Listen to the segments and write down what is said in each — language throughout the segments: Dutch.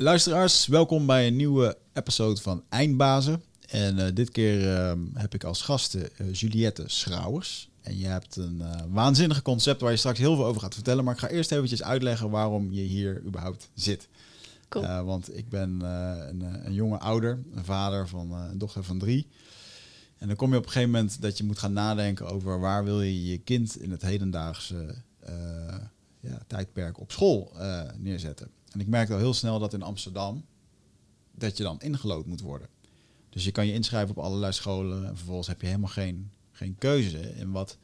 Luisteraars, welkom bij een nieuwe episode van Eindbazen. En eh, dit keer ehm, heb ik als gasten eh, Juliette Schrouwers. En je hebt een uh, waanzinnig concept waar je straks heel veel over gaat vertellen. Maar ik ga eerst eventjes uitleggen waarom je hier überhaupt zit. Cool. want ik ben een, een, jonge ouder, een vader van een dochter van drie. En dan kom je op een gegeven moment dat je moet gaan nadenken over waar wil je je kind in het hedendaagse ja, tijdperk op school neerzetten. En ik merkte al heel snel dat in Amsterdam dat je dan ingelood moet worden. Dus je kan je inschrijven op allerlei scholen en vervolgens heb je helemaal geen, geen keuze in wat.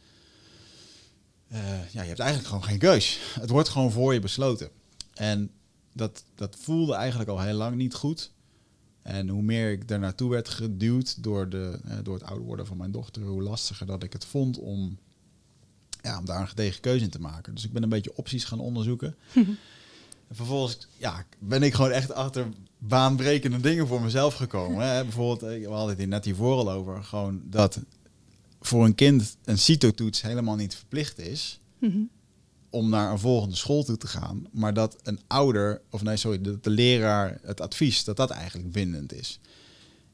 Uh, ja, je hebt eigenlijk gewoon geen keus. Het wordt gewoon voor je besloten. En dat, dat voelde eigenlijk al heel lang niet goed. En hoe meer ik er naartoe werd geduwd door, de, uh, door het ouder worden van mijn dochter, hoe lastiger dat ik het vond om, ja, om daar een gedegen keuze in te maken. Dus ik ben een beetje opties gaan onderzoeken. En vervolgens ja, ben ik gewoon echt achter baanbrekende dingen voor mezelf gekomen. Hè. Bijvoorbeeld, eh, we hadden het hier net hiervoor al over, gewoon dat voor een kind een CITO-toets helemaal niet verplicht is Mhm. om naar een volgende school toe te gaan. Maar dat een ouder, of nee, sorry, dat de leraar het advies, dat dat eigenlijk bindend is.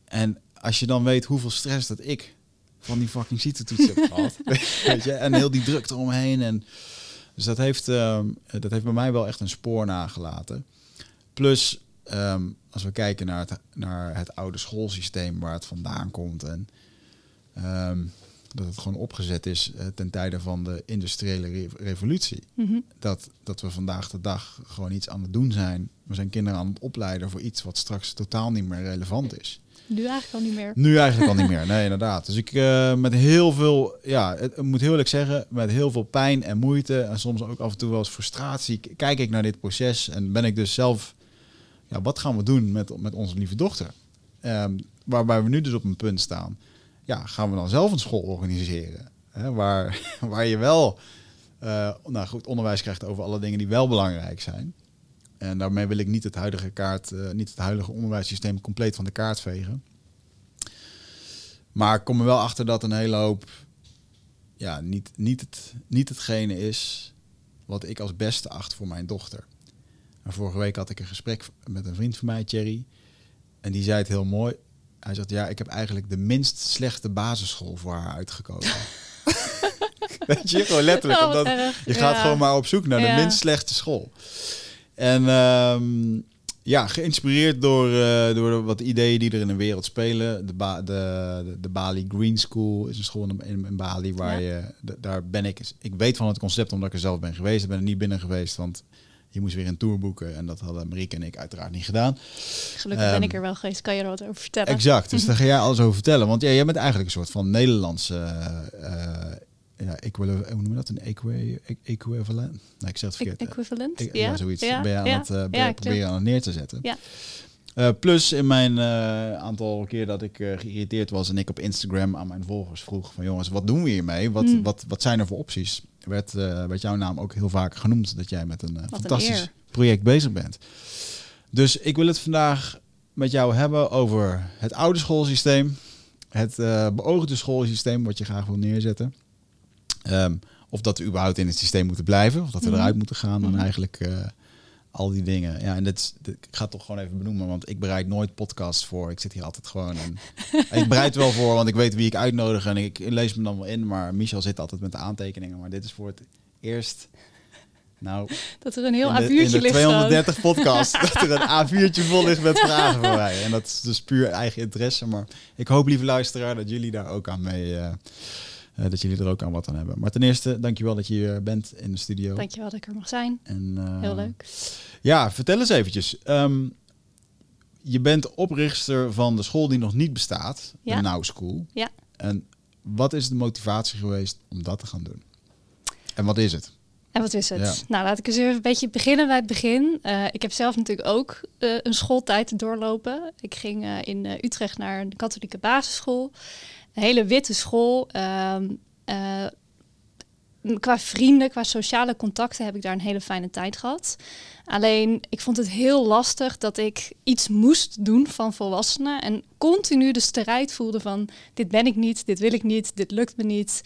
En als je dan weet hoeveel stress dat ik van die fucking CITO-toets heb gehad, weet je, en heel die druk eromheen en... Dus dat heeft, ehm, dat heeft bij mij wel echt een spoor nagelaten. Plus, ehm, als we kijken naar het, naar het oude schoolsysteem waar het vandaan komt en ehm, dat het gewoon opgezet is uh, ten tijde van de industriële re revolutie. Mhm. Dat, dat we vandaag de dag gewoon iets aan het doen zijn. We zijn kinderen aan het opleiden voor iets wat straks totaal niet meer relevant is. Nu eigenlijk al niet meer. Nu eigenlijk al niet meer, nee, inderdaad. Dus ik uh, met heel veel, ja, het, ik moet heel eerlijk zeggen, met heel veel pijn en moeite en soms ook af en toe wel eens frustratie, kijk ik naar dit proces en ben ik dus zelf, ja, wat gaan we doen met, met onze lieve dochter? Um, waarbij we nu dus op een punt staan. Ja, gaan we dan zelf een school organiseren? Hè, waar, waar je wel, uh, nou goed, onderwijs krijgt over alle dingen die wel belangrijk zijn. En daarmee wil ik niet het huidige kaart, uh, niet het huidige onderwijssysteem compleet van de kaart vegen. Maar ik kom er wel achter dat een hele hoop ja, niet, niet, het, niet hetgene is wat ik als beste acht voor mijn dochter. En vorige week had ik een gesprek met een vriend van mij, Thierry. En die zei het heel mooi. Hij zegt, ja, ik heb eigenlijk de minst slechte basisschool voor haar uitgekozen. Weet je, gewoon letterlijk. Oh, omdat erg. je gaat Ja. gewoon maar op zoek naar Ja. de minst slechte school. En ehm, ja, geïnspireerd door, eh, door wat ideeën die er in de wereld spelen. De, ba de, de, de Bali Green School is een school in, in, Bali waar Ja. je, daar ben ik. Ik weet van het concept omdat ik er zelf ben geweest. Ik ben er niet binnen geweest, want je moest weer een tour boeken. En dat hadden Marieke en ik uiteraard niet gedaan. Gelukkig Ehm, ben ik er wel geweest. Kan je er wat over vertellen? Exact, dus daar ga jij alles over vertellen. Want ja, jij bent eigenlijk een soort van Nederlandse... eh, ja, equil- hoe noem je dat? Een equi equivalent? Nee, ik zeg het E- verkeerd. Equivalent? Ik- ja, zoiets. Ja, ben je aan ja. het, eh, ben je proberen aan het neer te zetten. Ja. Eh, plus in mijn eh, aantal keer dat ik geïrriteerd was en ik op Instagram aan mijn volgers vroeg van jongens, wat doen we hiermee? Wat, Hmm. wat, wat zijn er voor opties? Werd, werd jouw naam ook heel vaak genoemd dat jij met een een fantastisch project bezig bent. Dus ik wil het vandaag met jou hebben over het oude schoolsysteem, het beoogde schoolsysteem wat je graag wil neerzetten. Ehm, of dat we überhaupt in het systeem moeten blijven, of dat we Mhm. eruit moeten gaan en Mhm. eigenlijk eh, al die dingen. Ja, en is- dit- ik ga het toch gewoon even benoemen, want ik bereid nooit podcasts voor. Ik zit hier altijd gewoon en ik bereid wel voor, want ik weet wie ik uitnodig en ik lees me dan wel in. Maar Michel zit altijd met de aantekeningen, maar dit is voor het eerst. Nou, Dat er een heel in de, in A4'tje de ligt gewoon. 230 podcast dat er een A4'tje vol ligt met vragen voor mij. En dat is dus puur eigen interesse. Maar ik hoop, lieve luisteraar, dat jullie daar ook aan mee, eh, eh, dat jullie er ook aan wat aan hebben. Maar ten eerste, dankjewel dat je hier bent in de studio. Dankjewel dat ik er mag zijn. En, eh, Heel leuk. Ja, vertel eens eventjes. Ehm, je bent oprichter van de school die nog niet bestaat, Ja. de Now School. Ja. En wat is de motivatie geweest om dat te gaan doen? En wat is het? En wat is het? Ja. Nou, laat ik eens even een beetje beginnen bij het begin. Eh, ik heb zelf natuurlijk ook een schooltijd doorlopen. Ik ging in Utrecht naar een katholieke basisschool. Een hele witte school. Ehm, eh, qua vrienden, qua sociale contacten heb ik daar een hele fijne tijd gehad. Alleen ik vond het heel lastig dat ik iets moest doen van volwassenen en continu de strijd voelde van dit ben ik niet, dit wil ik niet, dit lukt me niet.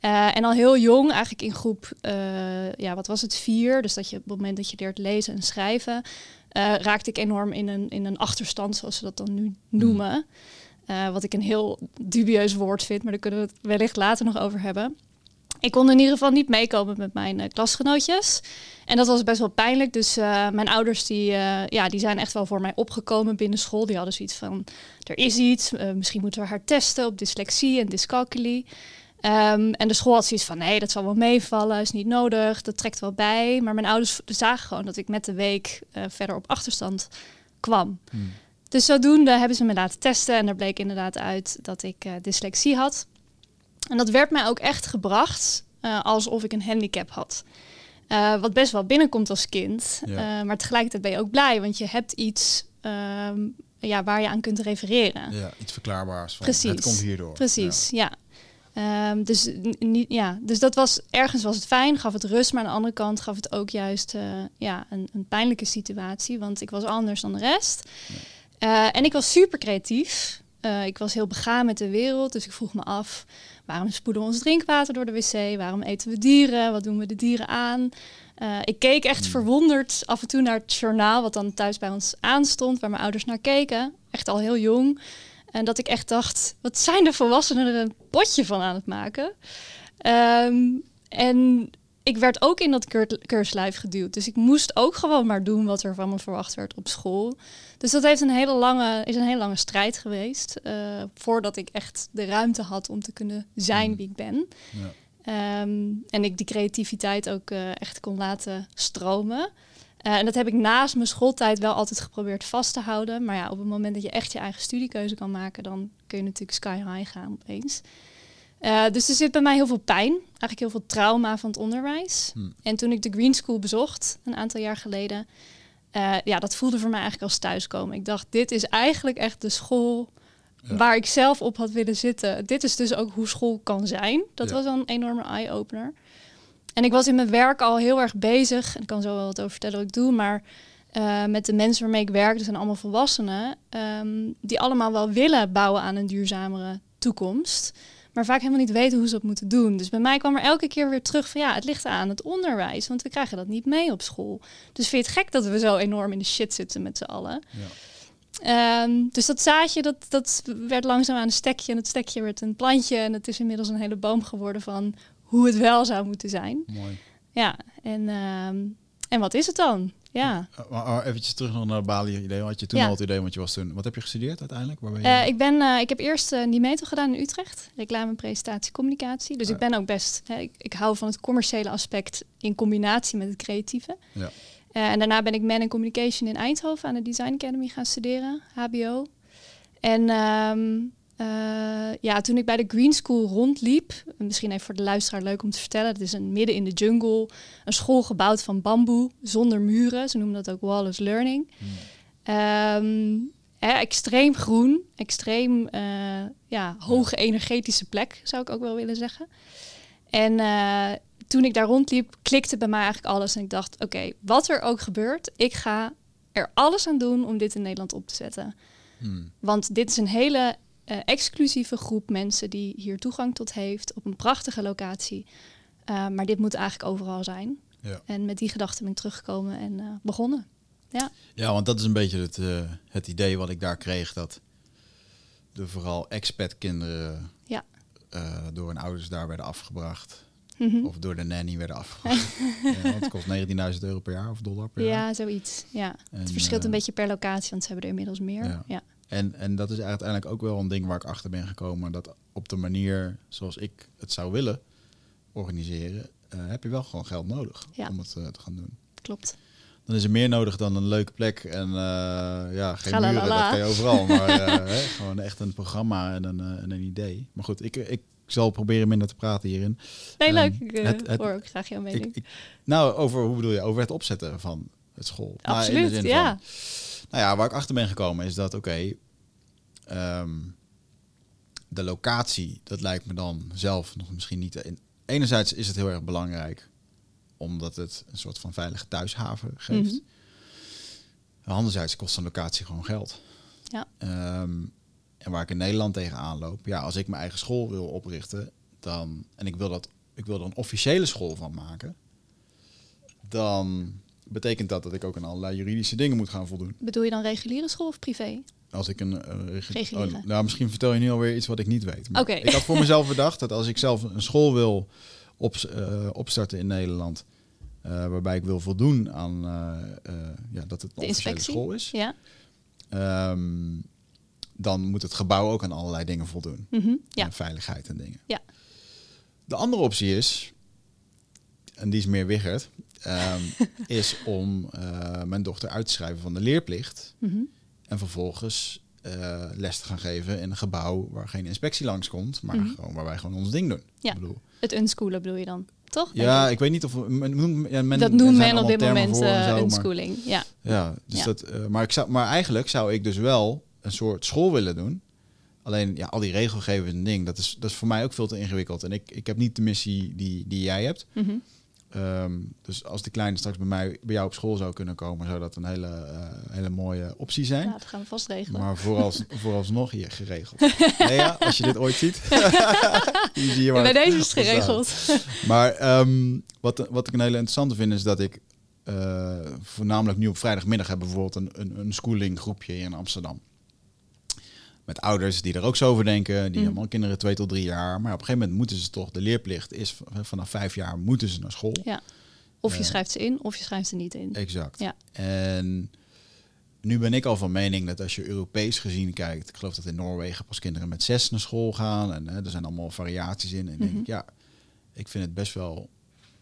Uh, en al heel jong, eigenlijk in groep, uh, ja, wat was het, vier. Dus dat je op het moment dat je leert lezen en schrijven, uh, raakte ik enorm in een, in een achterstand, zoals ze dat dan nu noemen. Wat ik een heel dubieus woord vind, maar daar kunnen we het wellicht later nog over hebben ik kon in ieder geval niet meekomen met mijn uh, klasgenootjes. En dat was best wel pijnlijk. Dus uh, mijn ouders die, ja, die zijn echt wel voor mij opgekomen binnen school. Die hadden zoiets van, er is iets. misschien moeten we haar testen op dyslexie en dyscalculie. Um, en de school had zoiets van, nee, dat zal wel meevallen. Is niet nodig, dat trekt wel bij. Maar mijn ouders zagen gewoon dat ik met de week verder op achterstand kwam. Hmm. Dus zodoende hebben ze me laten testen. En er bleek inderdaad uit dat ik dyslexie had. En dat werd mij ook echt gebracht uh, alsof ik een handicap had. Uh, wat best wel binnenkomt als kind. Maar tegelijkertijd ben je ook blij, want je hebt iets ehm, ja, waar je aan kunt refereren. Ja, iets verklaarbaars. Van, Precies. Het komt hierdoor. Precies, ja. ja. Um, dus, niet, ja. dus dat was ergens was het fijn, gaf het rust, maar aan de andere kant gaf het ook juist ja, een, een, pijnlijke situatie, want ik was anders dan de rest. Ja. en ik was super creatief. ik was heel begaan met de wereld, dus ik vroeg me af Waarom spoeden we ons drinkwater door de wc? Waarom eten we dieren? Wat doen we de dieren aan? Uh, ik keek echt hmm. verwonderd af en toe naar het journaal, wat dan thuis bij ons aanstond, waar mijn ouders naar keken. Echt al heel jong. En dat ik echt dacht, wat zijn de volwassenen er een potje van aan het maken? Um, en ik werd ook in dat keurslijf geduwd. Dus ik moest ook gewoon maar doen wat er van me verwacht werd op school. Dus dat heeft een hele lange, is een hele lange strijd geweest. Uh, voordat ik echt de ruimte had om te kunnen zijn mm. wie ik ben. Ja. Um, en ik die creativiteit ook uh, echt kon laten stromen. Uh, en dat heb ik naast mijn schooltijd wel altijd geprobeerd vast te houden. Maar ja, op het moment dat je echt je eigen studiekeuze kan maken, dan kun je natuurlijk sky high gaan opeens. Uh, dus er zit bij mij heel veel pijn, eigenlijk heel veel trauma van het onderwijs. Hmm. En toen ik de Green School bezocht, een aantal jaar geleden, uh, ja, dat voelde voor mij eigenlijk als thuiskomen. Ik dacht, dit is eigenlijk echt de school waar ik zelf op had willen zitten. Dit is dus ook hoe school kan zijn. Dat was dan een enorme eye-opener. En ik was in mijn werk al heel erg bezig, en ik kan zo wel wat over vertellen wat ik doe, maar uh, met de mensen waarmee ik werk, dat zijn allemaal volwassenen, um, die allemaal wel willen bouwen aan een duurzamere toekomst maar vaak helemaal niet weten hoe ze dat moeten doen. Dus bij mij kwam er elke keer weer terug van ja, het ligt aan het onderwijs, want we krijgen dat niet mee op school. Dus vind je het gek dat we zo enorm in de shit zitten met z'n allen? Ja. Um, dus dat zaadje, dat, dat werd langzaam aan een stekje en het stekje werd een plantje en het is inmiddels een hele boom geworden van hoe het wel zou moeten zijn. Mooi. Ja, en, um, en wat is het dan? Ja. Maar eventjes terug nog naar het Bali-idee. Had je toen al het idee, want je was toen... Wat heb je gestudeerd uiteindelijk? Waar ben je? Uh, ik, ben, uh, ik heb eerst uh, die gedaan in Utrecht. Reclame, presentatie, communicatie. Dus ik ben ook best... Hè, ik, ik, hou van het commerciële aspect in combinatie met het creatieve. Ja. en daarna ben ik Man and Communication in Eindhoven aan de Design Academy gaan studeren. HBO. En... Um, uh, ja, toen ik bij de Green School rondliep, misschien even voor de luisteraar leuk om te vertellen, het is een midden in de jungle, een school gebouwd van bamboe, zonder muren, ze noemen dat ook Wallace Learning. Hmm. Um, extreem groen, extreem uh, ja, hoge energetische plek, zou ik ook wel willen zeggen. En uh, toen ik daar rondliep, klikte bij mij eigenlijk alles en ik dacht, oké, wat er ook gebeurt, ik ga er alles aan doen om dit in Nederland op te zetten. Hmm. Want dit is een hele uh, exclusieve groep mensen die hier toegang tot heeft op een prachtige locatie. Uh, maar dit moet eigenlijk overal zijn. Ja. En met die gedachte ben ik teruggekomen en uh, begonnen. Ja. ja, want dat is een beetje het, het idee wat ik daar kreeg. Dat de vooral expat-kinderen ja. door hun ouders daar werden afgebracht. Mm -hmm. Of door de nanny werden afgebracht. ja, het kost 19.000 euro per jaar of dollar per ja, jaar. Ja, zoiets. Ja. En, het verschilt een beetje per locatie, want ze hebben er inmiddels meer. ja. En, en dat is uiteindelijk ook wel een ding waar ik achter ben gekomen. Dat op de manier zoals ik het zou willen organiseren, uh, heb je wel gewoon geld nodig om het uh, te gaan doen. Klopt. Dan is er meer nodig dan een leuke plek en uh, ja, geen Galalala. muren, dat kan je overal. Maar hè, gewoon echt een programma en een, en een idee. Maar goed, ik, ik zal proberen minder te praten hierin. Nee, um, leuk. Ik het, het, hoor ook graag jouw mening. Ik, ik, nou, over, hoe bedoel je? Over het opzetten van het school. Absoluut, nou, ja. Van, nou ja, waar ik achter ben gekomen is dat, oké, um, de locatie, dat lijkt me dan zelf nog misschien niet enerzijds is het heel erg belangrijk omdat het een soort van veilige thuishaven geeft. Mhm. Anderzijds kost een locatie gewoon geld. Ja. Ehm, en waar ik in Nederland tegenaan loop, ja, als ik mijn eigen school wil oprichten, dan en ik wil dat, ik wil er een officiële school van maken, dan betekent dat dat ik ook aan allerlei juridische dingen moet gaan voldoen. Bedoel je dan reguliere school of privé? Als ik een regu- oh, nou, misschien vertel je nu alweer iets wat ik niet weet. Maar. Ik had voor mezelf bedacht dat als ik zelf een school wil op, eh, opstarten in Nederland, eh, waarbij ik wil voldoen aan ja, dat het een officiële school is, Ja. ehm, dan moet het gebouw ook aan allerlei dingen voldoen. Mhm. Ja. En veiligheid en dingen. Ja. De andere optie is, en die is meer wiggerd, ehm, is om eh, mijn dochter uit te schrijven van de leerplicht. Mhm. En vervolgens eh, les te gaan geven in een gebouw waar geen inspectie langskomt, maar Mhm. gewoon waar wij gewoon ons ding doen. Ja. Ik bedoel, Het unschoolen bedoel je dan, toch? ja, ik. weet niet of men, ja, men, dat noemt zijn men op dit moment eh zo, maar- unschooling. Ja. Ja, dus Ja. Dat, maar, ik zou, maar eigenlijk zou ik dus wel een soort school willen doen. Alleen ja, al die regelgevers en ding, dat is, dat is voor mij ook veel te ingewikkeld. En ik, ik heb niet de missie die, die jij hebt. Mhm. Ehm, dus als die kleine straks bij, mij, bij jou op school zou kunnen komen, zou dat een hele, eh, hele mooie optie zijn. Ja, dat gaan we vast regelen. Maar voorals, vooralsnog hier geregeld. nee, ja, als je dit ooit ziet. zie Bij deze is het geregeld. Maar ehm, wat, wat ik een hele interessante vind, is dat ik eh, voornamelijk nu op vrijdagmiddag heb bijvoorbeeld een, een, een schooling groepje hier in Amsterdam. Met ouders die er ook zo over denken, die Mm. hebben al kinderen twee tot drie jaar. Maar op een gegeven moment moeten ze toch, de leerplicht is vanaf vijf jaar moeten ze naar school. Ja. Of je Eh. schrijft ze in, of je schrijft ze niet in. Exact. Ja. En nu ben ik al van mening dat als je Europees gezien kijkt, ik geloof dat in Noorwegen pas kinderen met zes naar school gaan. En hè, er zijn allemaal variaties in. En denk Mhm. ik, ja, ik vind het best wel.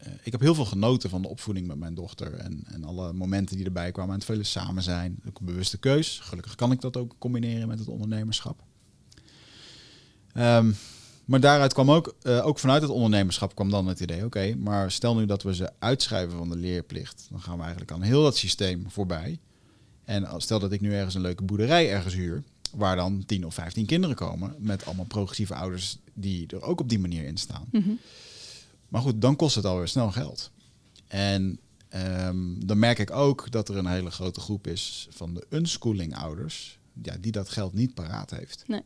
Eh, ik heb heel veel genoten van de opvoeding met mijn dochter. En, en alle momenten die erbij kwamen. En het vele samen zijn. Ook een bewuste keus. Gelukkig kan ik dat ook combineren met het ondernemerschap. Ehm, maar daaruit kwam ook, eh, ook vanuit het ondernemerschap kwam dan het idee, oké, maar stel nu dat we ze uitschrijven van de leerplicht, dan gaan we eigenlijk aan heel dat systeem voorbij. En stel dat ik nu ergens een leuke boerderij ergens huur, waar dan 10 of 15 kinderen komen, met allemaal progressieve ouders die er ook op die manier in staan. Mhm. Maar goed, dan kost het alweer snel geld. En ehm, dan merk ik ook dat er een hele grote groep is van de unschooling ouders, ja, die dat geld niet paraat heeft. Nee.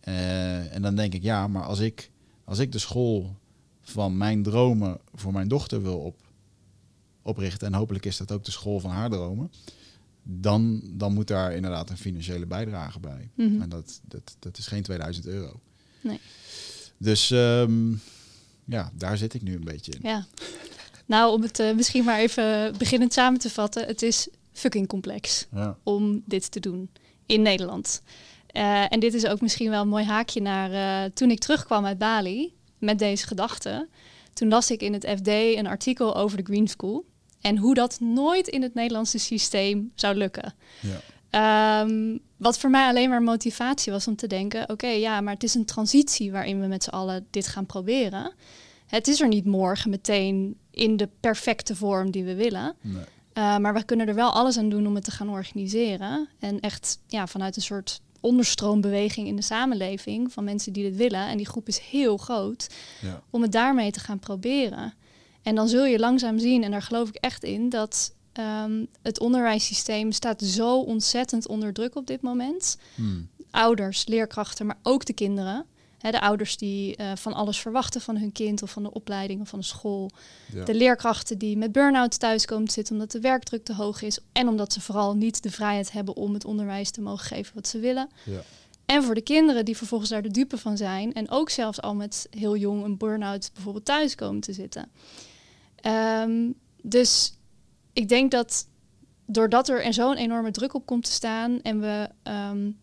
Eh, en dan denk ik, ja, maar als ik, als ik de school van mijn dromen voor mijn dochter wil op, oprichten, en hopelijk is dat ook de school van haar dromen, dan, dan moet daar inderdaad een financiële bijdrage bij. Mhm. En dat, dat, dat is geen 2000 euro. Nee. Dus ehm, ja, daar zit ik nu een beetje in. Ja. Nou, om het eh, misschien maar even beginnend samen te vatten. Het is fucking complex Ja. om dit te doen in Nederland. Eh, en dit is ook misschien wel een mooi haakje naar eh, toen ik terugkwam uit Bali met deze gedachte. Toen las ik in het FD een artikel over de Green School. En hoe dat nooit in het Nederlandse systeem zou lukken. Ja. Ehm, wat voor mij alleen maar motivatie was om te denken: oké, ja, maar het is een transitie waarin we met z'n allen dit gaan proberen. Het is er niet morgen meteen in de perfecte vorm die we willen. Nee. Uh, maar we kunnen er wel alles aan doen om het te gaan organiseren. En echt ja, vanuit een soort onderstroombeweging in de samenleving van mensen die dit willen. En die groep is heel groot. Ja. Om het daarmee te gaan proberen. En dan zul je langzaam zien, en daar geloof ik echt in, dat um, het onderwijssysteem staat zo ontzettend onder druk op dit moment. Hmm. Ouders, leerkrachten, maar ook de kinderen. He, de ouders die uh, van alles verwachten van hun kind of van de opleiding of van de school. Ja. De leerkrachten die met burn-out thuis komen te zitten omdat de werkdruk te hoog is. En omdat ze vooral niet de vrijheid hebben om het onderwijs te mogen geven wat ze willen. Ja. En voor de kinderen die vervolgens daar de dupe van zijn. En ook zelfs al met heel jong een burn-out bijvoorbeeld thuis komen te zitten. Um, dus ik denk dat doordat er zo'n enorme druk op komt te staan en we um,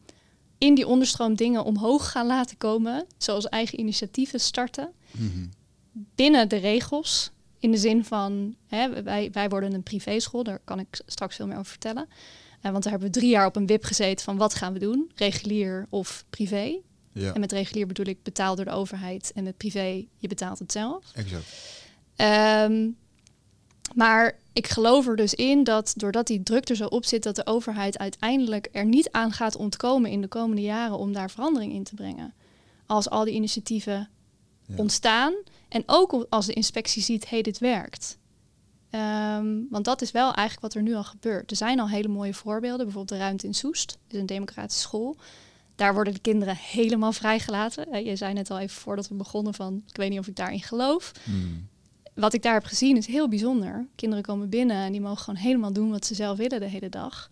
in die onderstroom dingen omhoog gaan laten komen, zoals eigen initiatieven starten, Mm-hmm. binnen de regels. In de zin van, hè, wij, wij worden een privéschool, daar kan ik straks veel meer over vertellen. Uh, want daar hebben we drie jaar op een wip gezeten van wat gaan we doen, regulier of privé. Ja. En met regulier bedoel ik betaald door de overheid en met privé, je betaalt het zelf. Exact. Um, maar ik geloof er dus in dat doordat die druk er zo op zit, dat de overheid uiteindelijk er niet aan gaat ontkomen in de komende jaren om daar verandering in te brengen. Als al die initiatieven Ja. ontstaan. En ook als de inspectie ziet, hey, dit werkt. Ehm, want dat is wel eigenlijk wat er nu al gebeurt. Er zijn al hele mooie voorbeelden. Bijvoorbeeld de ruimte in Soest, is een democratische school. Daar worden de kinderen helemaal vrijgelaten. Je zei net al even voordat we begonnen van, ik weet niet of ik daarin geloof. Hmm. Wat ik daar heb gezien is heel bijzonder. Kinderen komen binnen en die mogen gewoon helemaal doen wat ze zelf willen de hele dag.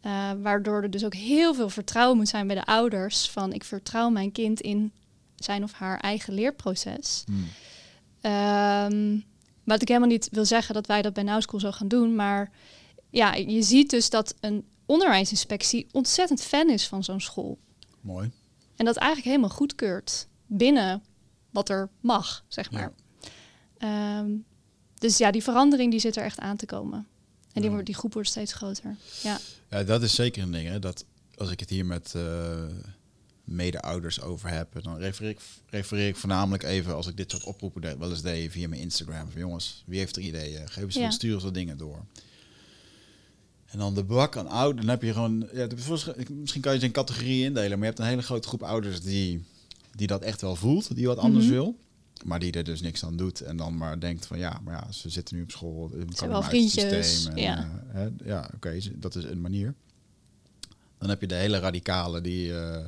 Eh, waardoor er dus ook heel veel vertrouwen moet zijn bij de ouders. Van ik vertrouw mijn kind in zijn of haar eigen leerproces. Hmm. Ehm, wat ik helemaal niet wil zeggen dat wij dat bij Now School zo gaan doen. Maar ja, je ziet dus dat een onderwijsinspectie ontzettend fan is van zo'n school. Mooi. En dat eigenlijk helemaal goedkeurt binnen wat er mag, zeg maar. Ehm, dus ja, die verandering die zit er echt aan te komen. En die, wordt, die groep wordt steeds groter. Ja, Ja, dat is zeker een ding. Hè? Dat als ik het hier met eh mede-ouders over heb, dan refereer ik, refereer ik voornamelijk even als ik dit soort oproepen deed, wel eens deed via mijn Instagram. Van jongens, wie heeft er ideeën? Geef eens Ja. wat, stuur eens wat dingen door. En dan de bak aan ouders, dan heb je gewoon, ja, misschien kan je ze in categorieën indelen, maar je hebt een hele grote groep ouders die, die dat echt wel voelt, die wat anders Mhm. wil. Maar die er dus niks aan doet. En dan maar denkt van ja, maar ja, ze zitten nu op school. Ze hebben wel vriendjes, systeem en, ja. eh, hè, ja, oké, dat is een manier. Dan heb je de hele radicalen die eh,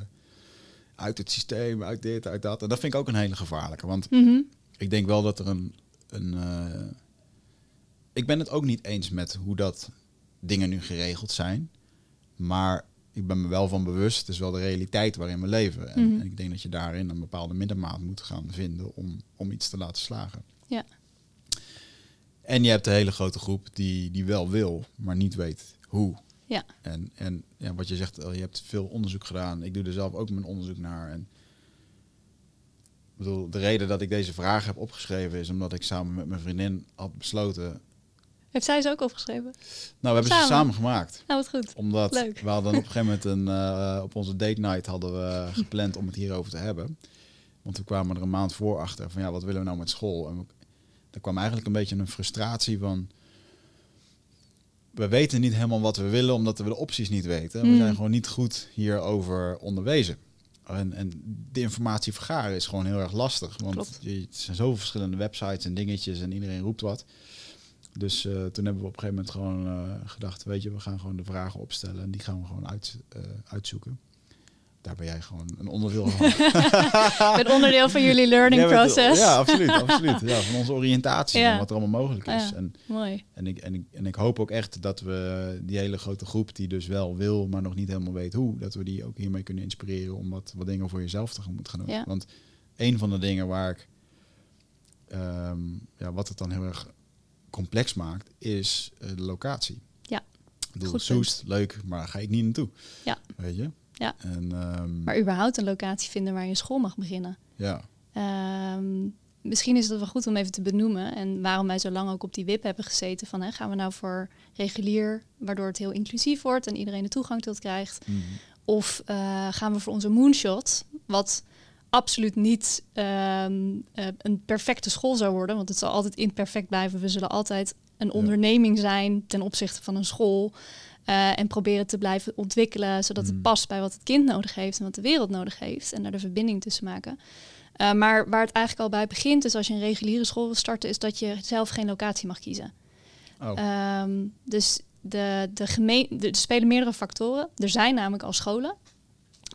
uit het systeem, uit dit, uit dat. En dat vind ik ook een hele gevaarlijke. Want Mhm. ik denk wel dat er een. een eh, ik ben het ook niet eens met hoe dat dingen nu geregeld zijn. Maar ik ben me wel van bewust, het is wel de realiteit waarin we leven. En, Mhm. en ik denk dat je daarin een bepaalde middenmaat moet gaan vinden om, om iets te laten slagen. Ja. En je hebt de hele grote groep die, die wel wil, maar niet weet hoe. Ja. En, en ja, wat je zegt, eh, je hebt veel onderzoek gedaan. Ik doe er zelf ook mijn onderzoek naar. En ik bedoel, de reden dat ik deze vraag heb opgeschreven is omdat ik samen met mijn vriendin had besloten. Heeft zij ze ook opgeschreven? Nou, we hebben Samen? ze samen gemaakt. Nou, wat goed. Omdat Leuk. we hadden op een gegeven moment een, eh, op onze date night hadden we gepland om het hierover te hebben. Want we kwamen er een maand voor achter van ja, wat willen we nou met school? En er kwam eigenlijk een beetje een frustratie van. We weten niet helemaal wat we willen, omdat we de opties niet weten. We Hmm. zijn gewoon niet goed hierover onderwezen. En, en de informatie vergaren is gewoon heel erg lastig. Want Klopt. je, het zijn zoveel verschillende websites en dingetjes en iedereen roept wat. Dus eh, toen hebben we op een gegeven moment gewoon eh, gedacht, weet je, we gaan gewoon de vragen opstellen en die gaan we gewoon uit, eh, uitzoeken. Daar ben jij gewoon een onderdeel van. Ben onderdeel van jullie learning bent- process. Ja, absoluut, absoluut. Ja, van onze oriëntatie Ja. van wat er allemaal mogelijk is. Ja. En, Mooi. en, ik, en, ik, en ik hoop ook echt dat we die hele grote groep die dus wel wil, maar nog niet helemaal weet hoe, dat we die ook hiermee kunnen inspireren om wat, wat dingen voor jezelf te moeten gaan doen. Ja. Want een van de dingen waar ik, ehm, ja, wat het dan heel erg complex maakt, is eh, de locatie. Ja, Ik bedoel, goed Soest, leuk, maar daar ga ik niet naartoe. Ja. Weet je? Ja. En, ehm, Maar überhaupt een locatie vinden waar je een school mag beginnen. ja. Ehm, misschien is het wel goed om even te benoemen. En waarom wij zo lang ook op die WIP hebben gezeten. Van, hè, gaan we nou voor regulier, waardoor het heel inclusief wordt en iedereen de toegang tot krijgt. Mhm. Of eh, gaan we voor onze moonshot, wat absoluut niet ehm, eh, een perfecte school zou worden. Want het zal altijd imperfect blijven. We zullen altijd een onderneming zijn ten opzichte van een school. eh, en proberen te blijven ontwikkelen, zodat het past bij wat het kind nodig heeft en wat de wereld nodig heeft. En daar de verbinding tussen maken. Eh, maar waar het eigenlijk al bij begint, is als je een reguliere school wil starten, is dat je zelf geen locatie mag kiezen. Oh. Ehm, dus de, de gemeen, de, er spelen meerdere factoren. Er zijn namelijk al scholen.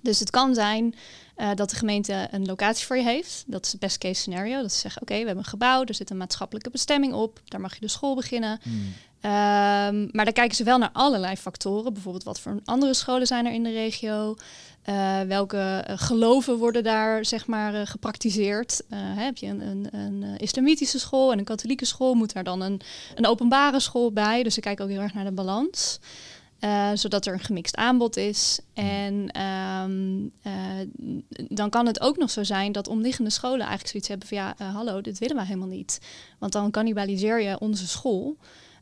Dus het kan zijn eh, dat de gemeente een locatie voor je heeft. Dat is het best case scenario. Dat ze zeggen, oké, we hebben een gebouw, er zit een maatschappelijke bestemming op. Daar mag je de school beginnen. Mhm. Ehm, maar dan kijken ze wel naar allerlei factoren. Bijvoorbeeld wat voor andere scholen zijn er in de regio. Eh, welke eh, geloven worden daar zeg maar gepraktiseerd? Heb je een, een, een islamitische school en een katholieke school? Moet daar dan een, een openbare school bij? Dus ze kijken ook heel erg naar de balans. Eh, zodat er een gemixt aanbod is. En ehm, eh, dan kan het ook nog zo zijn dat omliggende scholen eigenlijk zoiets hebben van ja, eh, hallo, dit willen wij helemaal niet. Want dan cannibaliseer je onze school.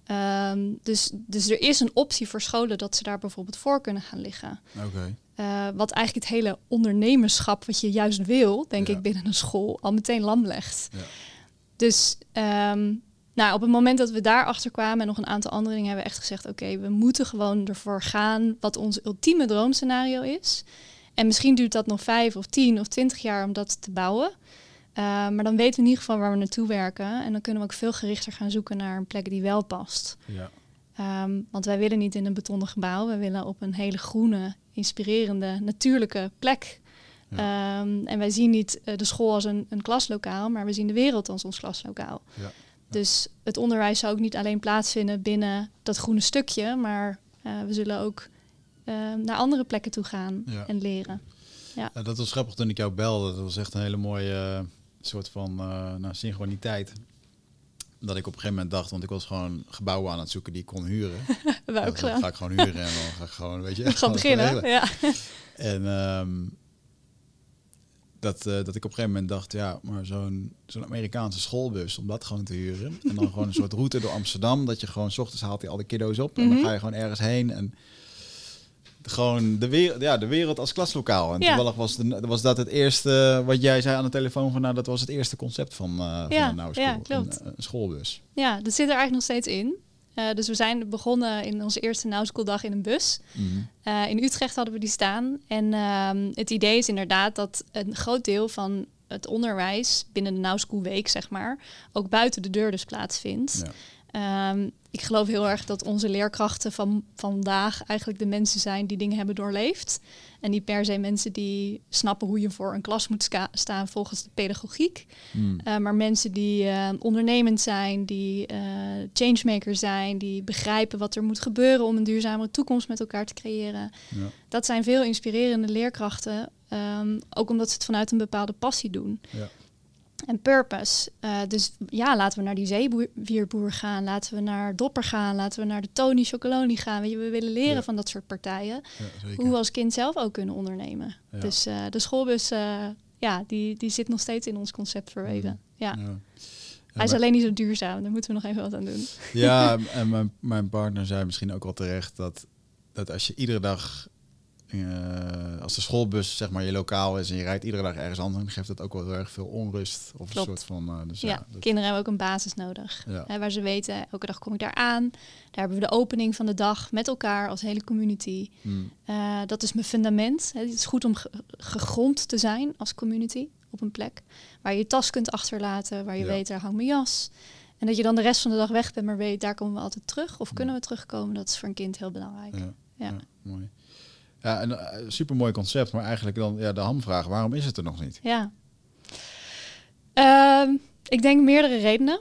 Ehm, dus, dus er is een optie voor scholen dat ze daar bijvoorbeeld voor kunnen gaan liggen. Wat eigenlijk het hele ondernemerschap, wat je juist wil, denk Ja. ik, binnen een school, al meteen lam legt. Ja. Dus ehm, nou, op het moment dat we daar achter kwamen en nog een aantal andere dingen, hebben we echt gezegd: oké, we moeten gewoon ervoor gaan wat ons ultieme droomscenario is. En misschien duurt dat nog vijf of tien of twintig jaar om dat te bouwen. Uh, maar dan weten we in ieder geval waar we naartoe werken. En dan kunnen we ook veel gerichter gaan zoeken naar een plek die wel past. Ja. Um, want wij willen niet in een betonnen gebouw. We willen op een hele groene, inspirerende, natuurlijke plek. Ja. Um, en wij zien niet uh, de school als een, een, klaslokaal, maar we zien de wereld als ons klaslokaal. Ja. Dus het onderwijs zou ook niet alleen plaatsvinden binnen dat groene stukje, maar uh, we zullen ook uh, naar andere plekken toe gaan Ja. en leren. Ja. Ja, dat was grappig toen ik jou belde. Dat was echt een hele mooie eh, soort van eh, nou, synchroniteit. Dat ik op een gegeven moment dacht, want ik was gewoon gebouwen aan het zoeken die ik kon huren. We ook gedaan. ga ik gewoon huren en dan ga ik gewoon, weet je. We gaan beginnen. Ja. En ehm, dat, eh, dat ik op een gegeven moment dacht, ja, maar zo'n zo'n Amerikaanse schoolbus, om dat gewoon te huren. En dan gewoon een soort route door Amsterdam, dat je gewoon, s ochtends haalt hij al de kiddo's op. En dan Mhm. ga je gewoon ergens heen en gewoon de wereld, ja, de wereld als klaslokaal. En Ja. toevallig was, de, was dat het eerste, wat jij zei aan de telefoon, van nou, dat was het eerste concept van, eh van Ja, Now ja, klopt. Een, een schoolbus. ja, dat zit er eigenlijk nog steeds in. Eh, dus we zijn begonnen in onze eerste Now School dag in een bus. Mhm. Eh, in Utrecht hadden we die staan. En ehm, het idee is inderdaad dat een groot deel van het onderwijs binnen de Now School Week, zeg maar, ook buiten de deur dus plaatsvindt. Ehm, ik geloof heel erg dat onze leerkrachten van vandaag eigenlijk de mensen zijn die dingen hebben doorleefd. En niet per se mensen die snappen hoe je voor een klas moet staan volgens de pedagogiek. Mm. Uh, maar mensen die uh, ondernemend zijn, die uh, changemakers zijn, die begrijpen wat er moet gebeuren om een duurzamere toekomst met elkaar te creëren. Ja. Dat zijn veel inspirerende leerkrachten, um, ook omdat ze het vanuit een bepaalde passie doen. Ja. En purpose. Uh, dus ja, laten we naar die zeewierboer gaan. Laten we naar Dopper gaan. Laten we naar de Tony Chocoloni gaan. Weet je, we willen leren Ja. van dat soort partijen. Ja. Hoe we als kind zelf ook kunnen ondernemen. Ja. Dus uh, de schoolbus, uh, ja, die, die zit nog steeds in ons concept verweven. Mhm. Ja. Hij is alleen niet zo duurzaam. Daar moeten we nog even wat aan doen. Ja, en mijn, mijn partner zei misschien ook wel terecht dat, dat als je iedere dag, als de schoolbus zeg maar je lokaal is en je rijdt iedere dag ergens anders, dan geeft dat ook wel heel erg veel onrust. Of Klopt. een soort van. Uh, dus Ja, ja, dat- kinderen hebben ook een basis nodig. Ja. Hè, waar ze weten, elke dag kom ik daar aan. Daar hebben we de opening van de dag met elkaar als hele community. Mm, Uh, dat is mijn fundament. Het is goed om ge- gegrond te zijn als community op een plek. Waar je je tas kunt achterlaten, waar je Ja. weet, daar hangt mijn jas. En dat je dan de rest van de dag weg bent, maar weet, daar komen we altijd terug. Of kunnen we terugkomen, dat is voor een kind heel belangrijk. ja, mooi. Ja, een uh, super mooi concept, maar eigenlijk dan ja, de hamvraag: waarom is het er nog niet? Ja. Ehm, ik denk meerdere redenen.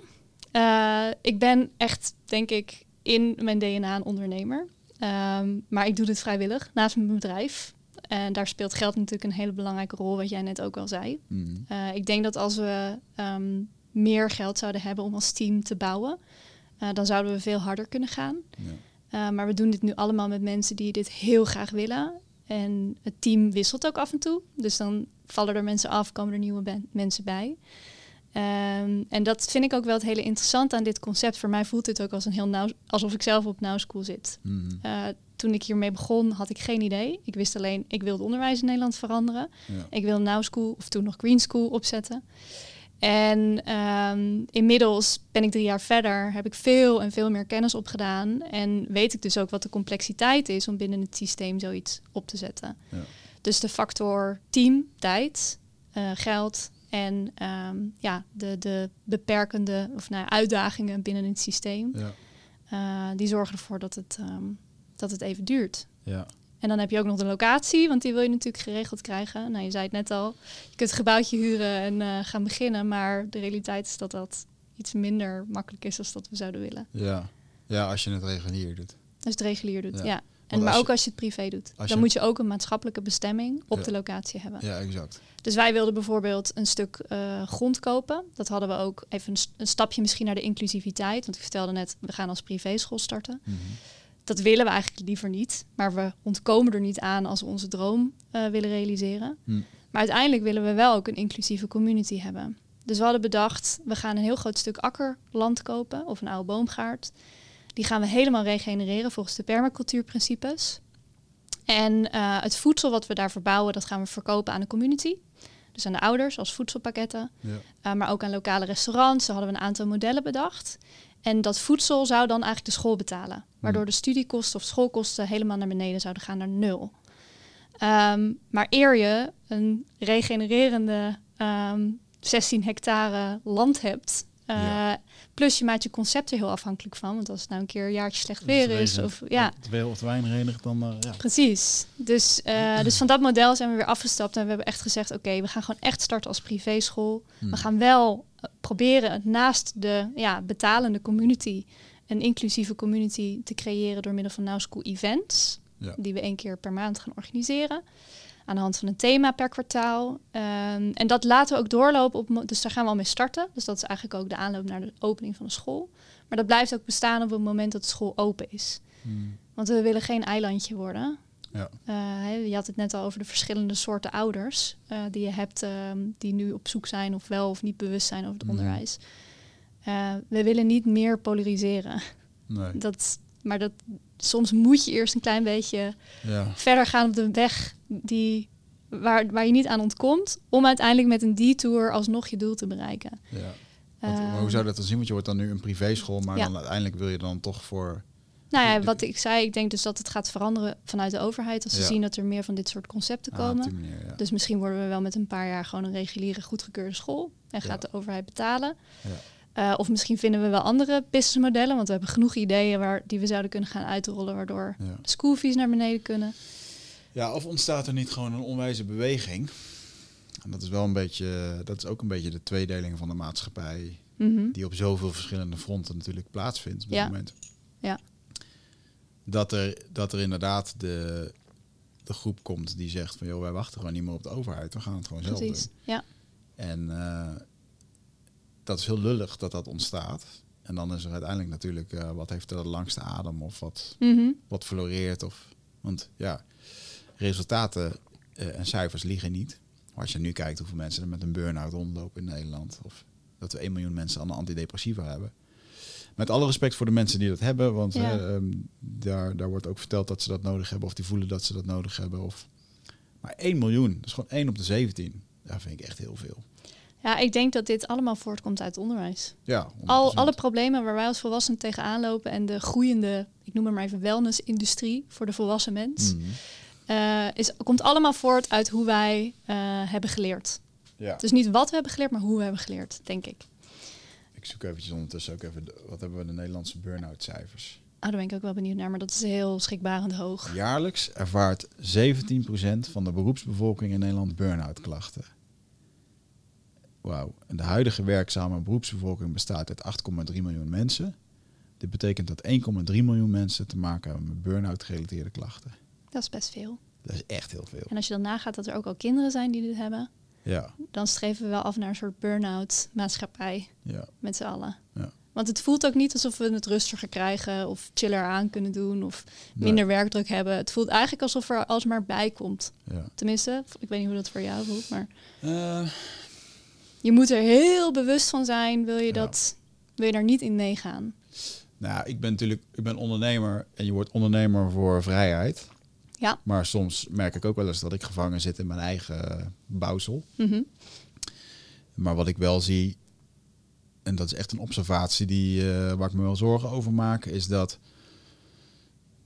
Uh, ik ben echt, denk ik, in mijn DNA een ondernemer. Ehm, maar ik doe dit vrijwillig naast mijn bedrijf. En daar speelt geld natuurlijk een hele belangrijke rol, wat jij net ook al zei. Mm, Uh, ik denk dat als we um, meer geld zouden hebben om als team te bouwen, uh, dan zouden we veel harder kunnen gaan. ja. Uh, maar we doen dit nu allemaal met mensen die dit heel graag willen. En het team wisselt ook af en toe. Dus dan vallen er mensen af, komen er nieuwe mensen bij. Um, en dat vind ik ook wel het hele interessante aan dit concept. Voor mij voelt dit ook als een heel nauw, alsof ik zelf op Now School zit. Mm, Uh, toen ik hiermee begon, had ik geen idee. Ik wist alleen, ik wil het onderwijs in Nederland veranderen. ja. Ik wil Now School, of toen nog Green School, opzetten. En um, inmiddels ben ik drie jaar verder, heb ik veel en veel meer kennis opgedaan. En weet ik dus ook wat de complexiteit is om binnen het systeem zoiets op te zetten. Ja. Dus de factor team, tijd, uh, geld en um, ja, de, de beperkende of nou, uitdagingen binnen het systeem. Ja. Uh, die zorgen ervoor dat het, um, dat het even duurt. Ja. En dan heb je ook nog de locatie, want die wil je natuurlijk geregeld krijgen. Nou, je zei het net al, je kunt het gebouwtje huren en uh, gaan beginnen. Maar de realiteit is dat dat iets minder makkelijk is dan dat we zouden willen. Ja. ja, als je het regulier doet. Als het regulier doet, ja. En, maar ook je- als je het privé doet. Dan je- moet je ook een maatschappelijke bestemming op Ja. de locatie hebben. Ja, exact. Dus wij wilden bijvoorbeeld een stuk uh, grond kopen. Dat hadden we ook even een, st- een, stapje misschien naar de inclusiviteit. Want ik vertelde net, we gaan als privéschool starten. Mm -hmm. Dat willen we eigenlijk liever niet. Maar we ontkomen er niet aan als we onze droom uh, willen realiseren. Hm. Maar uiteindelijk willen we wel ook een inclusieve community hebben. Dus we hadden bedacht, we gaan een heel groot stuk akkerland kopen. Of een oude boomgaard. Die gaan we helemaal regenereren volgens de permacultuurprincipes. En uh, het voedsel wat we daar verbouwen, dat gaan we verkopen aan de community. Dus aan de ouders als voedselpakketten. Ja. Uh, maar ook aan lokale restaurants. Daar hadden we een aantal modellen bedacht. En dat voedsel zou dan eigenlijk de school betalen. Waardoor de studiekosten of schoolkosten helemaal naar beneden zouden gaan naar nul. Um, maar eer je een regenererende um, 16 hectare land hebt. eh, Ja. Plus je maakt je concept er heel afhankelijk van. Want als het nou een keer een jaartje slecht weer is. Of, ja, Te of te weinig dan eh, ja. Precies. Dus, eh, dus van dat model zijn we weer afgestapt en we hebben echt gezegd: oké, we gaan gewoon echt starten als privéschool. Hmm. We gaan wel proberen naast de ja, betalende community een inclusieve community te creëren door middel van Now School Events, Ja. die we één keer per maand gaan organiseren. Aan de hand van een thema per kwartaal. Ehm, en dat laten we ook doorlopen. Op, dus daar gaan we al mee starten. Dus dat is eigenlijk ook de aanloop naar de opening van de school. Maar dat blijft ook bestaan op het moment dat de school open is. Hmm. Want we willen geen eilandje worden. Ja. Eh, je had het net al over de verschillende soorten ouders eh, die je hebt, ehm, die nu op zoek zijn of wel of niet bewust zijn over het Mhm. onderwijs. Eh, we willen niet meer polariseren. Nee. Dat, maar dat, soms moet je eerst een klein beetje Ja. verder gaan op de weg die, waar, waar je niet aan ontkomt, om uiteindelijk met een detour alsnog je doel te bereiken. ja. Want, maar Ehm, hoe zou dat dan zien? Want je wordt dan nu een privéschool, maar Ja. dan uiteindelijk wil je dan toch voor... Nou ja, wat ik zei, ik denk dus dat het gaat veranderen vanuit de overheid als ze Ja. zien dat er meer van dit soort concepten Ah, komen. die manier, ja. Dus misschien worden we wel met een paar jaar gewoon een reguliere goedgekeurde school en gaat Ja. de overheid betalen. Ja. Eh, of misschien vinden we wel andere businessmodellen, want we hebben genoeg ideeën waar, die we zouden kunnen gaan uitrollen, waardoor de schoolfees naar beneden kunnen. ja, of ontstaat er niet gewoon een onwijze beweging? En dat is wel een beetje, dat is ook een beetje de tweedeling van de maatschappij, Mhm. die op zoveel verschillende fronten natuurlijk plaatsvindt op dit Ja. moment. Ja. Dat er, dat er inderdaad de, de groep komt die zegt van joh, wij wachten gewoon niet meer op de overheid, we gaan het gewoon zelf doen. Ja. En eh, dat is heel lullig dat dat ontstaat. En dan is er uiteindelijk natuurlijk, eh, wat heeft de langste adem of wat, Mhm. wat floreert. Of, want ja, resultaten eh, en cijfers liegen niet. Maar als je nu kijkt hoeveel mensen er met een burn-out rondlopen in Nederland. Of dat we 1 miljoen mensen aan de antidepressiva hebben. Met alle respect voor de mensen die dat hebben. Want Ja. hè, ehm, daar, daar wordt ook verteld dat ze dat nodig hebben. Of die voelen dat ze dat nodig hebben. Of... Maar 1 miljoen, dat is gewoon 1 op de 17. Dat vind ik echt heel veel. ja, ik denk dat dit allemaal voortkomt uit het onderwijs. Ja, Al, 100%. alle problemen waar wij als volwassenen tegenaan lopen en de groeiende, ik noem het maar even wellness-industrie voor de volwassen mens, Mhm. eh, is, komt allemaal voort uit hoe wij eh, hebben geleerd. Ja. Dus niet wat we hebben geleerd, maar hoe we hebben geleerd, denk ik. Ik zoek eventjes ondertussen ook even, de- wat hebben we de Nederlandse burn-out cijfers? Ah, daar ben ik ook wel benieuwd naar, maar dat is heel schrikbarend hoog. Jaarlijks ervaart 17% van de beroepsbevolking in Nederland burn-out klachten. Wauw. En de huidige werkzame beroepsbevolking bestaat uit 8,3 miljoen mensen. Dit betekent dat 1,3 miljoen mensen te maken hebben met burn-out gerelateerde klachten. Dat is best veel. Dat is echt heel veel. En als je dan nagaat dat er ook al kinderen zijn die dit hebben, Ja, dan streven we wel af naar een soort burn-out maatschappij ja, met z'n allen. ja. Want het voelt ook niet alsof we het rustiger krijgen of chiller aan kunnen doen of Nee. minder werkdruk hebben. Het voelt eigenlijk alsof er alsmaar bij komt. ja. Tenminste, ik weet niet hoe dat voor jou voelt, maar Eh, je moet er heel bewust van zijn. Wil je, Ja. dat, wil je daar niet in meegaan? nou, ik ben natuurlijk ik ben ondernemer en je wordt ondernemer voor vrijheid. Ja. Maar soms merk ik ook wel eens dat ik gevangen zit in mijn eigen bouwsel. Mhm. Maar wat ik wel zie, en dat is echt een observatie die, eh, waar ik me wel zorgen over maak, is dat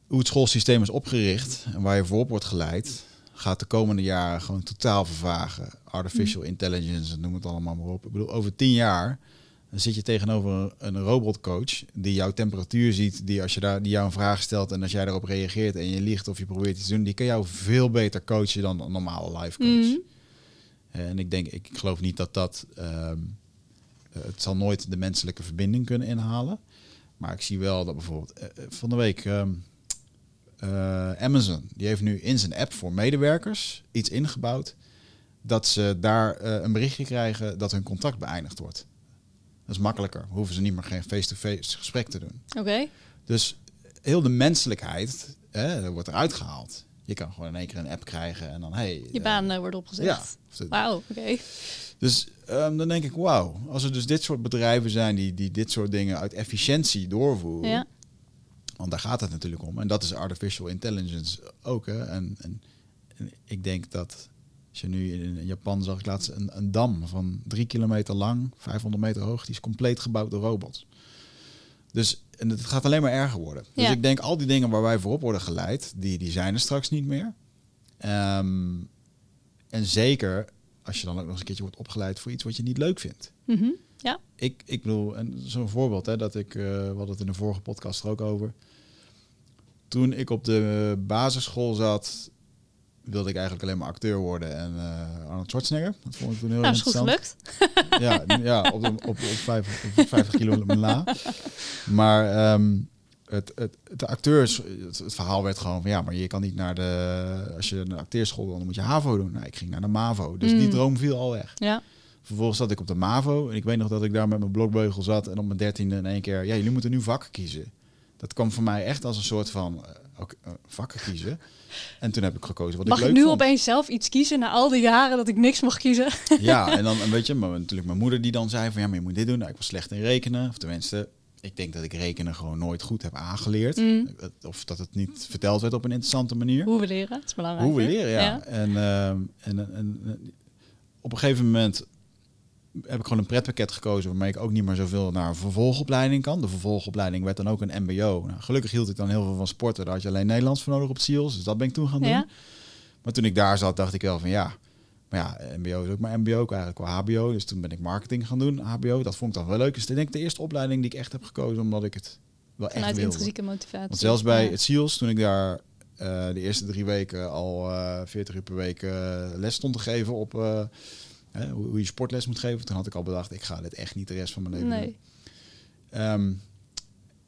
hoe het schoolsysteem is opgericht en waar je voorop wordt geleid, gaat de komende jaren gewoon totaal vervagen. Artificial intelligence, noem het allemaal maar op. Ik bedoel, over tien jaar dan zit je tegenover een, robotcoach die jouw temperatuur ziet, die, als je daar, die jou een vraag stelt en als jij daarop reageert en je liegt of je probeert iets te doen, die kan jou veel beter coachen dan een normale life coach. Mhm. En ik denk, ik geloof niet dat dat. ehm, eh, het zal nooit de menselijke verbinding kunnen inhalen. Maar ik zie wel dat bijvoorbeeld eh, eh, van de week. ehm, eh, Amazon, die heeft nu in zijn app voor medewerkers iets ingebouwd. Dat ze daar eh, een berichtje krijgen dat hun contract beëindigd wordt. Dat is makkelijker. Hoeven ze niet meer geen face-to-face gesprek te doen. Oké. Dus heel de menselijkheid hè, wordt eruit gehaald. Je kan gewoon in één keer een app krijgen en dan hey. Je eh, baan eh, wordt opgezet. Ja. Wauw, oké. dus ehm, dan denk ik, wauw, als er dus dit soort bedrijven zijn die, die dit soort dingen uit efficiëntie doorvoeren. Ja. Want daar gaat het natuurlijk om. En dat is artificial intelligence ook. Hè? En, en, en ik denk dat als je nu in, Japan zag ik laatst een, een dam van drie kilometer lang, 500 meter hoog, die is compleet gebouwd door robots. Dus en het gaat alleen maar erger worden. Dus ik denk al die dingen waar wij voorop worden geleid, die, die zijn er straks niet meer. Ehm, en zeker als je dan ook nog eens een keertje wordt opgeleid voor iets wat je niet leuk vindt. Mhm. Ja. Ik, ik bedoel, en zo'n voorbeeld, hè, dat ik, we hadden het in de vorige podcast er ook over. Toen ik op de basisschool zat, wilde ik eigenlijk alleen maar acteur worden en eh Arnold Schwarzenegger. Dat vond ik toen heel Nou, is goed gelukt. Ja, ja op, de, op, op, vijf, op 50 kilo na. Maar ehm, het, het, de acteurs, het, het verhaal werd gewoon van ja, maar je kan niet naar de. Als je naar de acteerschool wil, dan moet je HAVO doen. Nou, ik ging naar de MAVO. Dus die Mm. droom viel al weg. Ja. Vervolgens zat ik op de MAVO. En ik weet nog dat ik daar met mijn blokbeugel zat. En op mijn dertiende in één keer. Ja, jullie moeten nu vakken kiezen. Dat kwam voor mij echt als een soort van eh, ook, eh, vakken kiezen. En toen heb ik gekozen wat Mag ik nu vond. opeens zelf iets kiezen na al die jaren dat ik niks mocht kiezen? Ja, en dan en weet je, maar natuurlijk mijn moeder die dan zei van ja, maar je moet dit doen. Nou, ik was slecht in rekenen. Of tenminste, ik denk dat ik rekenen gewoon nooit goed heb aangeleerd. Mm. Of dat het niet verteld werd op een interessante manier. Hoe we leren, dat is belangrijk. Hoe we leren, ja. En, ehm, en, en, en op een gegeven moment heb ik gewoon een pretpakket gekozen waarmee ik ook niet meer zoveel naar een vervolgopleiding kan. De vervolgopleiding werd dan ook een mbo. Nou, gelukkig hield ik dan heel veel van sporten. Daar had je alleen Nederlands voor nodig op SEALS. Dus dat ben ik toen gaan doen. Ja. Maar toen ik daar zat, dacht ik wel van ja, maar ja, mbo is ook maar mbo, ook eigenlijk wel hbo. Dus toen ben ik marketing gaan doen, hbo. Dat vond ik dan wel leuk. Dus ik denk de eerste opleiding die ik echt heb gekozen, omdat ik het wel echt Vanuit wilde. intrinsieke motivatie. Want zelfs bij Ja. het SEALS, toen ik daar eh, de eerste drie weken al eh 40 uur per week eh, les stond te geven op hè, hoe, je sportles moet geven, toen had ik al bedacht, ik ga dit echt niet de rest van mijn leven doen. Nee. Ehm,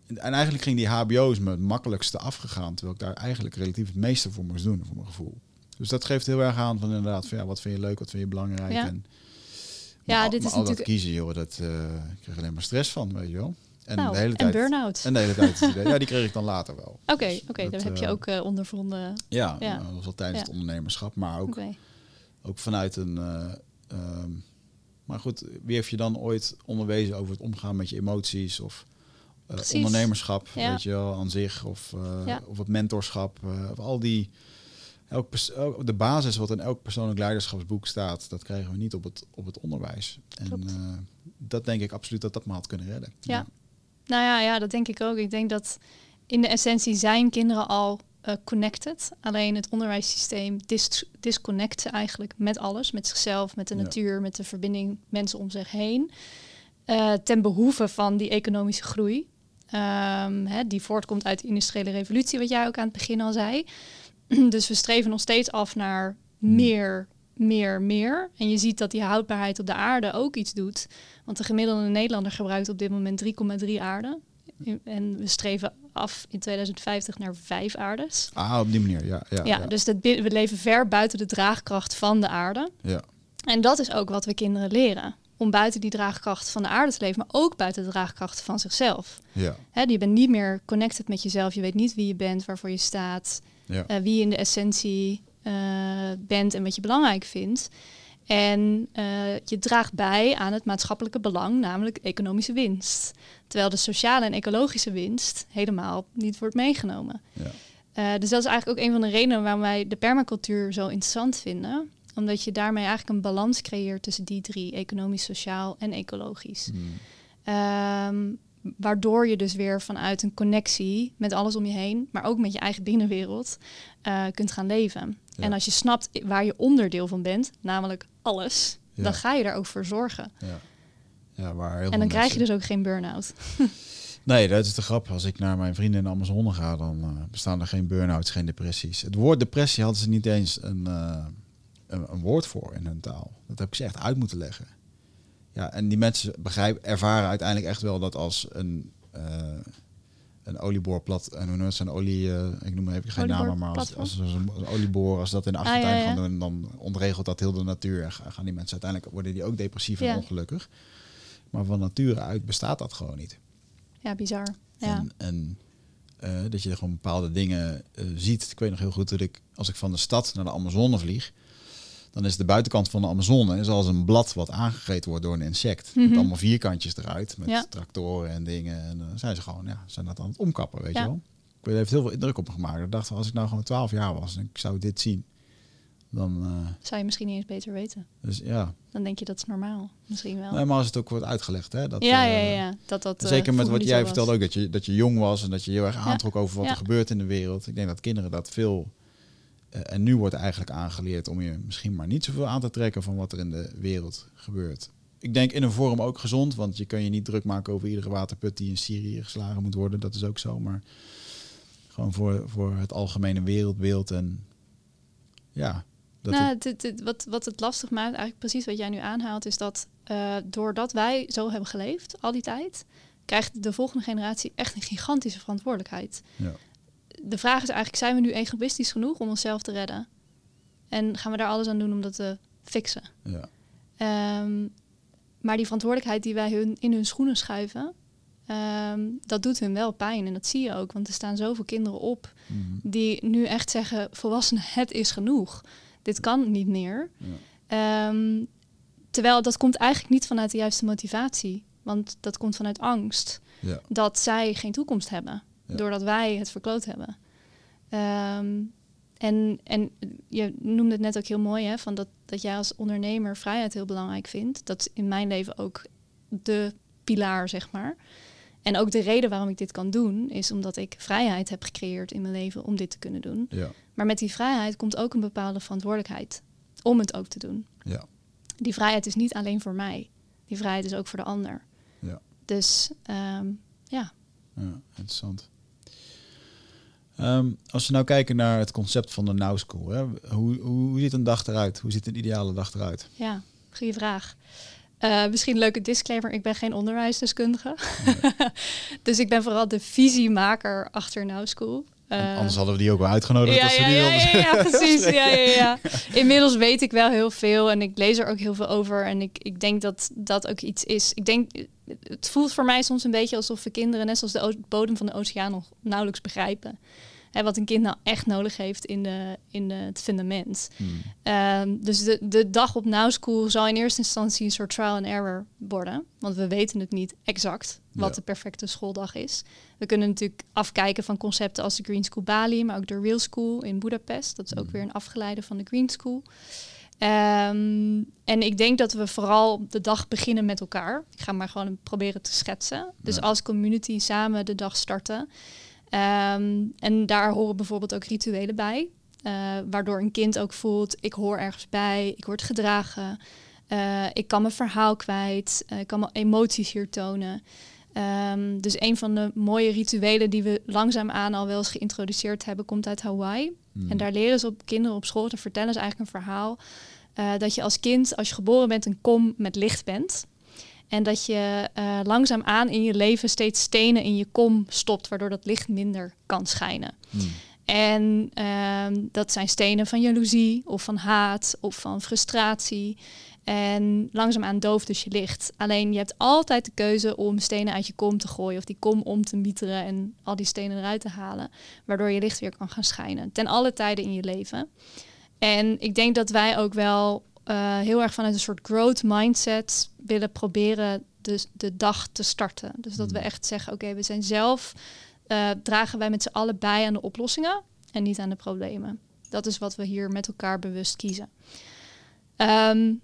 en, en eigenlijk ging die HBO's me het makkelijkste afgegaan, terwijl ik daar eigenlijk relatief het meeste voor moest doen, voor mijn gevoel. Dus dat geeft heel erg aan van inderdaad, van, ja, wat vind je leuk, wat vind je belangrijk. Ja. En, Ja, al- dit is al dat natuurlijk- kiezen, joh, dat eh, ik kreeg alleen maar stress van, weet je wel. En nou, de hele en tijd. burn-out. En de hele tijd. ja, die kreeg ik dan later wel. Oké, oké, dat, daar heb je eh, ook eh, ondervonden. Ja, Ja. dat was al tijdens Ja. het ondernemerschap, maar ook, ook vanuit een. Ehm, maar goed, wie heeft je dan ooit onderwezen over het omgaan met je emoties of eh, ondernemerschap, Ja. weet je wel, aan zich of, eh, Ja. of het mentorschap, eh, of al die. Elk de basis wat in elk persoonlijk leiderschapsboek staat, dat krijgen we niet op het, op het onderwijs. En Klopt. dat denk ik absoluut dat dat me had kunnen redden. Ja. Nou ja, ja, dat denk ik ook. Ik denk dat in de essentie zijn kinderen al eh, connected. Alleen het onderwijssysteem dis disconnect eigenlijk met alles. Met zichzelf, met de Ja. natuur, met de verbinding mensen om zich heen. eh, ten behoeve van die economische groei. Ehm, hè, die voortkomt uit de industriële revolutie, wat jij ook aan het begin al zei. dus we streven nog steeds af naar Hmm. meer, meer, meer. En je ziet dat die houdbaarheid op de aarde ook iets doet. Want de gemiddelde Nederlander gebruikt op dit moment 3,3 aarde. En we streven af in 2050 naar vijf aardes. Ah, op die manier, ja. Ja, Ja, ja, dus dat, we leven ver buiten de draagkracht van de aarde. ja. En dat is ook wat we kinderen leren. Om buiten die draagkracht van de aarde te leven, maar ook buiten de draagkracht van zichzelf. ja. Hè, je bent niet meer connected met jezelf. Je weet niet wie je bent, waarvoor je staat, ja. eh, wie je in de essentie eh, bent en wat je belangrijk vindt. En eh, je draagt bij aan het maatschappelijke belang, namelijk economische winst. Terwijl de sociale en ecologische winst helemaal niet wordt meegenomen. ja. Eh, dus dat is eigenlijk ook een van de redenen waarom wij de permacultuur zo interessant vinden. Omdat je daarmee eigenlijk een balans creëert tussen die drie, economisch, sociaal en ecologisch. Hmm. Ehm, waardoor je dus weer vanuit een connectie met alles om je heen, maar ook met je eigen binnenwereld, eh, kunt gaan leven. Ja. En als je snapt waar je onderdeel van bent, namelijk alles, Ja. dan ga je daar ook voor zorgen. Ja. Ja, waar heel En dan krijg je dus ook geen burn-out. Nee, dat is de grap. Als ik naar mijn vrienden in de Amazone ga, dan eh, bestaan er geen burn-outs, geen depressies. Het woord depressie hadden ze niet eens een, eh, een, een woord voor in hun taal. Dat heb ik ze echt uit moeten leggen. Ja, en die mensen begrijpen, ervaren uiteindelijk echt wel dat als een, eh een olieboorplat, en hoe noemen ze een olie, eh, ik noem even geen namen, maar als, als, als een, een olieboor, als dat in de Ah, achtertuin ja, ja. gaan doen, dan ontregelt dat heel de natuur. En ga- gaan die mensen uiteindelijk, worden die ook depressief en Ja. ongelukkig. Maar van nature uit bestaat dat gewoon niet. Ja, bizar. Ja. En, en eh, dat je gewoon bepaalde dingen eh, ziet. Ik weet nog heel goed dat ik, als ik van de stad naar de Amazone vlieg, dan is de buitenkant van de Amazone is als een blad wat aangegeten wordt door een insect. Met Mhm. allemaal vierkantjes eruit, met Ja. tractoren en dingen. En dan zijn ze gewoon, ja, zijn dat aan het omkappen, weet Ja. je wel. Ik heeft heel veel indruk op me gemaakt. Ik dacht, als ik nou gewoon 12 jaar was en ik zou dit zien, dan, eh, Zou je misschien niet eens beter weten. dus ja. Dan denk je dat is normaal. Misschien wel. Nee, maar als het ook wordt uitgelegd, hè. Dat, ja, ja, eh, ja. Dat, dat, eh, Zeker met wat jij vertelde ook, dat je, dat je jong was en dat je heel erg aantrok over wat Ja. er gebeurt in de wereld. Ik denk dat kinderen dat veel Eh, en nu wordt eigenlijk aangeleerd om je misschien maar niet zoveel aan te trekken van wat er in de wereld gebeurt. Ik denk in een vorm ook gezond, want je kan je niet druk maken over iedere waterput die in Syrië geslagen moet worden. Dat is ook zo, maar gewoon voor, voor het algemene wereldbeeld en ja. Dat nou, het... wat, wat het lastig maakt, eigenlijk precies wat jij nu aanhaalt, is dat uh, doordat wij zo hebben geleefd al die tijd, krijgt de volgende generatie echt een gigantische verantwoordelijkheid. Ja. De vraag is eigenlijk, zijn we nu egoïstisch genoeg om onszelf te redden? En gaan we daar alles aan doen om dat te fixen? Ja. Ehm, maar die verantwoordelijkheid die wij hun in hun schoenen schuiven, ehm, dat doet hun wel pijn. En dat zie je ook, want er staan zoveel kinderen op mhm. die nu echt zeggen: volwassenen, het is genoeg. Dit kan niet meer. Ja. Ehm, terwijl dat komt eigenlijk niet vanuit de juiste motivatie. Want dat komt vanuit angst. Ja. Dat zij geen toekomst hebben. Doordat wij het verkloot hebben. Ehm, en, en je noemde het net ook heel mooi, hè, van dat, dat jij als ondernemer vrijheid heel belangrijk vindt. Dat is in mijn leven ook de pilaar, zeg maar. En ook de reden waarom ik dit kan doen, is omdat ik vrijheid heb gecreëerd in mijn leven om dit te kunnen doen. Ja. Maar met die vrijheid komt ook een bepaalde verantwoordelijkheid om het ook te doen. Ja. Die vrijheid is niet alleen voor mij. Die vrijheid is ook voor de ander. Ja. Dus um, ja. Ja, interessant. Um, als we nou kijken naar het concept van de Now School, hè, hoe, hoe ziet een dag eruit? Hoe ziet een ideale dag eruit? Ja, goede vraag. Uh, misschien een leuke disclaimer, ik ben geen onderwijsdeskundige. dus ik ben vooral de visiemaker achter Now School. Uh, anders hadden we die ook wel uitgenodigd. Ja, ja, ja, ja, ja, precies. Ja, ja, ja. Inmiddels weet ik wel heel veel en ik lees er ook heel veel over. En ik, ik denk dat dat ook iets is. Ik denk, het voelt voor mij soms een beetje alsof we kinderen, net zoals de bodem van de oceaan, nog nauwelijks begrijpen hè, wat een kind nou echt nodig heeft in, de, in de, het fundament. Hmm. Ehm, dus de, de dag op Now School zal in eerste instantie een soort trial and error worden. Want we weten het niet exact wat de perfecte schooldag is. We kunnen natuurlijk afkijken van concepten als de Green School Bali, maar ook de Real School in Budapest. Dat is ook hmm. weer een afgeleide van de Green School. Um, en ik denk dat we vooral de dag beginnen met elkaar. Ik ga maar gewoon proberen te schetsen. Dus als community samen de dag starten. Ehm, en daar horen bijvoorbeeld ook rituelen bij. Uh, waardoor een kind ook voelt, ik hoor ergens bij, ik word gedragen. Uh, ik kan mijn verhaal kwijt, uh, ik kan mijn emoties hier tonen. Um, dus een van de mooie rituelen die we langzaamaan al wel eens geïntroduceerd hebben, komt uit Hawaii. Hmm. En daar leren ze op kinderen op school te vertellen, is eigenlijk een verhaal. dat je als kind, als je geboren bent, een kom met licht bent. En dat je uh, langzaamaan in je leven steeds stenen in je kom stopt, waardoor dat licht minder kan schijnen. Hmm. En uh, dat zijn stenen van jaloezie of van haat of van frustratie. En langzaamaan dooft dus je licht. Alleen je hebt altijd de keuze om stenen uit je kom te gooien of die kom om te mieteren en al die stenen eruit te halen, waardoor je licht weer kan gaan schijnen. Ten alle tijden in je leven. En ik denk dat wij ook wel uh, heel erg vanuit een soort growth mindset willen proberen de, de dag te starten. Dus dat we hmm. echt zeggen, oké, we zijn zelf, uh, dragen wij met z'n allen bij aan de oplossingen en niet aan de problemen. Dat is wat we hier met elkaar bewust kiezen. Um,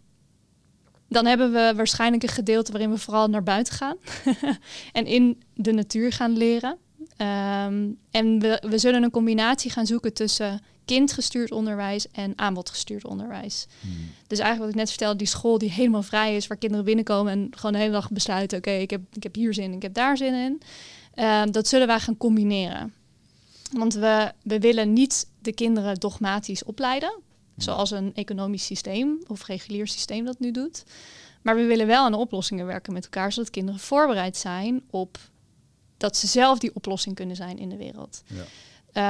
dan hebben we waarschijnlijk een gedeelte waarin we vooral naar buiten gaan en in de natuur gaan leren. Um, en we, we zullen een combinatie gaan zoeken tussen kindgestuurd onderwijs en aanbodgestuurd onderwijs. Hmm. Dus eigenlijk wat ik net vertelde, die school die helemaal vrij is, waar kinderen binnenkomen en gewoon de hele dag besluiten, oké, ik, heb, ik heb hier zin in, ik heb daar zin in. Ehm, dat zullen wij gaan combineren. Want we, we willen niet de kinderen dogmatisch opleiden, hmm. zoals een economisch systeem of regulier systeem dat nu doet. Maar we willen wel aan oplossingen werken met elkaar, zodat kinderen voorbereid zijn op dat ze zelf die oplossing kunnen zijn in de wereld. Ja.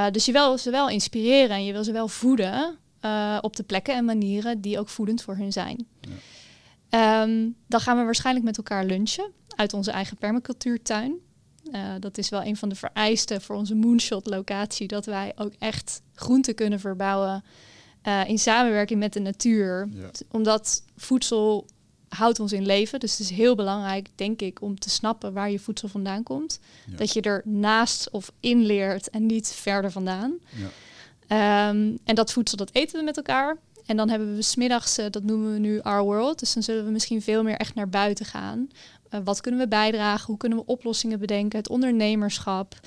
Uh, dus je wil ze wel inspireren en je wil ze wel voeden uh, op de plekken en manieren die ook voedend voor hun zijn. Ja. Um, dan gaan we waarschijnlijk met elkaar lunchen uit onze eigen permacultuurtuin. Uh, dat is wel een van de vereisten voor onze moonshot locatie, dat wij ook echt groenten kunnen verbouwen in samenwerking met de natuur. Ja. Omdat voedsel houdt ons in leven. Dus het is heel belangrijk, denk ik, om te snappen waar je voedsel vandaan komt. Dat je er naast of in leert en niet verder vandaan. Ja. Ehm, en dat voedsel, dat eten we met elkaar. En dan hebben we smiddags, uh, dat noemen we nu Our World. Dus dan zullen we misschien veel meer echt naar buiten gaan. Uh, wat kunnen we bijdragen? Hoe kunnen we oplossingen bedenken? Het ondernemerschap.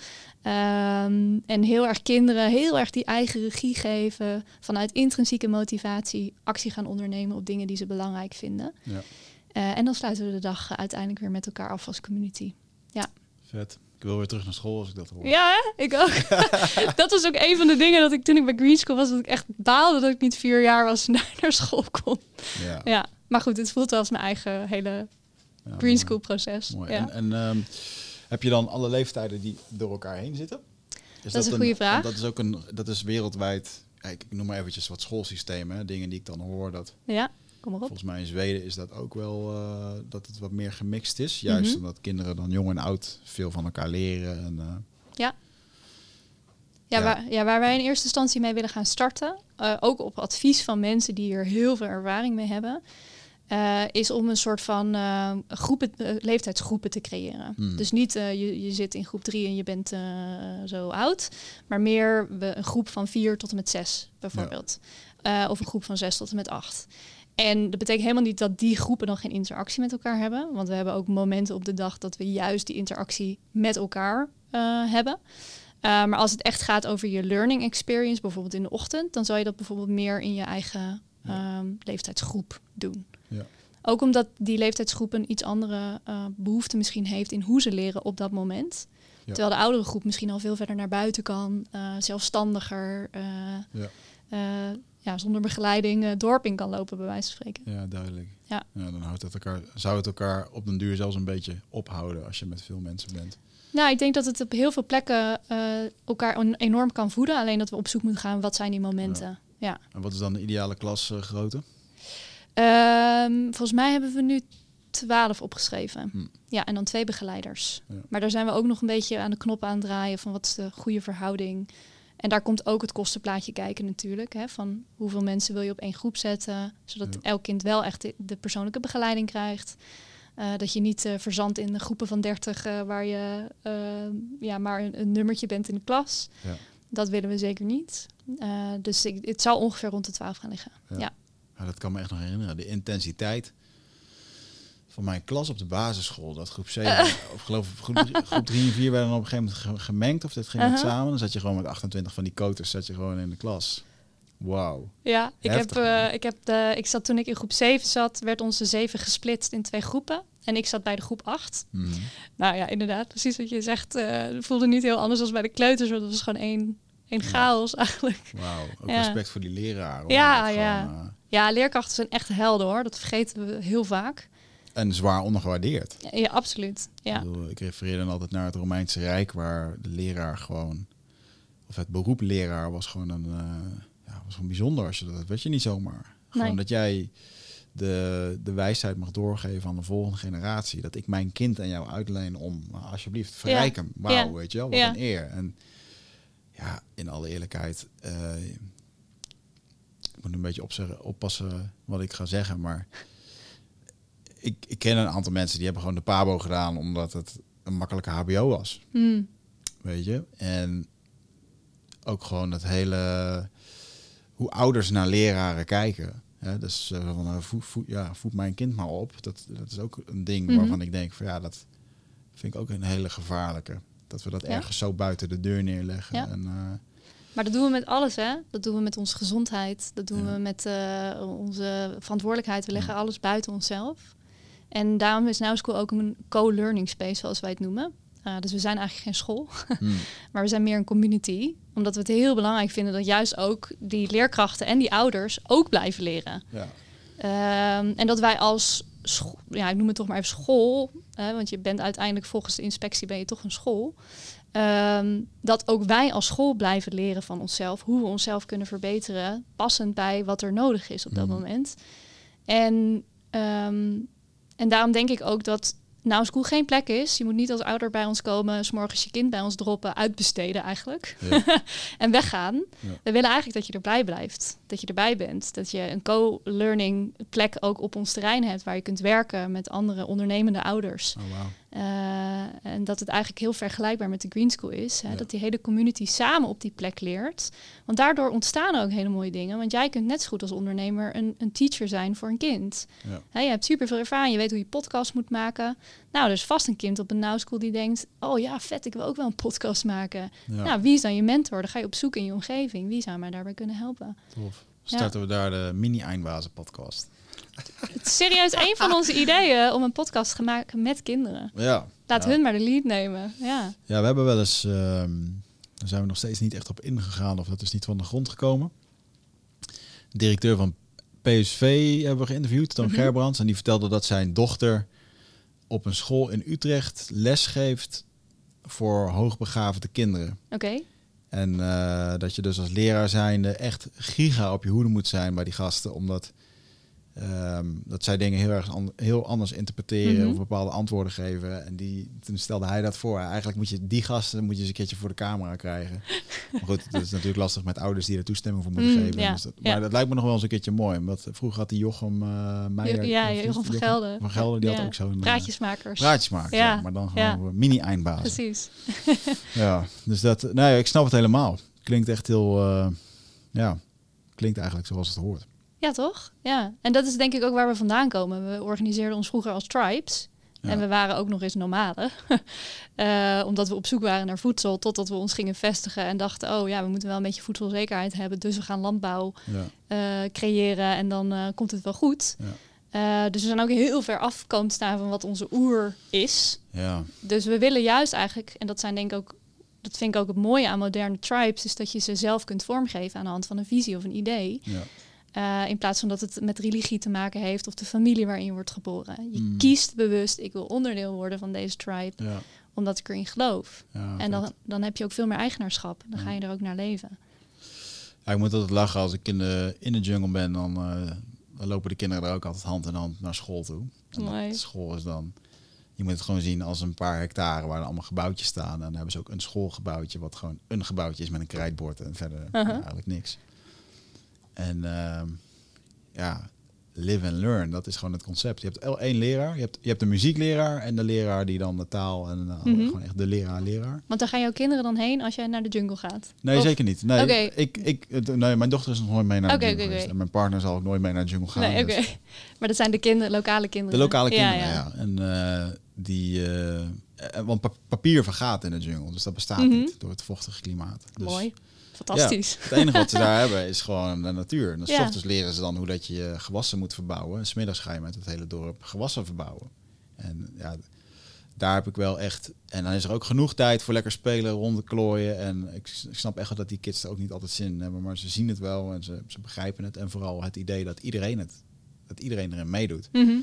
Um, en heel erg kinderen heel erg die eigen regie geven. Vanuit intrinsieke motivatie actie gaan ondernemen op dingen die ze belangrijk vinden. Ja. Uh, en dan sluiten we de dag uiteindelijk weer met elkaar af als community. Ja. Vet. Ik wil weer terug naar school als ik dat hoor. Ja, hè? ik ook. dat was ook een van de dingen dat ik toen ik bij Green School was, dat ik echt baalde dat ik niet vier jaar was naar, naar school kon. Ja. ja. Maar goed, het voelt wel als mijn eigen hele ja, Green School proces. Mooi. Ja. En, en um, heb je dan alle leeftijden die door elkaar heen zitten? Is dat, is een goede vraag. Dat is ook een, dat is wereldwijd. Ik noem maar eventjes wat schoolsystemen, dingen die ik dan hoor dat. Ja. Kom maar op. Volgens mij in Zweden is dat ook wel uh, dat het wat meer gemixt is. Juist mm -hmm. omdat kinderen dan jong en oud veel van elkaar leren. En, uh, ja. Ja, ja. Waar, ja, waar wij in eerste instantie mee willen gaan starten, uh, ook op advies van mensen die er heel veel ervaring mee hebben, is om een soort van groepen, leeftijdsgroepen te creëren. Mm. Dus niet je, je zit in groep drie en je bent zo oud, maar meer we, een groep van vier tot en met zes bijvoorbeeld. Ja. of een groep van zes tot en met acht. En dat betekent helemaal niet dat die groepen dan geen interactie met elkaar hebben. Want we hebben ook momenten op de dag dat we juist die interactie met elkaar hebben. Maar als het echt gaat over je learning experience, bijvoorbeeld in de ochtend, dan zou je dat bijvoorbeeld meer in je eigen um, leeftijdsgroep doen. Ja. Ook omdat die leeftijdsgroep een iets andere uh, behoefte misschien heeft in hoe ze leren op dat moment. Ja. Terwijl de oudere groep misschien al veel verder naar buiten kan, zelfstandiger. ja ja, zonder begeleiding dorp in kan lopen, bij wijze van spreken. Ja, duidelijk. Ja. ja dan houdt het elkaar, zou het elkaar op den duur zelfs een beetje ophouden als je met veel mensen bent. Nou, ik denk dat het op heel veel plekken elkaar enorm kan voeden. Alleen dat we op zoek moeten gaan, wat zijn die momenten? Ja. ja. En wat is dan de ideale klasgrootte? Uh, volgens mij hebben we nu twaalf opgeschreven. Hm. Ja, en dan twee begeleiders. Ja. Maar daar zijn we ook nog een beetje aan de knop aan het draaien van wat is de goede verhouding. En daar komt ook het kostenplaatje kijken natuurlijk. Hè, van hoeveel mensen wil je op één groep zetten. Zodat ja. elk kind wel echt de, persoonlijke begeleiding krijgt. Uh, dat je niet uh, verzandt in de groepen van 30 uh, waar je ja, maar een, een, nummertje bent in de klas. Ja. Dat willen we zeker niet. dus ik, het zal ongeveer rond de 12 gaan liggen. Ja. ja. Dat kan me echt nog herinneren. De intensiteit van mijn klas op de basisschool. Dat groep 7, of geloof ik, groep, groep 3 en 4 werden op een gegeven moment gemengd. Of dit ging uh -huh. samen. Dan zat je gewoon met 28 van die koters zat je gewoon in de klas. Wauw. Ja, ik, heb, uh, ik, heb de, ik zat toen ik in groep 7 zat, werd onze 7 gesplitst in twee groepen. En ik zat bij de groep 8. Mm -hmm. Nou ja, inderdaad, precies wat je zegt. Uh, voelde niet heel anders als bij de kleuters, want het was gewoon één, één chaos eigenlijk. Wauw, ook ja. respect voor die leraar. Hoor. Ja, ja. Gewoon. Ja, leerkrachten zijn echt helden hoor. Dat vergeten we heel vaak. En zwaar ondergewaardeerd. Ja, ja absoluut. Ja. Ik, bedoel, ik refereer dan altijd naar het Romeinse Rijk, waar de leraar gewoon, of het beroep leraar was gewoon een, uh, ja, was gewoon bijzonder als je dat, weet je niet zomaar. Gewoon nee. dat jij de, de wijsheid mag doorgeven aan de volgende generatie. Dat ik mijn kind aan jou uitleen om, nou, alsjeblieft, verrijk ja. hem. Wauw, ja. weet je wel, wat een eer. En ja, in alle eerlijkheid, uh, ik moet een beetje opzeggen, oppassen wat ik ga zeggen, maar ik, ik ken een aantal mensen die hebben gewoon de Pabo gedaan omdat het een makkelijke HBO was. Mm. Weet je? En ook gewoon het hele hoe ouders naar leraren kijken. Hè? Dus uh, van uh, voed, voed, ja, voed mijn kind maar op. Dat, dat is ook een ding mm -hmm. waarvan ik denk van ja, dat vind ik ook een hele gevaarlijke. Dat we dat ja? ergens zo buiten de deur neerleggen. Ja. En, uh, maar dat doen we met alles, hè? Dat doen we met onze gezondheid. Dat doen ja. we met uh, onze verantwoordelijkheid. We leggen alles buiten onszelf. En daarom is Now School ook een co-learning space, zoals wij het noemen. Uh, dus we zijn eigenlijk geen school, hmm. maar we zijn meer een community. Omdat we het heel belangrijk vinden dat juist ook die leerkrachten en die ouders ook blijven leren. Ja. Um, en dat wij als, ja, ik noem het toch maar even school, hè, want je bent uiteindelijk volgens de inspectie ben je toch een school. Um, dat ook wij als school blijven leren van onszelf, hoe we onszelf kunnen verbeteren, passend bij wat er nodig is op dat hmm. moment. En um, en daarom denk ik ook dat nou school geen plek is. Je moet niet als ouder bij ons komen, s morgens je kind bij ons droppen, uitbesteden eigenlijk. Ja. en weggaan. Ja. We willen eigenlijk dat je erbij blijft. Dat je erbij bent. Dat je een co-learning plek ook op ons terrein hebt waar je kunt werken met andere ondernemende ouders. Oh, wow. Eh, en dat het eigenlijk heel vergelijkbaar met de Green School is. Hè? Ja. Dat die hele community samen op die plek leert. Want daardoor ontstaan ook hele mooie dingen. Want jij kunt net zo goed als ondernemer een, een teacher zijn voor een kind. Ja. Hè, je hebt super veel ervaring, je weet hoe je podcast moet maken. Nou, er is vast een kind op een Now School die denkt... oh ja, vet, ik wil ook wel een podcast maken. Ja, Nou, wie is dan je mentor? Dan ga je op zoek in je omgeving. Wie zou mij daarbij kunnen helpen? tof. Starten we daar de mini-eindbazen podcast. Het is serieus een van onze ideeën om een podcast te maken met kinderen. Ja. Laat ja. hun maar de lead nemen. Ja. Ja, we hebben wel eens, ehm, daar zijn we nog steeds niet echt op ingegaan of dat is niet van de grond gekomen. De directeur van PSV hebben we geïnterviewd, Toon Mhm. Gerbrands, en die vertelde dat zijn dochter op een school in Utrecht les geeft voor hoogbegaafde kinderen. Oké. En eh, dat je dus als leraar zijnde echt giga op je hoede moet zijn bij die gasten, omdat ehm, dat zij dingen heel erg an- heel anders interpreteren Mhm. of bepaalde antwoorden geven. En die, toen stelde hij dat voor. Eigenlijk moet je die gasten moet je eens een keertje voor de camera krijgen. maar goed, dat is natuurlijk lastig met ouders die er toestemming voor moeten Mm, geven. ja, Dus dat- ja. maar dat lijkt me nog wel eens een keertje mooi. Omdat vroeger had die Jochem uh, Meijer... ja, Jochem van Gelder. Van Gelder, die Ja. had ook zo'n... eh, Praatjesmakers. praatjes maken, ja. Maar dan gewoon mini-eindbazen. Precies. Ja, dus dat, nee, ik snap het helemaal. Klinkt echt heel, eh, ja, klinkt eigenlijk zoals het hoort. Ja, toch? Ja. En dat is denk ik ook waar we vandaan komen. We organiseerden ons vroeger als tribes. Ja. En we waren ook nog eens nomaden. Eh, omdat we op zoek waren naar voedsel. Totdat we ons gingen vestigen en dachten... oh ja, we moeten wel een beetje voedselzekerheid hebben. Dus we gaan landbouw Ja, eh, creëren en dan eh, komt het wel goed. ja, dus we zijn ook heel ver af komen staan van wat onze oer is. ja, Dus we willen juist eigenlijk, en dat zijn denk ik ook, dat vind ik ook het mooie aan moderne tribes, is dat je ze zelf kunt vormgeven aan de hand van een visie of een idee. Eh, in plaats van dat het met religie te maken heeft of de familie waarin je wordt geboren. Je Mm. kiest bewust, ik wil onderdeel worden van deze tribe, ja. omdat ik erin geloof. ja en dan, dan heb je ook veel meer eigenaarschap. Dan Ja. ga je er ook naar leven. Ja, ik moet altijd lachen als ik in de, in de jungle ben, dan, eh, dan lopen de kinderen er ook altijd hand in hand naar school toe. En Mooi. school is dan, je moet het gewoon zien als een paar hectare waar er allemaal gebouwtjes staan. En dan hebben ze ook een schoolgebouwtje, wat gewoon een gebouwtje is met een krijtbord en verder eigenlijk niks. En ehm, ja, live and learn, dat is gewoon het concept. Je hebt el- één leraar, je hebt, je hebt de muziekleraar en de leraar die dan de taal en eh, Mhm. gewoon echt de leraar-leraar. Want daar gaan jouw kinderen dan heen als jij naar de jungle gaat. Nee, Of- zeker niet. Nee, ik, ik, nee, mijn dochter is nog nooit mee naar de jungle oké, geweest. oké. En mijn partner zal ook nooit mee naar de jungle gaan. Nee, oké. dus- Maar dat zijn de kinderen, lokale kinderen. De lokale kinderen, Ja, ja. ja. En eh, die... eh, want pa- papier vergaat in de jungle, dus dat bestaat Mhm. niet door het vochtige klimaat. Dus Mooi. Fantastisch. Het enige wat ze daar hebben is gewoon de natuur. En dan Ja. ochtends leren ze dan hoe dat je je gewassen moet verbouwen. En 's middags ga je met het hele dorp gewassen verbouwen. En ja, daar heb ik wel echt... En dan is er ook genoeg tijd voor lekker spelen, rondklooien. En ik, snap echt wel dat die kids er ook niet altijd zin in hebben. Maar ze zien het wel en ze, ze begrijpen het. En vooral het idee dat iedereen, het, dat iedereen erin meedoet. Mhm.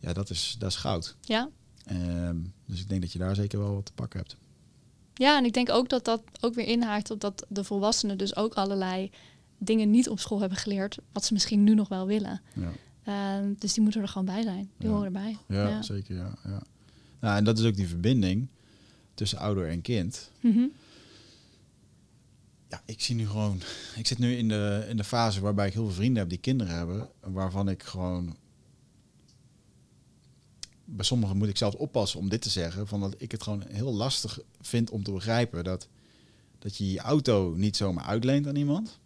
Ja, dat is, dat is goud. Ja. Ehm, dus ik denk dat je daar zeker wel wat te pakken hebt. Ja, en ik denk ook dat dat ook weer inhaakt op dat de volwassenen dus ook allerlei dingen niet op school hebben geleerd, wat ze misschien nu nog wel willen. Ja. Ehm, dus die moeten er gewoon bij zijn. Die Ja. horen erbij. Ja, zeker. Ja, ja. Nou, en dat is ook die verbinding tussen ouder en kind. Mhm. Ja, ik zie nu gewoon. Ik zit nu in de, in de fase waarbij ik heel veel vrienden heb die kinderen hebben. Waarvan ik gewoon. Bij sommigen moet ik zelfs oppassen om dit te zeggen. Van dat ik het gewoon heel lastig vind om te begrijpen dat, dat je je auto niet zomaar uitleent aan iemand.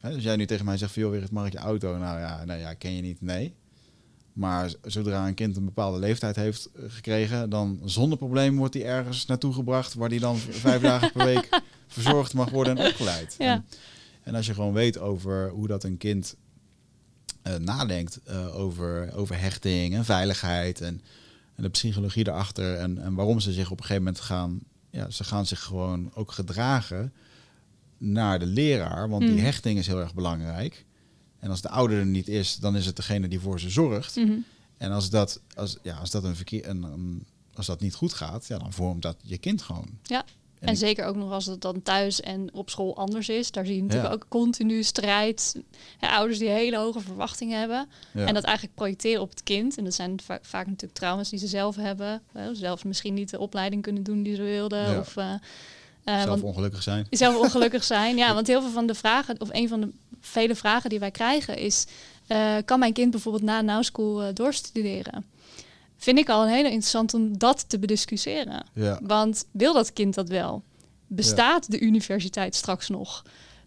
Hè, dus jij nu tegen mij zegt van joh, weer het je auto? Nou ja, nou ja, ken je niet? Nee. Maar zodra een kind een bepaalde leeftijd heeft eh, gekregen, dan zonder probleem wordt hij ergens naartoe gebracht waar hij dan vijf dagen per week verzorgd mag worden en opgeleid. Ja. En, en als je gewoon weet over hoe dat een kind eh, nadenkt eh, over, over hechting en veiligheid en, en de psychologie erachter en, en waarom ze zich op een gegeven moment gaan, ja, ze gaan zich gewoon ook gedragen naar de leraar, want die Mm. hechting is heel erg belangrijk. En als de ouder er niet is, dan is het degene die voor ze zorgt. Mhm. En als dat, als, ja, als dat, een verkeer, een, een- als dat niet goed gaat, ja, dan vormt dat je kind gewoon. Ja. En zeker ook nog als het dan thuis en op school anders is. Daar zie je natuurlijk Ja. ook continu strijd. Hè, ouders die hele hoge verwachtingen hebben. Ja. En dat eigenlijk projecteren op het kind. En dat zijn va- vaak natuurlijk trauma's die ze zelf hebben. Hè, zelf misschien niet de opleiding kunnen doen die ze wilden. Ja. Of, eh, eh, zelf want- ongelukkig zijn. zelf ongelukkig zijn. Ja, want heel veel van de vragen, of een van de vele vragen die wij krijgen is: eh, kan mijn kind bijvoorbeeld na Now School doorstuderen? Vind ik al een hele interessant om dat te bediscussiëren. Ja. Want wil dat kind dat wel? Bestaat de universiteit straks nog?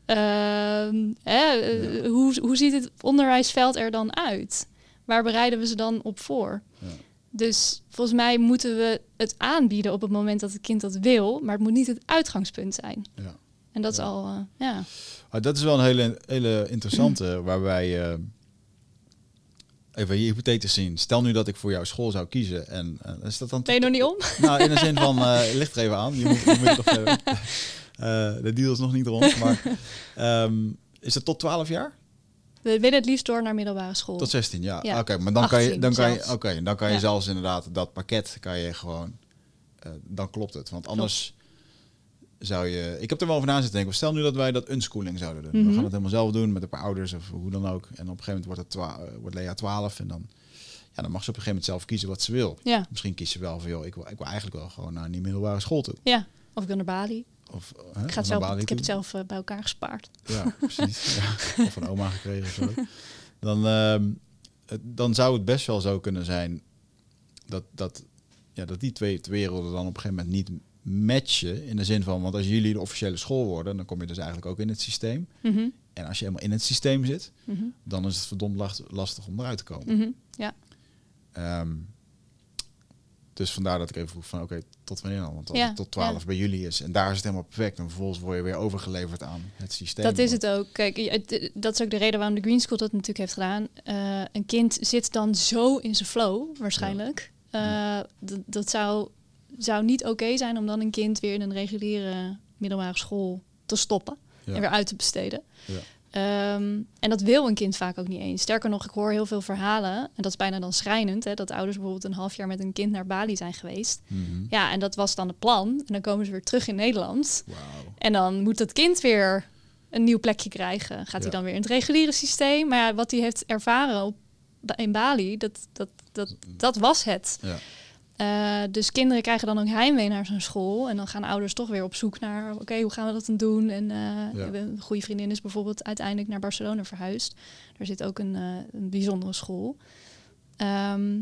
Ehm, hè, eh, Ja. hoe, hoe ziet het onderwijsveld er dan uit? Waar bereiden we ze dan op voor? Ja. Dus volgens mij moeten we het aanbieden op het moment dat het kind dat wil, maar het moet niet het uitgangspunt zijn. Ja. En dat is al, eh, ja. Maar dat is wel een hele, hele interessante, waarbij eh, even je hypothetisch zien. Stel nu dat ik voor jouw school zou kiezen en eh, is dat dan Ben je nog niet om? Nou, in de zin van, eh ligt er even aan. Je moet, je moet nog. Eh, de deal is nog niet rond, maar ehm, is het tot 12 jaar? We willen het liefst door naar middelbare school. Tot 16, ja. Ja. Oké, maar dan kan je, 18 dan kan je, zelfs. oké, dan kan je Ja. zelfs inderdaad dat pakket kan je gewoon, dan klopt het. Want anders zou je, ik heb er wel over na zitten denken. Stel nu dat wij dat unschooling zouden doen. We Mhm. gaan het helemaal zelf doen met een paar ouders of hoe dan ook. En op een gegeven moment wordt, het eh, wordt Lea 12 en dan, ja, dan mag ze op een gegeven moment zelf kiezen wat ze wil. Ja, Misschien kiest ze wel van, joh, ik wil, ik wil eigenlijk wel gewoon naar die middelbare school toe. ja. Of ik wil naar Bali. Of, hè, Ik, of ga zelf, Bali ik heb het zelf eh, bij elkaar gespaard. Ja, precies. ja. Of van oma gekregen of zo. Dan, ehm, dan zou het best wel zo kunnen zijn dat, dat, ja, dat die twee werelden dan op een gegeven moment niet matchen. In de zin van, want als jullie de officiële school worden, dan kom je dus eigenlijk ook in het systeem. Mhm, En als je helemaal in het systeem zit, mhm, dan is het verdomd last- lastig om eruit te komen. mhm. Ja, Ehm, dus vandaar dat ik even vroeg van, oké, tot wanneer dan? Want als Ja, het tot 12 ja. bij jullie is en daar is het helemaal perfect, en vervolgens word je weer overgeleverd aan het systeem. dat is het ook. Kijk, dat is ook de reden waarom de Green School dat natuurlijk heeft gedaan. Eh, een kind zit dan zo in zijn flow, waarschijnlijk. Eh, dat zou, zou niet oké zijn om dan een kind weer in een reguliere middelbare school te stoppen Ja. en weer uit te besteden. Ja. Ehm, en dat wil een kind vaak ook niet eens. Sterker nog, ik hoor heel veel verhalen, en dat is bijna dan schrijnend, hè, dat ouders bijvoorbeeld een half jaar met een kind naar Bali zijn geweest. Mhm. Ja, en dat was dan het plan. En dan komen ze weer terug in Nederland. En dan moet dat kind weer een nieuw plekje krijgen. Gaat Ja. hij dan weer in het reguliere systeem? Maar ja, wat hij heeft ervaren op, in Bali, dat, dat, dat, dat was het. Ja. Eh, dus kinderen krijgen dan ook heimwee naar zo'n school. En dan gaan ouders toch weer op zoek naar... oké, hoe gaan we dat dan doen? En eh, een goede vriendin is bijvoorbeeld uiteindelijk naar Barcelona verhuisd. Daar zit ook een, eh, een bijzondere school. Ehm,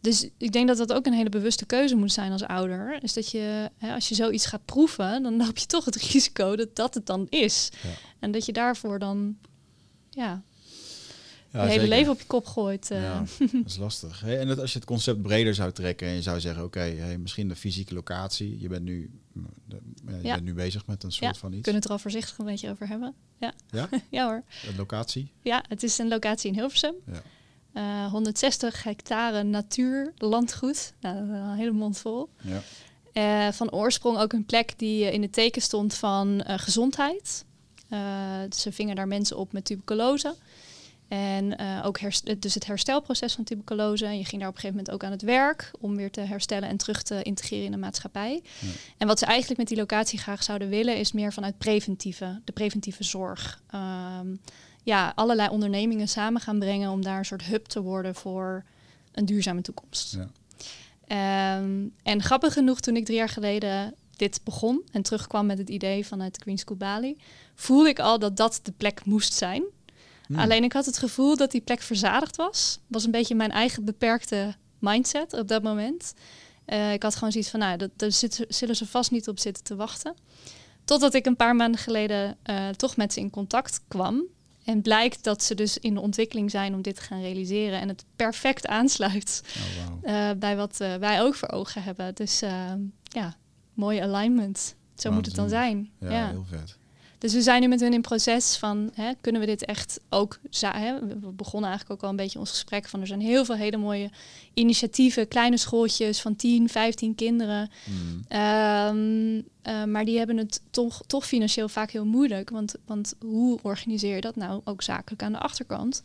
dus ik denk dat dat ook een hele bewuste keuze moet zijn als ouder. Is dat je, hè, als je zoiets gaat proeven, dan loop je toch het risico dat dat het dan is. Ja. En dat je daarvoor dan Ja, je hele zeker. leven op je kop gooit. eh. Ja, dat is lastig. Hey, en dat als je het concept breder zou trekken en je zou zeggen, oké, hey, misschien de fysieke locatie. Je bent nu, de- je Ja. bent nu bezig met een soort Ja, van We iets. kunnen het er al voorzichtig een beetje over hebben. Ja, Ja, ja hoor. de locatie. Ja, het is een locatie in Hilversum. Ja. Eh, 160 hectare natuur, landgoed. Nou, dat is een hele mond vol. Ja. Eh, van oorsprong ook een plek die eh, in het teken stond van eh, gezondheid. Eh, ze vingen daar mensen op met tuberculose. En eh, ook dus het herstelproces van tuberculose. En je ging daar op een gegeven moment ook aan het werk om weer te herstellen en terug te integreren in de maatschappij. Ja. En wat ze eigenlijk met die locatie graag zouden willen, is meer vanuit preventieve, de preventieve zorg. Ehm, ja, allerlei ondernemingen samen gaan brengen om daar een soort hub te worden voor een duurzame toekomst. Ja. Ehm, en grappig genoeg, toen ik drie jaar geleden dit begon en terugkwam met het idee vanuit Green School Bali, voelde ik al dat dat de plek moest zijn. Hmm. Alleen ik had het gevoel dat die plek verzadigd was. was een beetje mijn eigen beperkte mindset op dat moment. Eh, ik had gewoon zoiets van, nou, dat, daar zit- zullen ze vast niet op zitten te wachten. Totdat ik een paar maanden geleden eh, toch met ze in contact kwam. En blijkt dat ze dus in de ontwikkeling zijn om dit te gaan realiseren. En het perfect aansluit Oh, eh, bij wat wij ook voor ogen hebben. Dus ja, mooie alignment. Zo moet het dan zijn. Ja, Ja, heel vet. Dus we zijn nu met hun in proces van, hè, kunnen we dit echt ook... Hè, we we begonnen eigenlijk ook al een beetje ons gesprek van... er zijn heel veel hele mooie initiatieven, kleine schooltjes van 10, 15 kinderen. Hmm. Ehm, eh, maar die hebben het toch, toch financieel vaak heel moeilijk. Want, want hoe organiseer je dat nou ook zakelijk aan de achterkant?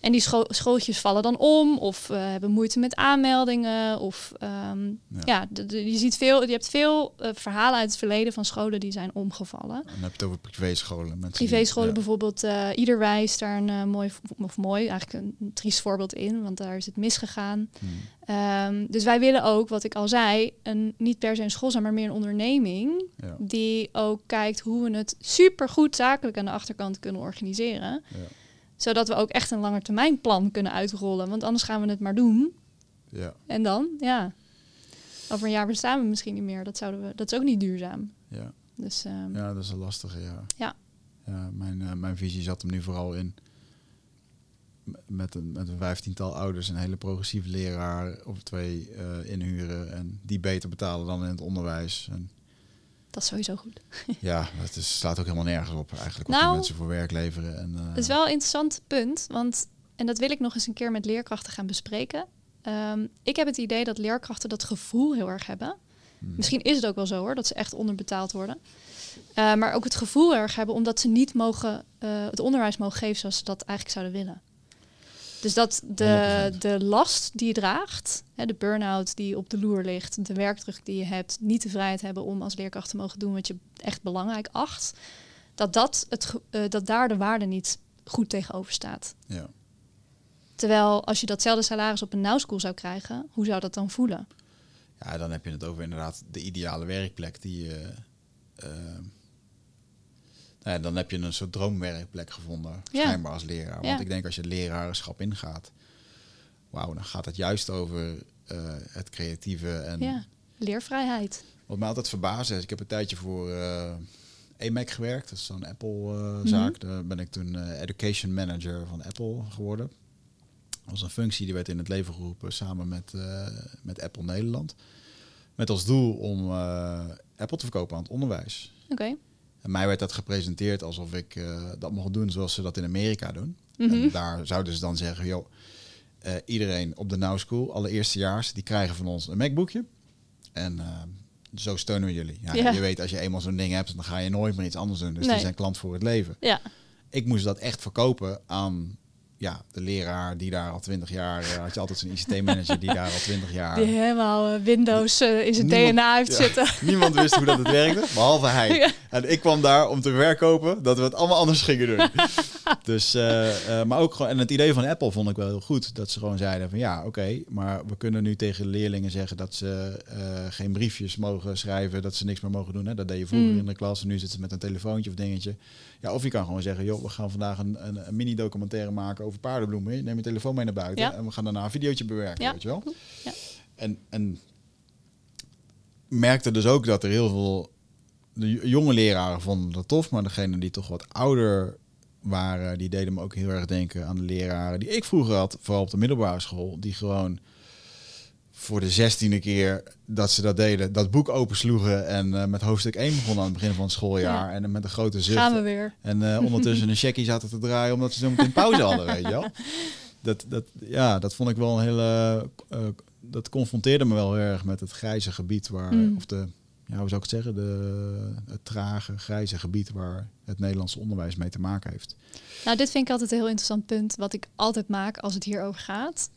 En die scho- schooltjes vallen dan om of eh, hebben moeite met aanmeldingen. Of ehm, Ja. ja, de- de- je, ziet veel, je hebt veel eh, verhalen uit het verleden van scholen die zijn omgevallen. En dan heb je het over privéscholen. Privéscholen ja. bijvoorbeeld, eh Iederwijs daar een mooi, of mooi, eigenlijk een, triest voorbeeld in, want daar is het misgegaan. Hmm. Ehm, dus wij willen ook, wat ik al zei, een, niet per se een school zijn, maar meer een onderneming. Ja. Die ook kijkt hoe we het supergoed zakelijk aan de achterkant kunnen organiseren. Ja. Zodat we ook echt een langetermijnplan kunnen uitrollen. Want anders gaan we het maar doen. Ja, En dan? Ja. Over een jaar bestaan we misschien niet meer. Dat, zouden we, dat is ook niet duurzaam. ja. Dus ehm, ja, dat is een lastige, ja. Ja. ja mijn, eh, mijn visie zat hem nu vooral in met een, met een vijftiental ouders een hele progressieve leraar of twee eh, inhuren en die beter betalen dan in het onderwijs. En dat is sowieso goed. ja, dat is, slaat ook helemaal nergens op eigenlijk wat Nou, die mensen voor werk leveren. En, Dat is wel een interessant punt, want en dat wil ik nog eens een keer met leerkrachten gaan bespreken. Ehm, ik heb het idee dat leerkrachten dat gevoel heel erg hebben. hmm, Misschien is het ook wel zo hoor, dat ze echt onderbetaald worden. Eh, maar ook het gevoel erg hebben omdat ze niet mogen, eh, het onderwijs mogen geven zoals ze dat eigenlijk zouden willen. Dus dat de, 100%. de last die je draagt, hè, de burn-out die op de loer ligt, de werkdruk die je hebt, niet de vrijheid hebben om als leerkracht te mogen doen wat je echt belangrijk acht, dat, dat, het, eh, dat daar de waarde niet goed tegenover staat. ja. Terwijl als je datzelfde salaris op een now school zou krijgen, hoe zou dat dan voelen? ja, dan heb je het over inderdaad de ideale werkplek die je... eh, nou ja, dan heb je een soort droomwerkplek gevonden, Ja. schijnbaar als leraar. Want Ja. ik denk als je het lerarenschap ingaat, wauw, dan gaat het juist over eh, het creatieve. En Ja, leervrijheid. wat mij altijd verbaasde is, ik heb een tijdje voor eh AMAC gewerkt, dat is zo'n Apple-zaak. Daar ben ik toen eh, education manager van Apple geworden. Dat was een functie die werd in het leven geroepen samen met, eh, met Apple Nederland. Met als doel om eh, Apple te verkopen aan het onderwijs. Oké. En mij werd dat gepresenteerd alsof ik eh, dat mocht doen zoals ze dat in Amerika doen. Mhm. En daar zouden ze dan zeggen, joh, eh, iedereen op de Now School, alle eerstejaars, die krijgen van ons een MacBookje. En eh, zo steunen we jullie. Ja, Ja. Je weet, als je eenmaal zo'n ding hebt, dan ga je nooit meer iets anders doen. Dus Nee. die zijn klant voor het leven. Ja, Ik moest dat echt verkopen aan ja, de leraar die daar al twintig jaar, eh, had je altijd zo'n ICT-manager die daar al twintig jaar... die helemaal eh, Windows eh, in zijn Niemand- DNA heeft ja. zitten. Niemand wist hoe dat het werkte, behalve hij. Ja. En ik kwam daar om te verkopen dat we het allemaal anders gingen doen. dus, maar ook gewoon, en het idee van Apple vond ik wel heel goed. Dat ze gewoon zeiden van ja, oké, maar we kunnen nu tegen leerlingen zeggen dat ze geen briefjes mogen schrijven, dat ze niks meer mogen doen. Hè? Dat deed je vroeger Mm. in de klas en nu zitten ze met een telefoontje of dingetje. Ja, of je kan gewoon zeggen, joh, we gaan vandaag een, een, een mini-documentaire maken over paardenbloemen. Je neemt je telefoon mee naar buiten Ja. en we gaan daarna een videootje bewerken, Ja. weet je wel. Ja. En, en merkte dus ook dat er heel veel de jonge leraren vonden dat tof, maar degene die toch wat ouder waren, die deden me ook heel erg denken aan de leraren die ik vroeger had, vooral op de middelbare school, die gewoon voor de zestiende keer dat ze dat deden, dat boek opensloegen en eh, met hoofdstuk 1 begonnen aan het begin van het schooljaar Ja. en met een grote zucht Gaan we weer. en eh, ondertussen een checkie zaten te draaien omdat ze zo meteen pauze hadden, weet je wel. Dat, dat, ja, dat vond ik wel een hele... eh, dat confronteerde me wel heel erg met het grijze gebied waar... Mm. Of de, ja, hoe zou ik het zeggen? De, het trage, grijze gebied waar het Nederlandse onderwijs mee te maken heeft. Nou, dit vind ik altijd een heel interessant punt, wat ik altijd maak als het hierover gaat.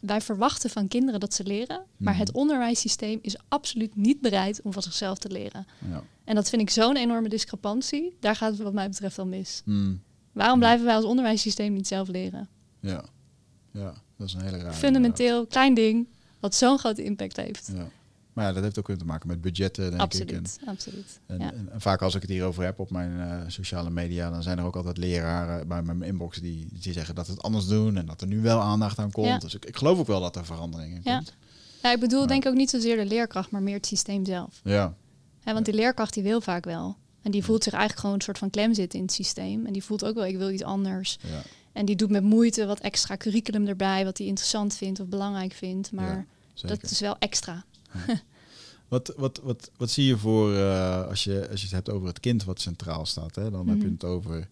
Wij verwachten van kinderen dat ze leren, maar Mhm. het onderwijssysteem is absoluut niet bereid om van zichzelf te leren. Ja. En dat vind ik zo'n enorme discrepantie. Daar gaat het wat mij betreft wel mis. Mm, Waarom blijven wij als onderwijssysteem niet zelf leren? ja. ja, dat is een hele rare... Fundamenteel, klein ding, wat zo'n grote impact heeft. Ja. Maar ja, dat heeft ook te maken met budgetten, denk ik. En, absoluut, absoluut. en, ja. en, en vaak als ik het hierover heb op mijn eh, sociale media, dan zijn er ook altijd leraren bij mijn inbox die, die zeggen dat het anders doen en dat er nu wel aandacht aan komt. Ja. Dus ik, ik geloof ook wel dat er verandering in Ja. komt. Ja, ik bedoel Maar- denk ik ook niet zozeer de leerkracht, maar meer het systeem zelf. Ja, want die leerkracht die wil vaak wel. En die voelt zich eigenlijk gewoon een soort van klem zitten in het systeem. En die voelt ook wel, ik wil iets anders. ja. En die doet met moeite wat extra curriculum erbij, wat hij interessant vindt of belangrijk vindt. Maar Ja, dat is wel extra. Wat, wat, wat, wat zie je voor, eh, als, je, als je het hebt over het kind wat centraal staat, hè? dan heb je Mhm. het over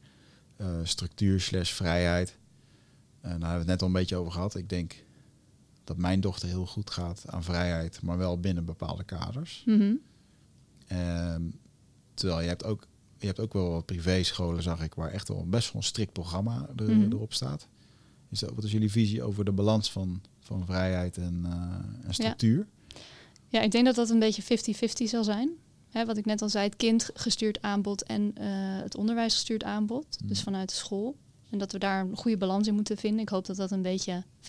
eh, structuur slash vrijheid. En daar hebben we het net al een beetje over gehad. Ik denk dat mijn dochter heel goed gaat aan vrijheid, maar wel binnen bepaalde kaders. Mhm. Ehm, terwijl je hebt ook, je hebt ook wel wat privéscholen, zag ik, waar echt wel best wel een strikt programma er, Mhm. erop staat. Is dat, wat is jullie visie over de balans van, van vrijheid en, en structuur? Ja, ik denk dat dat een beetje 50-50 zal zijn. Hè, wat ik net al zei, het kind gestuurd aanbod en eh, het onderwijs gestuurd aanbod. Dus vanuit de school. En dat we daar een goede balans in moeten vinden. Ik hoop dat dat een beetje 50-50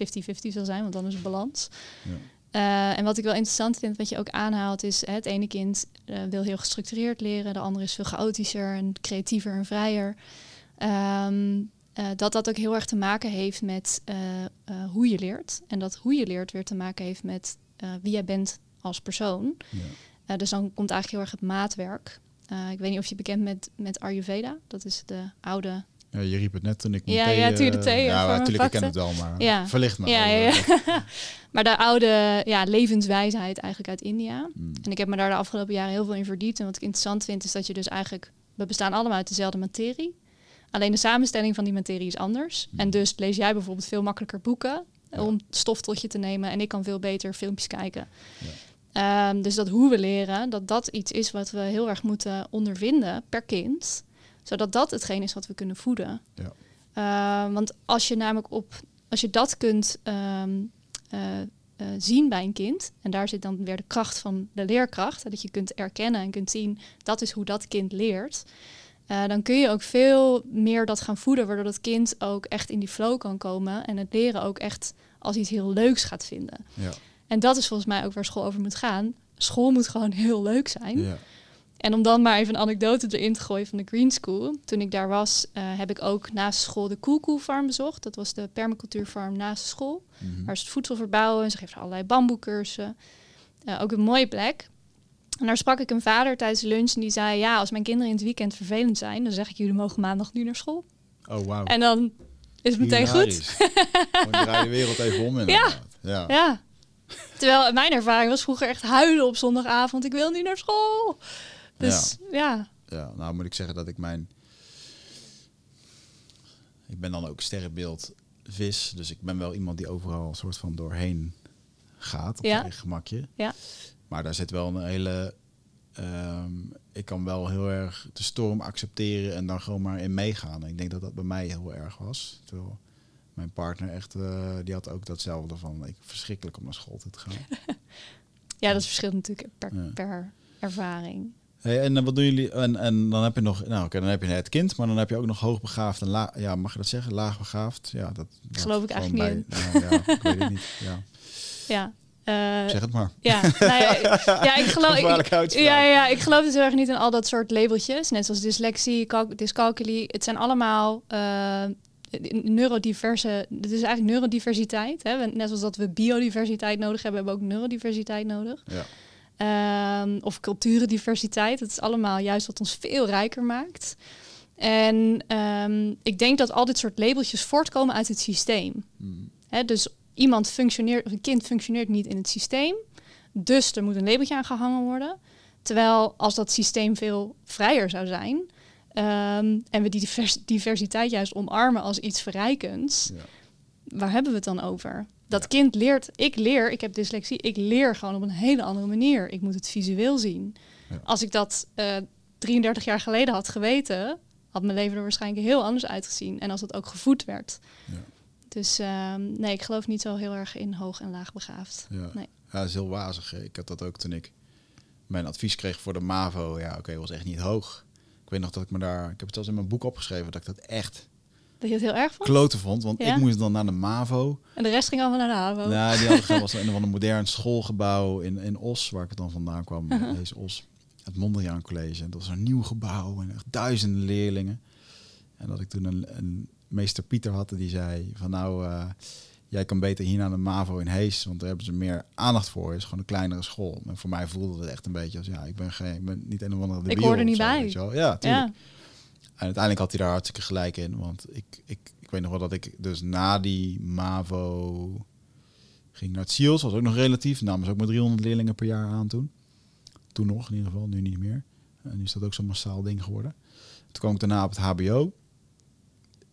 zal zijn, want dan is het balans. Ja. Eh, en wat ik wel interessant vind, wat je ook aanhaalt, is hè, het ene kind eh, wil heel gestructureerd leren, de andere is veel chaotischer en creatiever en vrijer. Ehm, eh, dat dat ook heel erg te maken heeft met hoe je leert. En dat hoe je leert weer te maken heeft met wie jij bent als persoon. Ja. Eh, dus dan komt eigenlijk heel erg het maatwerk. Eh, ik weet niet of je bekend bent met Ayurveda. Dat is de oude Ja, je riep het net toen ik Ja, thee, ja, toen je de eh, thee, eh, Ja, natuurlijk, ik ken het wel, maar Ja. verlicht me. Ja, ja, ja. maar de oude ja, levenswijsheid eigenlijk uit India. Mm. En ik heb me daar de afgelopen jaren heel veel in verdiept. En wat ik interessant vind, is dat je dus eigenlijk... We bestaan allemaal uit dezelfde materie. Alleen de samenstelling van die materie is anders. Mm. En dus lees jij bijvoorbeeld veel makkelijker boeken... Ja. om stof tot je te nemen. En ik kan veel beter filmpjes kijken. Ja. Ehm, dus dat hoe we leren, dat dat iets is wat we heel erg moeten ondervinden per kind. Zodat dat hetgeen is wat we kunnen voeden. Ja. Ehm, want als je namelijk op... Als je dat kunt ehm, eh, eh, zien bij een kind. En daar zit dan weer de kracht van de leerkracht. Dat je kunt erkennen en kunt zien, dat is hoe dat kind leert. Eh, dan kun je ook veel meer dat gaan voeden, waardoor dat kind ook echt in die flow kan komen. En het leren ook echt als iets heel leuks gaat vinden. Ja. En dat is volgens mij ook waar school over moet gaan. School moet gewoon heel leuk zijn. Ja. En om dan maar even een anekdote erin te gooien van de Green School. Toen ik daar was, eh, heb ik ook naast school de Cool Farm bezocht. Dat was de permacultuurfarm naast school. Mhm. Waar ze het voedsel verbouwen. Ze geven allerlei bamboecursussen. Eh, ook een mooie plek. En daar sprak ik een vader tijdens de lunch en die zei... ja, als mijn kinderen in het weekend vervelend zijn... dan zeg ik, jullie mogen maandag niet naar school. Oh, wauw. En dan is het meteen goed. Gewoon draai de wereld even om inderdaad. Ja. Ja. Terwijl mijn ervaring was vroeger echt huilen op zondagavond. Ik wil niet naar school. Dus ja, Ja, nou moet ik zeggen dat ik mijn... Ik ben dan ook sterrenbeeld vis. Dus ik ben wel iemand die overal een soort van doorheen gaat. Op Ja. eigen gemakje. Ja. Maar daar zit wel een hele... ehm, ik kan wel heel erg de storm accepteren en dan gewoon maar in meegaan. En ik denk dat dat bij mij heel erg was. Terwijl mijn partner echt, eh, die had ook datzelfde van, ik verschrikkelijk om naar school te gaan. ja, dat verschilt natuurlijk per, Ja. per ervaring. Hey, en eh, wat doen jullie? En, en dan heb je nog, nou oké, dan heb je het kind, maar dan heb je ook nog hoogbegaafd en la, ja, mag je dat zeggen? Laagbegaafd? Ja, dat, dat Geloof ik eigenlijk bij- nou, ja, ik weet het niet. Ja, Ja. Eh, zeg het maar. ja, nou ja, ja, ik geloof. Ik, ja, ja, ik geloof dus heel erg niet in al dat soort labeltjes. Net zoals dyslexie, cal- dyscalculie. Het zijn allemaal neurodiverse. Het is eigenlijk neurodiversiteit. Hè? Net zoals dat we biodiversiteit nodig hebben, hebben we ook neurodiversiteit nodig. Ja. Ehm, of culturendiversiteit. Het is allemaal juist wat ons veel rijker maakt. En ehm, ik denk dat al dit soort labeltjes voortkomen uit het systeem. Mm, Hè, dus iemand functioneert, of een kind functioneert niet in het systeem. Dus er moet een labeltje aan gehangen worden. Terwijl als dat systeem veel vrijer zou zijn. Ehm, en we die divers- diversiteit juist omarmen als iets verrijkends. ja. Waar hebben we het dan over? Dat Ja. kind leert, ik leer, ik heb dyslexie, ik leer gewoon op een hele andere manier. Ik moet het visueel zien. Ja. Als ik dat eh 33 jaar geleden had geweten, had mijn leven er waarschijnlijk heel anders uitgezien. En als het ook gevoed werd. Ja. Dus ehm, nee, ik geloof niet zo heel erg in hoog en laag begaafd. Ja. Nee. ja, dat is heel wazig. hè. Ik had dat ook toen ik mijn advies kreeg voor de MAVO. Ja, oké, was echt niet hoog. Ik weet nog dat ik me daar, ik heb het zelfs in mijn boek opgeschreven, dat ik dat echt Dat je het heel erg vond? kloten vond. Want Ja? ik moest dan naar de MAVO. En de rest ging allemaal naar de HAVO. Nou, die hadden was een van een modern schoolgebouw in, in Os, waar ik dan vandaan kwam. Deze Os. Het Mondriaan College. En dat was een nieuw gebouw en echt duizenden leerlingen. En dat ik toen een, een meester Pieter had die zei van nou, eh, jij kan beter hier naar de MAVO in Hees, want daar hebben ze meer aandacht voor. Het is gewoon een kleinere school. En voor mij voelde het echt een beetje als ja, ik ben geen, ik ben niet een of andere debiel hoor er niet zo, bij. Ja, tuurlijk. ja. En uiteindelijk had hij daar hartstikke gelijk in. Want ik, ik, ik weet nog wel dat ik dus na die MAVO ging naar het SIELS. Was ook nog relatief. Namen ze ook maar 300 leerlingen per jaar aan toen. Toen nog in ieder geval, nu niet meer. En nu is dat ook zo'n massaal ding geworden. Toen kwam ik daarna op het HBO.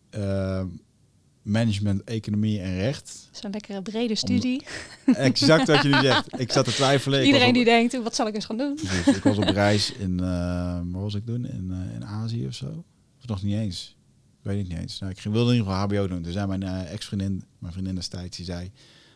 Eh, management, economie en recht. Zo'n lekkere brede studie. Exact wat je nu zegt. Ik zat te twijfelen. Iedereen die denkt, wat zal ik eens gaan doen? Ik was op reis in, eh, waar was ik toen? In, eh, in Azië of zo. Of nog niet eens. Ik weet het niet eens. Nou, ik ging- wilde in ieder geval HBO doen. Toen zei mijn eh, ex-vriendin, mijn vriendin destijds, die zei...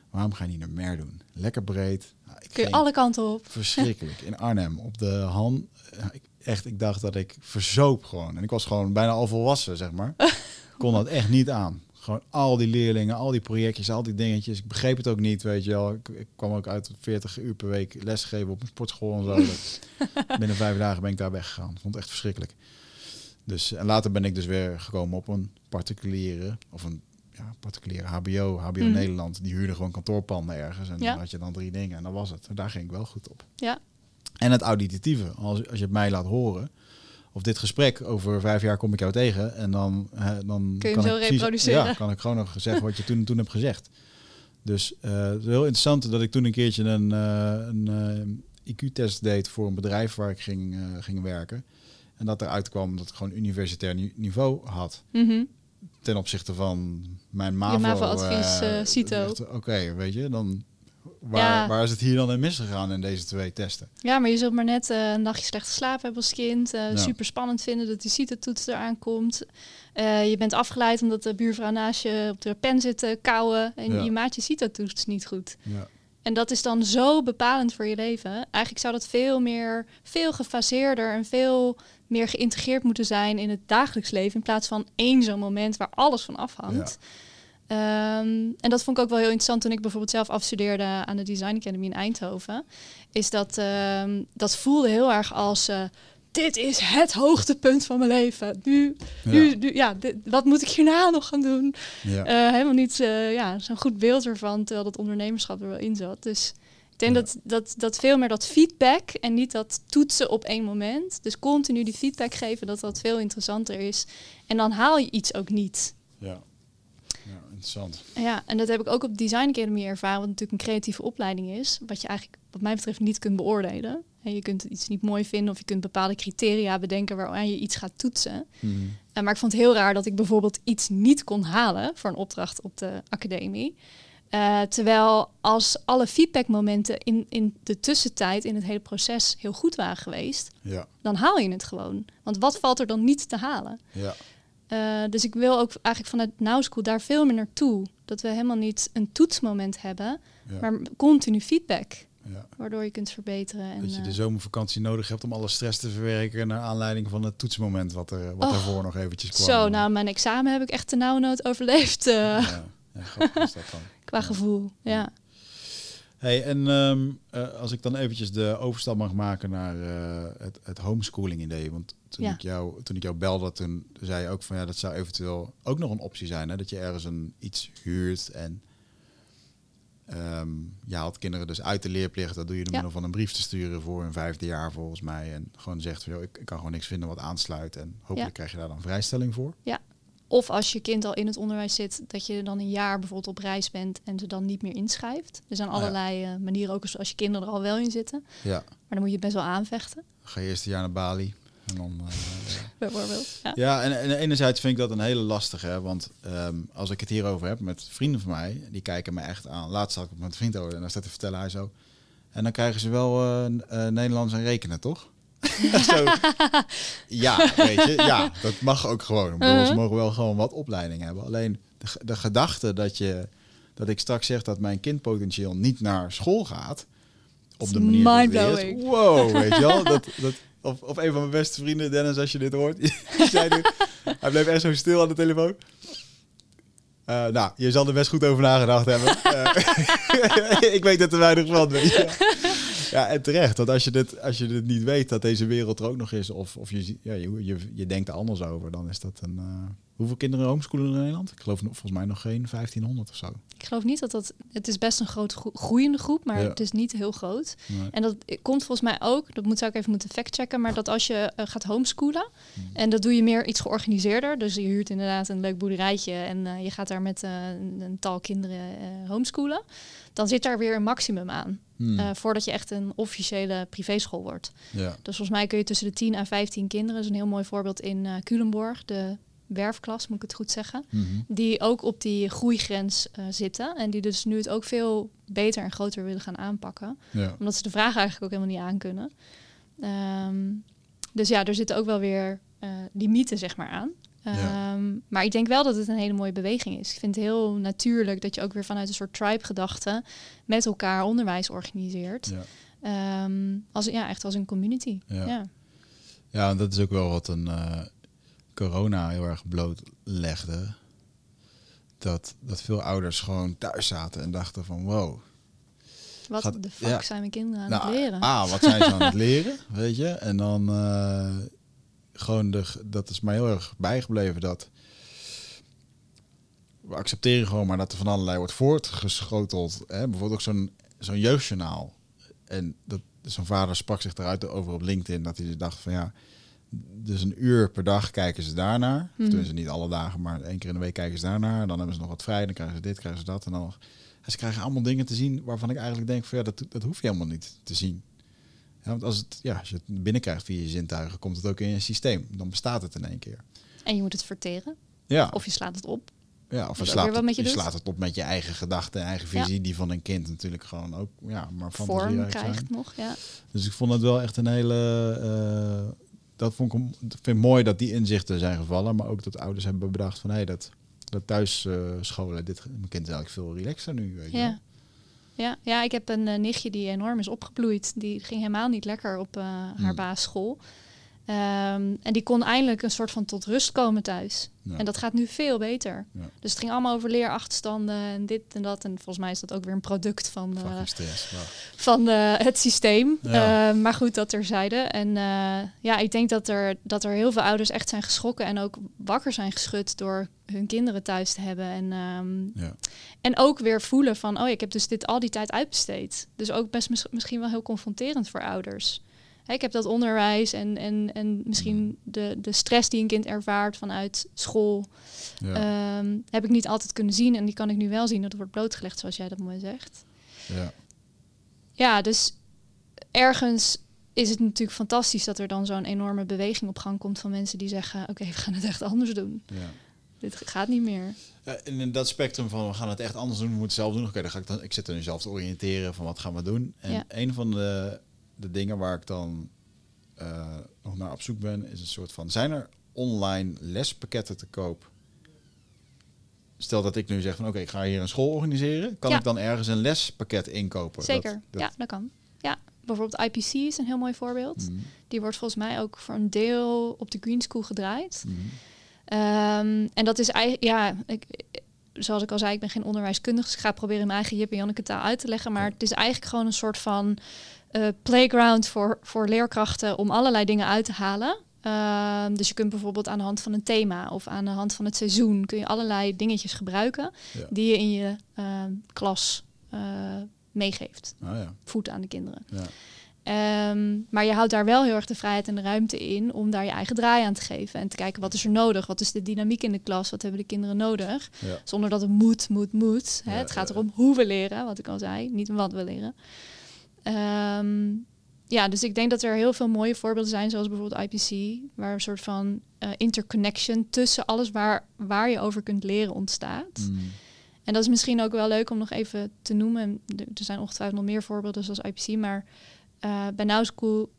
Waarom ga je niet naar Mer doen? Lekker breed. Nou, ik Kun je alle kanten op. Verschrikkelijk. In Arnhem, op de Han. Ik, echt, ik dacht dat ik verzoop gewoon. En ik was gewoon bijna al volwassen, zeg maar. Kon dat echt niet aan. Gewoon al die leerlingen, al die projectjes, al die dingetjes. Ik begreep het ook niet, weet je wel. Ik, ik kwam ook uit 40 uur per week lesgeven op een sportschool en zo. Binnen vijf dagen ben ik daar weggegaan. Vond het echt verschrikkelijk. Dus, en later ben ik dus weer gekomen op een particuliere, of een ja, particuliere HBO, HBO Mhm. Nederland. Die huurde gewoon kantoorpanden ergens. En Ja. dan had je dan drie dingen en dat was het. En daar ging ik wel goed op. Ja. En het auditieve. Als, als je het mij laat horen, of dit gesprek over vijf jaar kom ik jou tegen. En dan, dan Kun je kan hem ik reproduceren. Ja, kan ik gewoon nog zeggen wat je toen, toen hebt gezegd. Dus eh, het is heel interessant dat ik toen een keertje een, eh, een eh, IQ-test deed voor een bedrijf waar ik ging, ging werken. En dat eruit kwam dat ik gewoon universitair ni- niveau had. Mhm. Ten opzichte van mijn MAVO. MAVO-advies, eh, eh, CITO. Oké, weet je, dan... Waar, Ja. waar is het hier dan in misgegaan in deze twee testen? Ja, maar je zult maar net eh, een nachtje slecht geslapen hebben als kind. eh, Ja. Super spannend vinden dat die CITO-toets eraan komt. Eh, je bent afgeleid omdat de buurvrouw naast je op de pen zit te kauwen. En Ja. je maakt je CITO-toets niet goed. Ja, En dat is dan zo bepalend voor je leven. Eigenlijk zou dat veel meer, veel gefaseerder en veel meer geïntegreerd moeten zijn in het dagelijks leven. In plaats van één zo'n moment waar alles van afhangt. Ehm, en dat vond ik ook wel heel interessant toen ik bijvoorbeeld zelf afstudeerde aan de Design Academy in Eindhoven. Is dat, ehm, dat voelde heel erg als. eh, dit is het hoogtepunt van mijn leven. Nu, nu, ja, nu ja, dit- wat moet ik hierna nog gaan doen? ja. Eh, helemaal niet eh, ja, zo'n goed beeld ervan, terwijl dat ondernemerschap er wel in zat. Dus ik denk Ja. dat, dat, dat veel meer dat feedback en niet dat toetsen op één moment. Dus continu die feedback geven, dat dat veel interessanter is. En dan haal je iets ook niet. ja. Ja, interessant. Ja, en dat heb ik ook op Design Academy ervaren, wat natuurlijk een creatieve opleiding is. Wat je eigenlijk, wat mij betreft, niet kunt beoordelen. En je kunt iets niet mooi vinden of je kunt bepaalde criteria bedenken waaraan je iets gaat toetsen. Mhm. Eh, maar ik vond het heel raar dat ik bijvoorbeeld iets niet kon halen voor een opdracht op de academie. Eh, terwijl als alle feedbackmomenten in, in de tussentijd, in het hele proces, heel goed waren geweest, Ja, dan haal je het gewoon. Want wat valt er dan niet te halen? ja. Eh, dus ik wil ook eigenlijk vanuit Now School daar veel meer naartoe. Dat we helemaal niet een toetsmoment hebben, ja, maar continu feedback. ja. Waardoor je kunt verbeteren. En, Dat je de eh, zomervakantie nodig hebt om alle stress te verwerken naar aanleiding van het toetsmoment wat er wat Oh, daarvoor nog eventjes kwam. zo, nou, mijn examen heb ik echt de nauwnood overleefd eh, Ja, ja, grappig is dat dan. qua gevoel. Ja. Hey, en ehm, eh, als ik dan eventjes de overstap mag maken naar eh, het, het homeschooling idee. Want toen, Ja. ik jou, toen ik jou belde, toen zei je ook van ja, dat zou eventueel ook nog een optie zijn. Hè? Dat je ergens een iets huurt en ehm je haalt kinderen dus uit de leerplicht. Dat doe je door Ja. middel van een brief te sturen voor een vijfde jaar volgens mij. En gewoon zegt van joh, ik, ik kan gewoon niks vinden wat aansluit. En hopelijk Ja. krijg je daar dan vrijstelling voor. Of als je kind al in het onderwijs zit, dat je dan een jaar bijvoorbeeld op reis bent en ze dan niet meer inschrijft. Er zijn Ah, ja. allerlei eh, manieren, ook als, je kinderen er al wel in zitten. Ja, Maar dan moet je het best wel aanvechten, ga je eerst een jaar naar Bali. En dan, eh, bijvoorbeeld. Ja. Ja, en, en enerzijds vind ik dat een hele lastige. Hè? Want ehm, als ik het hierover heb met vrienden van mij, die kijken me echt aan. Laatst zat ik met een vriend over en dan staat te vertellen hij zo. En dan krijgen ze wel eh, Nederlands en rekenen, toch? zo, ja, weet je, ja, dat mag ook gewoon. Ik bedoel, Ze Uh-huh. mogen wel gewoon wat opleiding hebben. Alleen de, de gedachte dat, je, dat ik straks zeg dat mijn kind potentieel niet naar school gaat. Op de manier dat het is. Wow, weet je wel? Dat, dat, of, of een van mijn beste vrienden, Dennis, als je dit hoort. zei nu, hij bleef echt zo stil aan de telefoon. Eh, nou, je zal er best goed over nagedacht hebben. Eh, ik weet het te weinig van. Weet je. Ja, en terecht. Want als je, dit, als je dit niet weet dat deze wereld er ook nog is, of, of je, ja, je, je, je denkt er anders over, dan is dat een. eh, hoeveel kinderen homeschoolen in Nederland? Ik geloof volgens mij nog geen 1500 of zo. Ik geloof niet dat dat... Het is best een groot gro- groeiende groep, maar Ja. het is niet heel groot. Nee. En dat komt volgens mij ook, dat moet, zou ik even moeten factchecken, maar dat als je eh, gaat homeschoolen, Hmm. en dat doe je meer iets georganiseerder, dus je huurt inderdaad een leuk boerderijtje en eh, je gaat daar met eh, een, een tal kinderen eh, homeschoolen, dan zit daar weer een maximum aan, Hmm, eh, voordat je echt een officiële privéschool wordt. ja. Dus volgens mij kun je tussen de 10 en 15 kinderen, dat is een heel mooi voorbeeld in eh Culemborg, de werfklas, moet ik het goed zeggen, Mhm. die ook op die groeigrens eh, zitten en die dus nu het ook veel beter en groter willen gaan aanpakken ja. omdat ze de vraag eigenlijk ook helemaal niet aan kunnen. Ehm, dus ja, er zitten ook wel weer limieten zeg maar aan. Ja. Ehm, Maar ik denk wel dat het een hele mooie beweging is. Ik vind het heel natuurlijk dat je ook weer vanuit een soort tribe-gedachte met elkaar onderwijs organiseert. Ja. Ehm, als, ja, echt als een community. Ja. Ja. Dat is ook wel wat een eh, corona heel erg blootlegde. Dat, dat veel ouders gewoon thuis zaten en dachten van wow. Wat Gaat- de fuck ja. zijn mijn kinderen aan Nou, het leren? Ah, wat zijn ze aan het leren, weet je? En dan eh, gewoon de, dat is mij heel erg bijgebleven dat we accepteren gewoon maar dat er van allerlei wordt voortgeschoteld. Hè? Bijvoorbeeld ook zo'n zo'n jeugdjournaal. En dat zo'n vader sprak zich eruit over op LinkedIn dat hij dus dacht van ja, dus een uur per dag kijken ze daarnaar. Mm. Of ze niet alle dagen, maar één keer in de week kijken ze daarnaar. Dan hebben ze nog wat vrij, dan krijgen ze dit, krijgen ze dat. En dan en ze krijgen allemaal dingen te zien waarvan ik eigenlijk denk van ja, dat, dat hoef je helemaal niet te zien. Ja, want als, het, ja, als je het binnenkrijgt via je zintuigen, komt het ook in je systeem. Dan bestaat het in één keer. En je moet het verteren. Ja. Of je slaat het op. Ja, of je slaat, het, je, slaat het op met je eigen gedachten, eigen visie, die van een kind natuurlijk gewoon ook, ja, maar vorm krijgt zijn. nog, ja. Dus ik vond het wel echt een hele, uh, dat vond ik, vind mooi dat die inzichten zijn gevallen, maar ook dat ouders hebben bedacht van, hé, hey, dat, dat thuis uh, scholen, dit, mijn kind is eigenlijk veel relaxer nu, weet je ja. Ja, ja, ik heb een uh, nichtje die enorm is opgebloeid. Die ging helemaal niet lekker op uh, haar hmm. basisschool. Um, en die kon eindelijk een soort van tot rust komen thuis. En dat gaat nu veel beter. Dus het ging allemaal over leerachterstanden en dit en dat. En volgens mij is dat ook weer een product van, uh, van uh, het systeem. Uh, maar goed, dat terzijde. En ja, ik denk dat er, dat er heel veel ouders echt zijn geschrokken en ook wakker zijn geschud door hun kinderen thuis te hebben. En, um, ja. en ook weer voelen van, oh, ik heb dus dit al die tijd uitbesteed. Dus ook best mis misschien wel heel confronterend voor ouders ik heb dat onderwijs en, en, en misschien mm. de, de stress die een kind ervaart vanuit school, ja. Ehm, heb ik niet altijd kunnen zien. En die kan ik nu wel zien. Dat wordt blootgelegd, zoals jij dat mooi zegt. Ja, ja dus ergens is het natuurlijk fantastisch dat er dan zo'n enorme beweging op gang komt van mensen die zeggen: Oké, we gaan het echt anders doen. Ja. Dit gaat niet meer. Ja, in dat spectrum van we gaan het echt anders doen, we moeten het zelf doen. Oké, dan ga ik dan. Ik zit er nu zelf te oriënteren van wat gaan we doen. En ja. een van de de dingen waar ik dan uh, nog naar op zoek ben, is een soort van: zijn er online lespakketten te koop? Stel dat ik nu zeg van oké, ik ga hier een school organiseren. Kan ik dan ergens een lespakket inkopen? Zeker, dat, ja, dat kan. Ja, bijvoorbeeld IPC is een heel mooi voorbeeld. Mhm. Die wordt volgens mij ook voor een deel op de Green School gedraaid. Mhm. Ehm, en dat is eigenlijk, ja, ik, zoals ik al zei, ik ben geen onderwijskundige. Dus ik ga proberen in mijn eigen Jip en Janneke taal uit te leggen. Maar het is eigenlijk gewoon een soort van uh, playground voor, voor leerkrachten om allerlei dingen uit te halen. Uh, dus je kunt bijvoorbeeld aan de hand van een thema of aan de hand van het seizoen kun je allerlei dingetjes gebruiken die je in je uh, klas eh, meegeeft. Oh, ja. Voet aan de kinderen. Ja. Um, maar je houdt daar wel heel erg de vrijheid en de ruimte in om daar je eigen draai aan te geven. En te kijken wat is er nodig, wat is de dynamiek in de klas, wat hebben de kinderen nodig. Ja. Zonder dat het moet, moet, moet. Hè. het gaat erom hoe we leren, wat ik al zei, niet wat we leren. Um, ja, dus ik denk dat er heel veel mooie voorbeelden zijn, zoals bijvoorbeeld IPC, waar een soort van uh, interconnection tussen alles waar, waar je over kunt leren ontstaat. Mm. En dat is misschien ook wel leuk om nog even te noemen. Er zijn ongetwijfeld nog meer voorbeelden zoals IPC, maar uh, bij Now School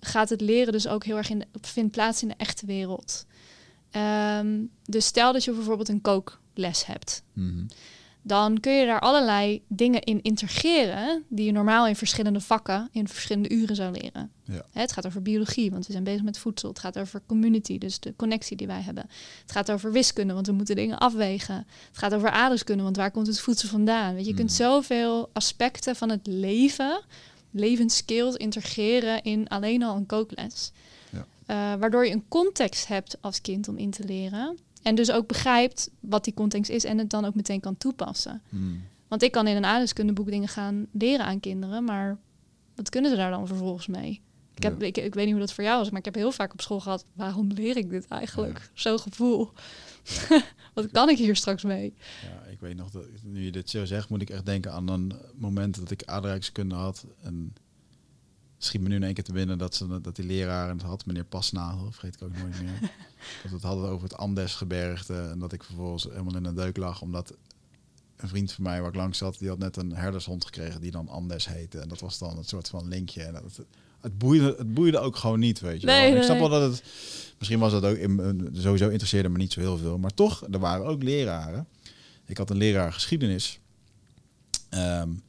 gaat het leren dus ook heel erg in de, vindt plaats in de echte wereld. Um, dus stel dat je bijvoorbeeld een kookles hebt. Mm dan kun je daar allerlei dingen in integreren die je normaal in verschillende vakken, in verschillende uren zou leren. Ja. Het gaat over biologie, want we zijn bezig met voedsel. Het gaat over community, dus de connectie die wij hebben. Het gaat over wiskunde, want we moeten dingen afwegen. Het gaat over aardrijkskunde, want waar komt het voedsel vandaan? Weet je, je kunt mhm. zoveel aspecten van het leven, levensskills, integreren in alleen al een kookles. Ja. Uh, waardoor je een context hebt als kind om in te leren. En dus ook begrijpt wat die context is en het dan ook meteen kan toepassen. Hmm. Want ik kan in een aardrijkskundeboek dingen gaan leren aan kinderen, maar wat kunnen ze daar dan vervolgens mee? Ik, heb, ik, ik weet niet hoe dat voor jou was, maar ik heb heel vaak op school gehad, waarom leer ik dit eigenlijk? Zo'n gevoel. wat kan ik hier straks mee? Ja, weet nog, dat nu je dit zo zegt, moet ik echt denken aan een moment dat ik aardrijkskunde had. En schiet me nu in één keer te binnen dat, ze, dat die leraar het had, meneer Pasnagel, vergeet ik ook nooit meer. dat we het hadden over het Andesgebergte en dat ik vervolgens helemaal in een deuk lag, omdat een vriend van mij waar ik langs zat, die had net een herdershond gekregen die dan Andes heette. En dat was dan een soort van linkje. En dat, het, boeide, het boeide ook gewoon niet, weet je nee, wel. Ik snap wel dat het, misschien was dat ook, in, sowieso interesseerde me niet zo heel veel. Maar toch, er waren ook leraren. Ik had een leraar geschiedenis. Um,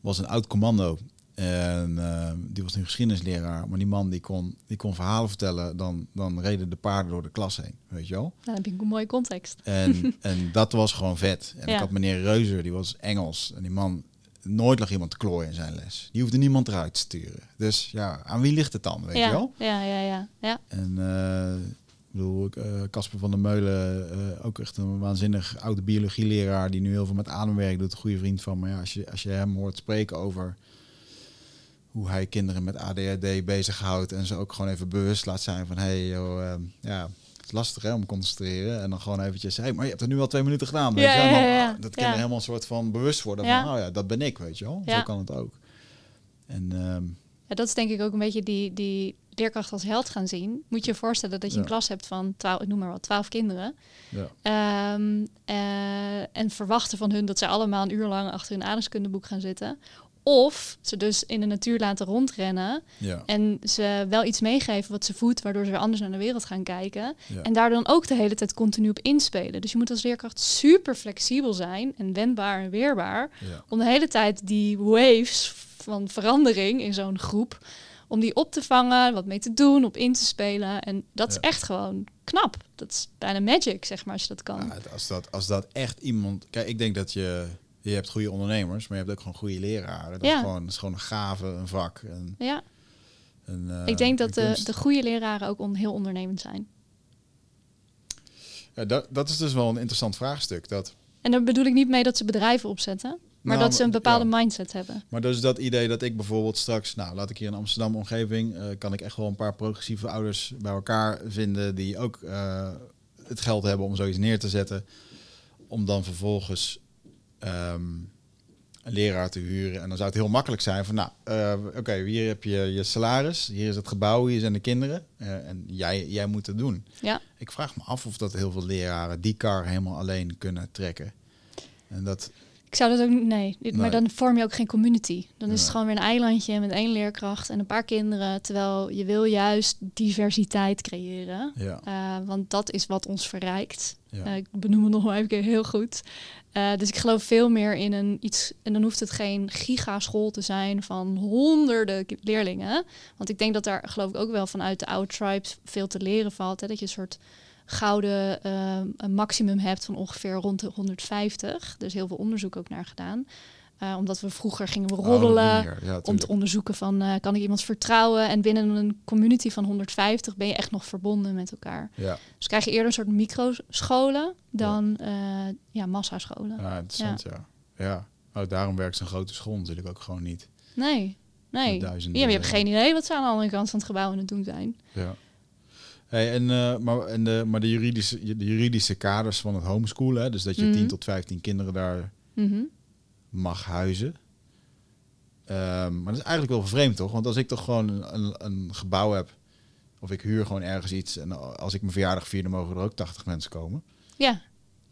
was een oud commando en uh, die was een geschiedenisleraar. Maar die man die kon, die kon verhalen vertellen. Dan, dan reden de paarden door de klas heen. Weet je wel? Dan heb je een mooie context. En, en dat was gewoon vet. En ik had meneer Reuzer, die was Engels. En die man, nooit lag iemand te klooien in zijn les. Die hoefde niemand eruit te sturen. Dus ja, aan wie ligt het dan, weet ja, je wel? Ja, ja, ja. ja. En eh, ik bedoel, eh, Casper van der Meulen, eh, ook echt een waanzinnig oude biologieleraar die nu heel veel met ademwerk doet, een goede vriend van me. Ja, als je, als je hem hoort spreken over hoe hij kinderen met ADHD bezighoudt en ze ook gewoon even bewust laat zijn van, hey, joh, eh, ja, het is lastig hè, om te concentreren. En dan gewoon eventjes, hey, maar je hebt er nu al twee minuten gedaan. Weet Ja, je? Ja, ja, Dat kinderen helemaal een soort van bewust worden Ja. van, oh ja, dat ben ik, weet je wel. Zo kan het ook. En ehm, Ja, dat is denk ik ook een beetje die, die leerkracht als held gaan zien. Moet je je voorstellen dat je een Ja. klas hebt van 12, ik noem maar wat, 12 kinderen. ja, Ehm, eh, en verwachten van hun dat ze allemaal een uur lang achter hun aardrijkskundeboek gaan zitten. Of ze dus in de natuur laten rondrennen ja, en ze wel iets meegeven wat ze voedt, waardoor ze weer anders naar de wereld gaan kijken. En daar dan ook de hele tijd continu op inspelen. Dus je moet als leerkracht super flexibel zijn en wendbaar en weerbaar. Om de hele tijd die waves van verandering in zo'n groep, om die op te vangen, wat mee te doen, op in te spelen. En dat is echt gewoon knap. Dat is bijna magic, zeg maar, als je dat kan. Ja, als, dat, als dat echt iemand... Kijk, ik denk dat je... Je hebt goede ondernemers, maar je hebt ook gewoon goede leraren. Dat, Ja. is, gewoon, dat is gewoon een gave, een vak. Een, Ja, een, eh, ik denk dat de, de goede leraren ook on, heel ondernemend zijn. Ja, dat, dat is dus wel een interessant vraagstuk. Dat, En daar bedoel ik niet mee dat ze bedrijven opzetten, maar Nou, dat ze een bepaalde ja. mindset hebben. maar dus dat idee dat ik bijvoorbeeld straks... Nou, laat ik hier in Amsterdam omgeving... eh, kan ik echt wel een paar progressieve ouders bij elkaar vinden... die ook eh, het geld hebben om zoiets neer te zetten. Om dan vervolgens... ehm, een leraar te huren. En dan zou het heel makkelijk zijn van, nou, eh, oké, hier heb je je salaris, hier is het gebouw, hier zijn de kinderen. en jij, jij moet het doen. Ja. Ik vraag me af of dat heel veel leraren die kar helemaal alleen kunnen trekken. En dat, Ik zou dat ook niet, nee. Maar dan vorm je ook geen community. Dan is het gewoon weer een eilandje met één leerkracht en een paar kinderen. Terwijl je wil juist diversiteit creëren. ja, Eh, want dat is wat ons verrijkt. ja, Eh, ik benoem het nog maar even keer heel goed. Eh, dus ik geloof veel meer in een iets. En dan hoeft het geen gigaschool te zijn van honderden leerlingen. Want ik denk dat daar geloof ik ook wel vanuit de oude tribes veel te leren valt. Hè? Dat je een soort gouden eh, een maximum hebt van ongeveer rond de 150. Dus heel veel onderzoek ook naar gedaan. Eh, omdat we vroeger gingen we Oh, roddelen ja, om te onderzoeken van eh, kan ik iemand vertrouwen. En binnen een community van 150 ben je echt nog verbonden met elkaar. Ja, Dus krijg je eerder een soort microscholen dan ja. ja, massascholen. ja, interessant, ja. ja. Oh, daarom werkt zo'n grote school natuurlijk ook gewoon niet. Nee, nee. Ja, maar je hebt geen idee wat ze aan de andere kant van het gebouw aan het doen zijn. Ja. Hey, en, eh, maar, en de, maar de, juridische, de juridische kaders van het homeschoolen, hè, dus dat je Mhm. 10 tot 15 kinderen daar Mhm. mag huizen. Ehm, maar dat is eigenlijk wel vreemd, toch? Want als ik toch gewoon een, een, een gebouw heb, of ik huur gewoon ergens iets, en als ik mijn verjaardag vier, dan mogen er ook 80 mensen komen. Ja,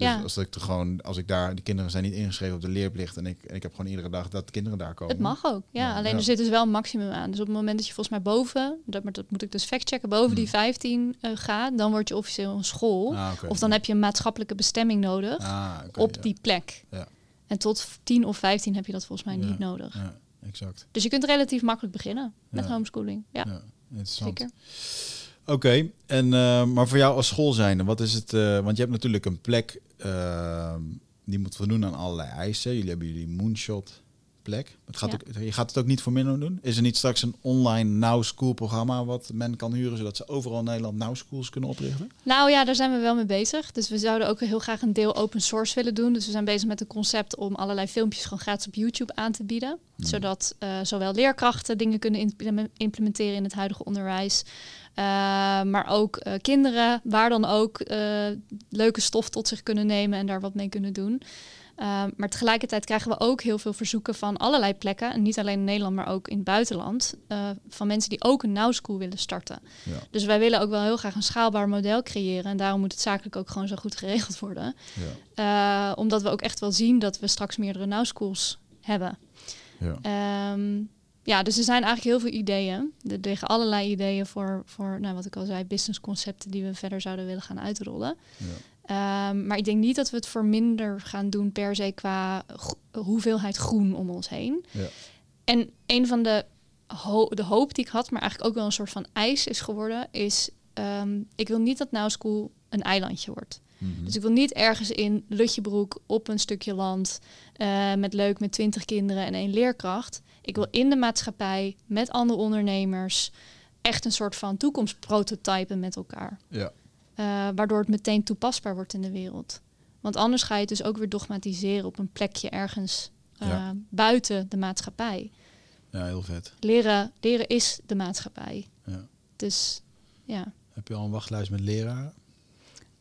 Dus ja. als ik toch gewoon, als ik daar, de kinderen zijn niet ingeschreven op de leerplicht, en ik, en ik heb gewoon iedere dag dat de kinderen daar komen. het mag ook. Ja, Ja, alleen ja. er zit dus wel een maximum aan. Dus op het moment dat je volgens mij boven, dat, maar dat moet ik dus factchecken, boven die Hmm. 15 eh, gaat, dan word je officieel een school. Ah. Of dan heb je een maatschappelijke bestemming nodig Ah, op die plek. Ja. En tot 10 of 15 heb je dat volgens mij niet nodig. Ja, exact. Dus je kunt relatief makkelijk beginnen met homeschooling. Ja, Ja, interessant. zeker. Oké, en eh, maar voor jou als school zijnde, wat is het? eh, want je hebt natuurlijk een plek eh, die moet voldoen aan allerlei eisen. Jullie hebben jullie moonshot plek. Het gaat Ja. ook, je gaat het ook niet voor minder doen. Is er niet straks een online Now School programma wat men kan huren, zodat ze overal in Nederland Now Schools kunnen oprichten? Nou ja, daar zijn we wel mee bezig. Dus we zouden ook heel graag een deel open source willen doen. Dus we zijn bezig met een concept om allerlei filmpjes gewoon gratis op YouTube aan te bieden. Hmm. Zodat eh, zowel leerkrachten dingen kunnen impleme- implementeren in het huidige onderwijs. Eh, maar ook eh, kinderen, waar dan ook eh, leuke stof tot zich kunnen nemen en daar wat mee kunnen doen. Maar tegelijkertijd krijgen we ook heel veel verzoeken van allerlei plekken. En niet alleen in Nederland, maar ook in het buitenland. van mensen die ook een Now School willen starten. Ja. Dus wij willen ook wel heel graag een schaalbaar model creëren. En daarom moet het zakelijk ook gewoon zo goed geregeld worden. Ja. Omdat we ook echt wel zien dat we straks meerdere Now Schools hebben. Ja. Ehm, ja, dus er zijn eigenlijk heel veel ideeën. Er liggen allerlei ideeën voor, voor nou, wat ik al zei, businessconcepten die we verder zouden willen gaan uitrollen. Ja. Ehm, maar ik denk niet dat we het voor minder gaan doen per se qua hoeveelheid groen om ons heen. Ja. En een van de, ho- de hoop die ik had, maar eigenlijk ook wel een soort van eis is geworden, is ehm, ik wil niet dat Now School een eilandje wordt. Mhm. Dus ik wil niet ergens in Lutjebroek op een stukje land eh, met leuk met twintig kinderen en één leerkracht. Ik wil in de maatschappij met andere ondernemers echt een soort van toekomstprototypen met elkaar. Ja. Eh, waardoor het meteen toepasbaar wordt in de wereld. Want anders ga je het dus ook weer dogmatiseren op een plekje ergens eh, Ja. buiten de maatschappij. ja, heel vet. Leren, leren is de maatschappij. Ja. Dus ja. Heb je al een wachtlijst met leraren?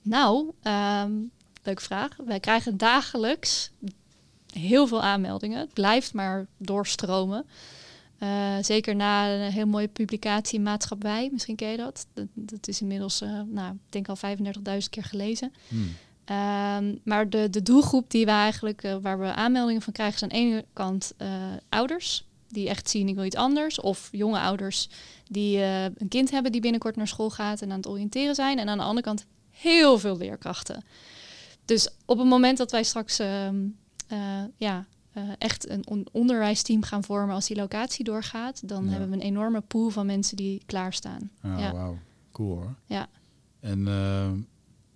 Nou, ehm, leuke vraag. Wij krijgen dagelijks heel veel aanmeldingen. Het blijft maar doorstromen. Eh, zeker na een heel mooie publicatie Maatschappij. Misschien ken je dat. Dat, dat is inmiddels, eh, nou, ik denk al 35.000 keer gelezen. Hmm. Ehm, maar de, de doelgroep die we eigenlijk, eh, waar we aanmeldingen van krijgen, is aan de ene kant ouders. Die echt zien, ik wil iets anders. Of jonge ouders die een kind hebben die binnenkort naar school gaat en aan het oriënteren zijn. En aan de andere kant heel veel leerkrachten. Dus op het moment dat wij straks ehm, eh, ja, eh, echt een on- onderwijsteam gaan vormen als die locatie doorgaat, dan Ja. hebben we een enorme pool van mensen die klaarstaan. Ah, Ja. wauw. Cool hoor. Ja. En, eh,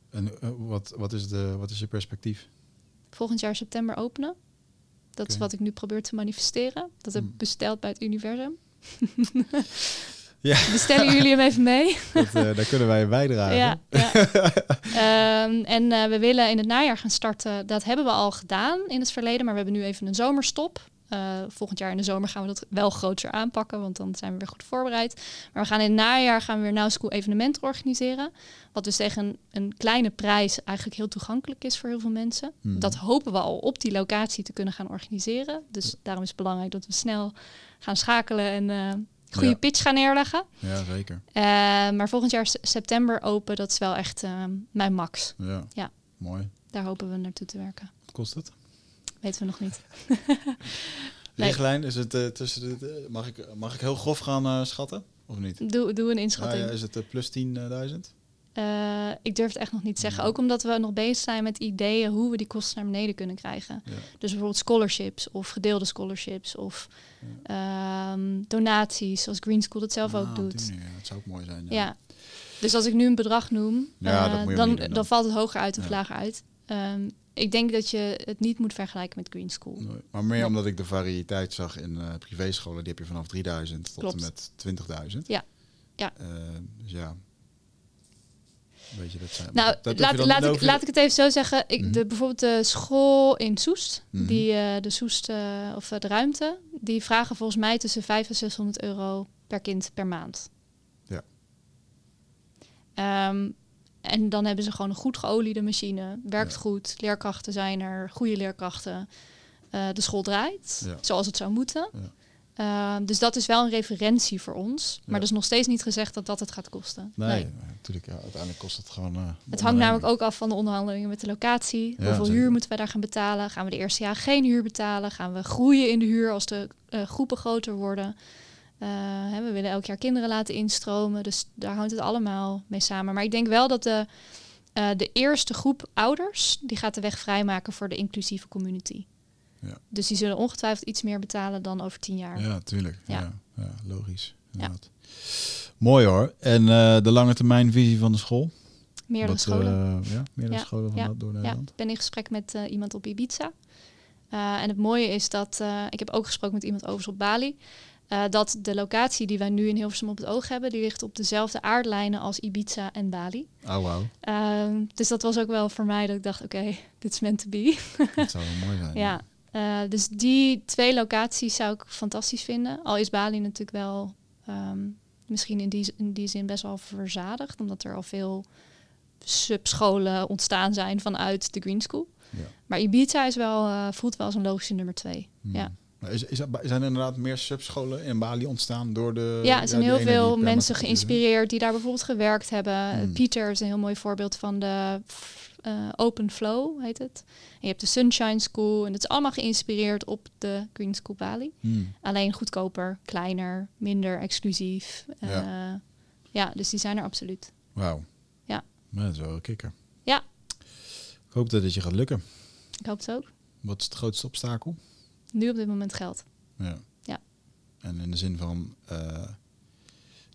en eh, wat, wat, is de, wat is je perspectief? volgend jaar september openen. Dat is wat ik nu probeer te manifesteren. Dat heb ik Hmm. besteld bij het universum. Ja. Bestellen jullie hem even mee? Dat, eh, daar kunnen wij bijdragen. ja, ja. Ehm, en eh, we willen in het najaar gaan starten. Dat hebben we al gedaan in het verleden, maar we hebben nu even een zomerstop. Eh, volgend jaar in de zomer gaan we dat wel groter aanpakken, want dan zijn we weer goed voorbereid. Maar we gaan in het najaar gaan we weer Now School evenementen organiseren. Wat dus tegen een, een kleine prijs eigenlijk heel toegankelijk is voor heel veel mensen. Mhm. Dat hopen we al op die locatie te kunnen gaan organiseren. Dus daarom is het belangrijk dat we snel gaan schakelen en goede Ja. pitch gaan neerleggen. Ja, zeker. Eh, maar volgend jaar september open, dat is wel echt eh, mijn max. Ja. Ja. Mooi. Daar hopen we naartoe te werken. Wat kost het? Weten we nog niet. Richtlijn, is het eh, tussen de, mag, ik, mag ik heel grof gaan schatten? Of niet? Doe, doe een inschatting. ja, is het plus 10.000? Eh, ik durf het echt nog niet te zeggen. Ja. Ook omdat we nog bezig zijn met ideeën hoe we die kosten naar beneden kunnen krijgen. Ja. Dus bijvoorbeeld scholarships of gedeelde scholarships of ehm, donaties, zoals Green School dat zelf Ah, ook op doet. manier, ja, dat zou ook mooi zijn. Ja. Dus als ik nu een bedrag noem, eh, dan, dan. dan. valt het hoger uit of lager uit. Ehm, ik denk dat je het niet moet vergelijken met Green School. Nee, Maar meer Nee. omdat ik de variëteit zag in eh privéscholen. Die heb je vanaf 3000 tot Klopt. en met 20.000. Ja. Ja. Eh, dus ja. Weet je, dat zijn... Nou, dat laat, laat, ik, laat ik het even zo zeggen. Ik, Mhm. de, bijvoorbeeld de school in Soest, Mhm. die, eh, de Soest, eh, of eh, de ruimte, die vragen volgens mij tussen 500 en 600 euro per kind per maand. Ja. Ehm, en dan hebben ze gewoon een goed geoliede machine, werkt Ja. goed, leerkrachten zijn er, goede leerkrachten. De school draait Ja. zoals het zou moeten. Ja. Ehm, dus dat is wel een referentie voor ons. Maar Ja. dat is nog steeds niet gezegd dat dat het gaat kosten. Nee, natuurlijk. Ja, uiteindelijk kost het gewoon... eh, Het hangt namelijk ook af van de onderhandelingen met de locatie. Ja, Hoeveel zeker. huur moeten wij daar gaan betalen? Gaan we de eerste jaar geen huur betalen? Gaan we groeien in de huur als de eh, groepen groter worden? Eh, hè, we willen elk jaar kinderen laten instromen. Dus daar hangt het allemaal mee samen. Maar ik denk wel dat de, de eerste groep ouders... die gaat de weg vrijmaken voor de inclusieve community. Ja. Dus die zullen ongetwijfeld iets meer betalen dan over tien jaar. Ja, tuurlijk. Ja. Ja. Logisch. inderdaad. Mooi hoor. En eh, de lange termijn visie van de school? Meerdere Wat, scholen. eh, ja, meerdere Ja, scholen van ja, dat door Ja, Nederland. ik ben in gesprek met eh, iemand op Ibiza. En het mooie is dat, ik heb ook gesproken met iemand overigens op Bali, dat de locatie die wij nu in Hilversum op het oog hebben, die ligt op dezelfde aardlijnen als Ibiza en Bali. Oh, wauw. Ehm, dus dat was ook wel voor mij dat ik dacht, oké, dit is meant to be. Dat zou wel mooi zijn. ja, eh, dus die twee locaties zou ik fantastisch vinden. Al is Bali natuurlijk wel ehm, misschien in die, in die zin best wel verzadigd, omdat er al veel subscholen ontstaan zijn vanuit de Green School. Ja. Maar Ibiza is wel, eh, voelt wel als een logische nummer twee. Hmm. Ja. Is, is, zijn er inderdaad meer subscholen in Bali ontstaan door de... ja, er zijn heel veel mensen geïnspireerd die daar bijvoorbeeld gewerkt hebben. Hmm. Pieter is een heel mooi voorbeeld van de eh, Open Flow, heet het. En je hebt de Sunshine School en het is allemaal geïnspireerd op de Green School Bali. Hmm. Alleen goedkoper, kleiner, minder exclusief. Ja. ja. ja, dus die zijn er absoluut. Wauw. Ja. Maar dat is wel een kikker. Ja. Ik hoop dat het je gaat lukken. Ik hoop het ook. Wat is het grootste obstakel? Nu op dit moment geld. Ja. Ja. En in de zin van... eh,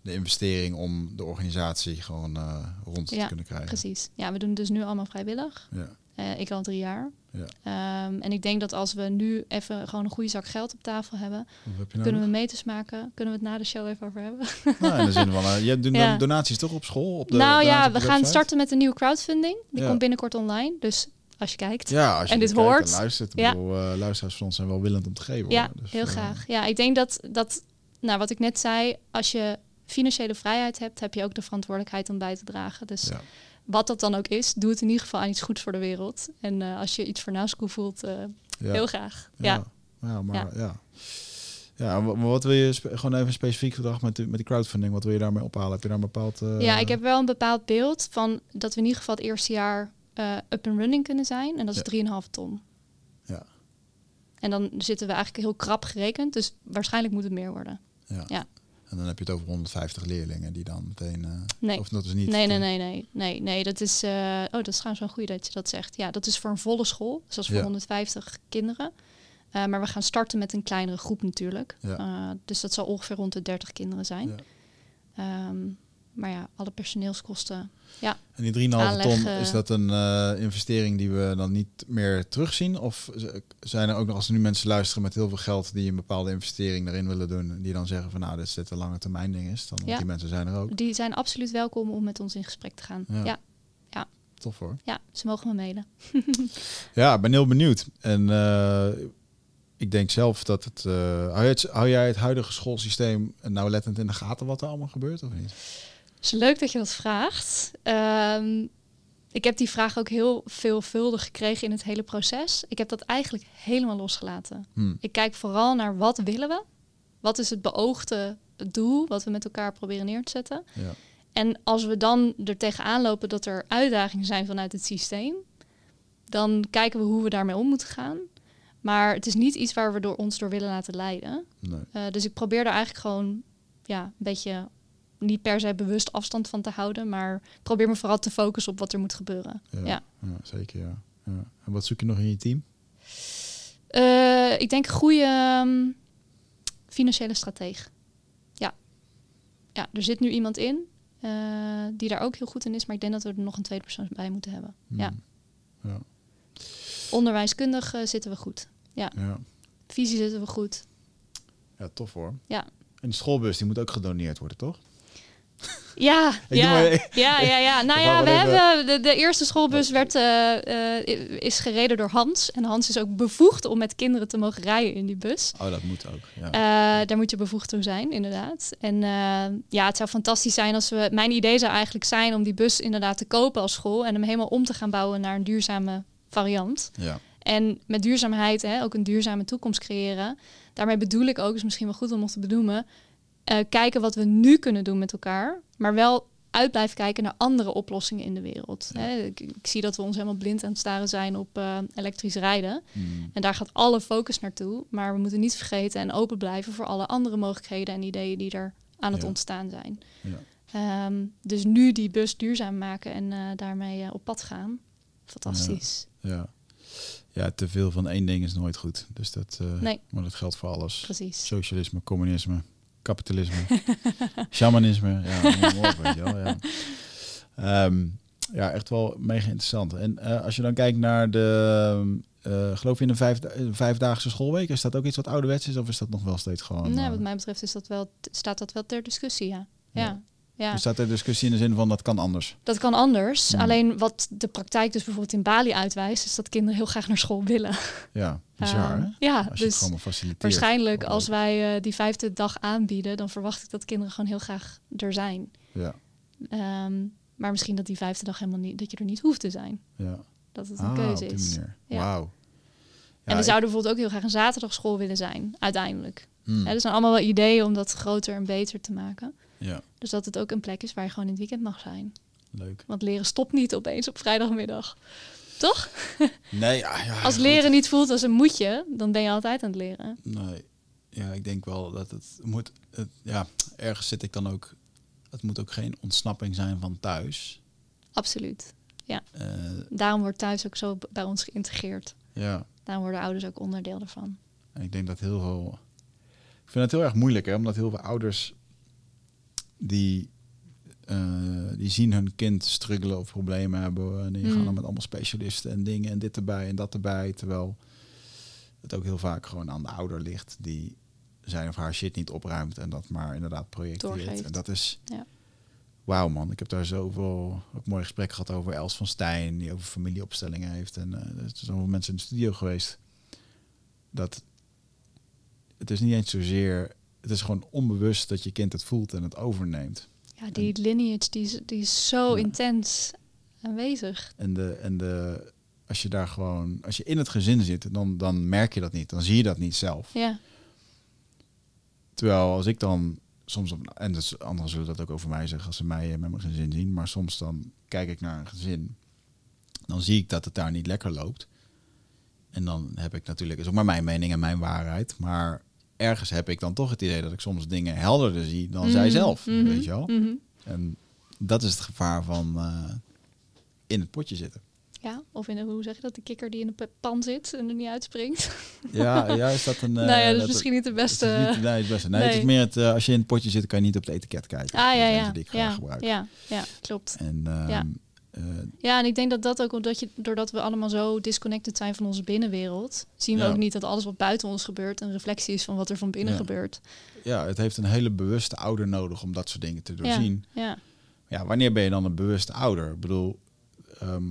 de investering om de organisatie gewoon eh, rond Ja, te kunnen krijgen. Precies. Ja, we doen het dus nu allemaal vrijwillig. Ja, Eh, ik al drie jaar. ja. Ehm, en ik denk dat als we nu even gewoon een goede zak geld op tafel hebben, heb kunnen we nodig? meters maken. Kunnen we het na de show even over hebben? Nou, in de zin van, je doet Ja. donaties toch op school? Op de, nou ja, we gaan website? starten met een nieuwe crowdfunding. Die Ja. komt binnenkort online. Dus als je kijkt. Ja, als je en dit hoort. en luistert. Ja. bedoel, eh, luisteraars van ons zijn wel willend om te geven. Ja. Dus, heel eh, graag. Ja, ik denk dat, dat, nou wat ik net zei, als je financiële vrijheid hebt, heb je ook de verantwoordelijkheid om bij te dragen. Dus Ja. wat dat dan ook is, doe het in ieder geval aan iets goeds voor de wereld. En eh, als je iets voor Nasco voelt, Ja. heel graag. Ja. Ja, ja maar ja. ja. maar wat wil je gewoon even specifiek gedacht met, die- met die crowdfunding? Wat wil je daarmee ophalen? Heb je daar een bepaald... Ja, ik heb wel een bepaald beeld van dat we in ieder geval het eerste jaar eh, up and running kunnen zijn. En dat is Ja. 3,5 ton. Ja. En dan zitten we eigenlijk heel krap gerekend. Dus waarschijnlijk moet het meer worden. Ja. Ja. En dan heb je het over 150 leerlingen die dan meteen... eh, Nee. Of dat is niet... Nee, nee, nee, nee, nee, nee. Dat is. eh, oh, dat is trouwens wel goed dat je dat zegt. Ja, dat is voor een volle school. Dus dat is voor Ja. 150 kinderen. Maar we gaan starten met een kleinere groep natuurlijk. Ja. Dus dat zal ongeveer rond de 30 kinderen zijn. Ja. Ehm, maar ja, alle personeelskosten. En die 3,5 ton, is dat een eh, investering die we dan niet meer terugzien? Of zijn er ook nog, als er nu mensen luisteren met heel veel geld die een bepaalde investering erin willen doen, die dan zeggen van nou, dit is dit een lange termijn ding is, dan Ja. die mensen zijn er ook. Die zijn absoluut welkom om met ons in gesprek te gaan. Ja. Ja, Tof hoor. ja, ze mogen me mailen. Ja, ik ben heel benieuwd. En eh, ik denk zelf dat het, eh, hou, jij het... hou jij het huidige schoolsysteem nauwlettend in de gaten wat er allemaal gebeurt of niet? Het is leuk dat je dat vraagt. Ehm, ik heb die vraag ook heel veelvuldig gekregen in het hele proces. Ik heb dat eigenlijk helemaal losgelaten. Hm. Ik kijk vooral naar wat willen we? Wat is het beoogde doel wat we met elkaar proberen neer te zetten? Ja. En als we dan er tegenaan lopen dat er uitdagingen zijn vanuit het systeem, dan kijken we hoe we daarmee om moeten gaan. Maar het is niet iets waar we door ons door willen laten leiden. Nee. Eh, dus ik probeer er eigenlijk gewoon ja, een beetje niet per se bewust afstand van te houden, maar probeer me vooral te focussen op wat er moet gebeuren. Ja, Ja. ja. zeker ja. ja. En wat zoek je nog in je team? Eh, ik denk goede ehm, financiële strateeg. Ja. ja, er zit nu iemand in eh, die daar ook heel goed in is, maar ik denk dat we er nog een tweede persoon bij moeten hebben. Ja. Hmm. Ja. Onderwijskundig zitten we goed. Ja. Visie zitten we goed. ja, tof hoor. Ja. En de schoolbus die moet ook gedoneerd worden, toch? Ja, ja, ja, ja, ja. Nou ja, we hebben de, de eerste schoolbus werd, eh, eh, is gereden door Hans. En Hans is ook bevoegd om met kinderen te mogen rijden in die bus. Oh, dat moet ook. Ja. Eh, daar moet je bevoegd toe zijn, inderdaad. En ja, het zou fantastisch zijn als we... Mijn idee zou eigenlijk zijn om die bus inderdaad te kopen als school... en hem helemaal om te gaan bouwen naar een duurzame variant. ja. En met duurzaamheid hè, ook een duurzame toekomst creëren. Daarmee bedoel ik ook, is misschien wel goed om nog te benoemen... eh, kijken wat we nu kunnen doen met elkaar... maar wel uit blijven kijken naar andere oplossingen in de wereld. Ja. Hè. Ik, ik zie dat we ons helemaal blind aan het staren zijn op eh, elektrisch rijden... Hmm. En daar gaat alle focus naartoe. Maar we moeten niet vergeten en open blijven voor alle andere mogelijkheden en ideeën die er aan het Ja. ontstaan zijn. Ja. Ehm, dus nu die bus duurzaam maken en eh, daarmee op pad gaan. Fantastisch. Ja. ja, te veel van één ding is nooit goed. Dus dat, Nee. maar dat geldt voor alles. Precies. Socialisme, communisme, kapitalisme, shamanisme. Ja, weet je wel, ja. Ehm, ja, echt wel mega interessant. En eh, als je dan kijkt naar de, eh, geloof je in een vijf, een vijfdaagse schoolweek, is dat ook iets wat ouderwets is of is dat nog wel steeds gewoon? nee, eh, wat mij betreft is dat wel, staat dat wel ter discussie, ja. Ja, Ja. Ja. Er staat er discussie in de zin van dat kan anders. dat kan anders. Hmm. Alleen wat de praktijk dus bijvoorbeeld in Bali uitwijst, is dat kinderen heel graag naar school willen. Ja, bizar hè? Ja, Als je het dus waarschijnlijk als wij eh, die vijfde dag aanbieden, dan verwacht ik dat kinderen gewoon heel graag er zijn. Ja, Ehm, maar misschien dat die vijfde dag helemaal niet, dat je er niet hoeft te zijn. ja. Dat het een Ah, keuze is. Ja. Wauw. en we ik- zouden bijvoorbeeld ook heel graag een zaterdagschool willen zijn, uiteindelijk. Hmm, Hè, er zijn allemaal wel ideeën om dat groter en beter te maken. Ja, Dus dat het ook een plek is waar je gewoon in het weekend mag zijn. leuk. Want leren stopt niet opeens op vrijdagmiddag. Toch? Nee, ja, ja, Als goed. leren niet voelt als een moetje, dan ben je altijd aan het leren. Nee, ja, ik denk wel dat het moet. Het, ja, ergens zit ik dan ook. Het moet ook geen ontsnapping zijn van thuis. Absoluut. Eh, Daarom wordt thuis ook zo bij ons geïntegreerd. ja, Daarom worden ouders ook onderdeel ervan. en ik denk dat heel veel. Ik vind het heel erg moeilijk, hè, omdat heel veel ouders die, eh, die zien hun kind struggelen of problemen hebben. En die gaan Mm. dan met allemaal specialisten en dingen en dit erbij en dat erbij. Terwijl het ook heel vaak gewoon aan de ouder ligt die zijn of haar shit niet opruimt en dat maar inderdaad projecteert. Doorgeeft. En dat is... Ja. Wauw man, ik heb daar zoveel ook mooi gesprek gehad over Els van Stijn, die over familieopstellingen heeft. En eh, er zijn zoveel mensen in de studio geweest. Dat het is niet eens zozeer, het is gewoon onbewust dat je kind het voelt en het overneemt. Ja, die lineage die is, die is zo Ja. intens aanwezig. En, de, en de, als je daar gewoon, als je in het gezin zit, dan, dan merk je dat niet. Dan zie je dat niet zelf. Ja, Terwijl als ik dan soms, op, en dus anderen zullen dat ook over mij zeggen als ze mij met mijn gezin zien, maar soms dan kijk ik naar een gezin, dan zie ik dat het daar niet lekker loopt. En dan heb ik natuurlijk, is ook maar mijn mening en mijn waarheid, maar ergens heb ik dan toch het idee dat ik soms dingen helderder zie dan zij Mhm, zelf, mhm, weet je wel. mhm. En dat is het gevaar van eh, in het potje zitten. Ja, of in de, hoe zeg je dat, de kikker die in de pan zit en er niet uitspringt. Ja, ja is dat een... nou ja, eh, dat is misschien niet de beste. niet- nee, het is beste. Nee, het is nee. meer het, eh, als je in het potje zit, kan je niet op het etiket kijken. ah ja, ja, eentje die ik graag ja, gebruik. ja, ja, klopt. En ehm, Ja. Eh, Ja, en ik denk dat dat ook omdat je, doordat we allemaal zo disconnected zijn van onze binnenwereld, zien we Ja. ook niet dat alles wat buiten ons gebeurt een reflectie is van wat er van binnen Ja. gebeurt. ja, het heeft een hele bewuste ouder nodig om dat soort dingen te doorzien. Ja, Ja, wanneer ben je dan een bewuste ouder? Ik bedoel, ehm,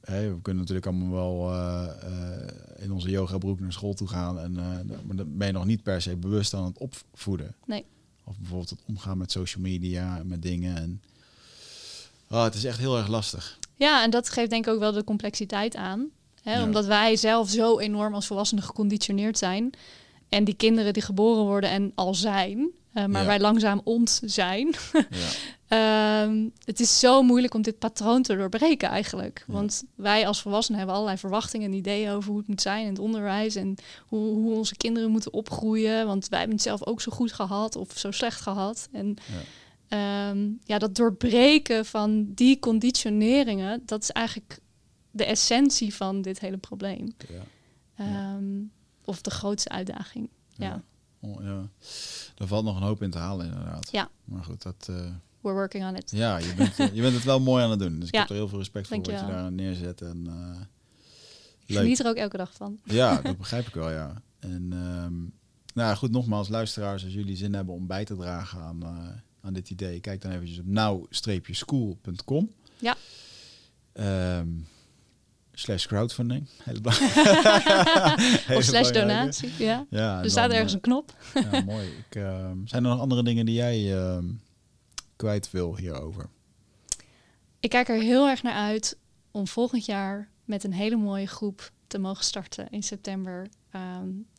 we kunnen natuurlijk allemaal wel eh, eh, in onze yoga broek naar school toe gaan. En, maar dan ben je nog niet per se bewust aan het opvoeden. Nee. Of bijvoorbeeld het omgaan met social media en met dingen. En, oh, het is echt heel erg lastig. ja, en dat geeft denk ik ook wel de complexiteit aan. Hè? Ja. Omdat wij zelf zo enorm als volwassenen geconditioneerd zijn. En die kinderen die geboren worden en al zijn, eh, maar Ja. wij langzaam ont zijn. Ja. Ehm, het is zo moeilijk om dit patroon te doorbreken eigenlijk. Ja. Want wij als volwassenen hebben allerlei verwachtingen en ideeën over hoe het moet zijn in het onderwijs en hoe, hoe onze kinderen moeten opgroeien. Want wij hebben het zelf ook zo goed gehad of zo slecht gehad. En ehm, ja, dat doorbreken van die conditioneringen, dat is eigenlijk de essentie van dit hele probleem. Ja. Ehm, Of de grootste uitdaging. Ja, Ja. Oh, ja. Er valt nog een hoop in te halen inderdaad. Ja. Maar goed, dat... eh, we're working on it. Ja, je bent, je bent het wel mooi aan het doen. Dus ik heb er heel veel respect voor wat je daar neerzet. En, eh, Ik leuk. geniet er ook elke dag van. Ja, dat begrijp ik wel, ja. En ehm, nou goed, nogmaals, luisteraars, als jullie zin hebben om bij te dragen aan, eh, aan dit idee, kijk dan eventjes op now-school.com. Ja. Ehm, slash crowdfunding. Hele of slash donatie. Ja. Er staat dan, ergens eh, een knop. ja, mooi. Ik, ehm, zijn er nog andere dingen die jij ehm, kwijt wil hierover? Ik kijk er heel erg naar uit om volgend jaar met een hele mooie groep te mogen starten in september.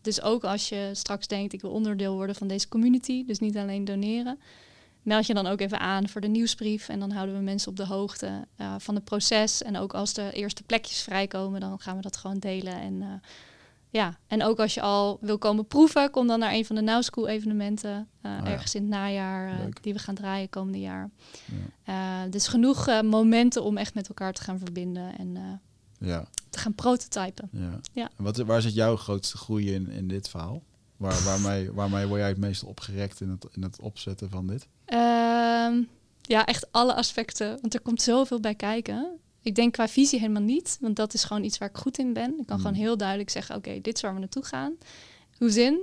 Dus ook als je straks denkt, ik wil onderdeel worden van deze community, dus niet alleen doneren, meld je dan ook even aan voor de nieuwsbrief. En dan houden we mensen op de hoogte eh, van het proces. En ook als de eerste plekjes vrijkomen, dan gaan we dat gewoon delen. En, eh, ja. en ook als je al wil komen proeven, kom dan naar een van de Now School evenementen. eh, ja. Ergens in het najaar, die we gaan draaien komende jaar. Ja. Dus genoeg momenten om echt met elkaar te gaan verbinden en Ja, te gaan prototypen. ja. Wat, waar zit jouw grootste groei in, in dit verhaal? Waar, waarmee, waarmee word jij het meest opgerekt in het, in het opzetten van dit? Ehm, ja, echt alle aspecten, want er komt zoveel bij kijken. Ik denk qua visie helemaal niet, want dat is gewoon iets waar ik goed in ben. Ik kan Hmm. gewoon heel duidelijk zeggen, oké, dit is waar we naartoe gaan. Hoe zin?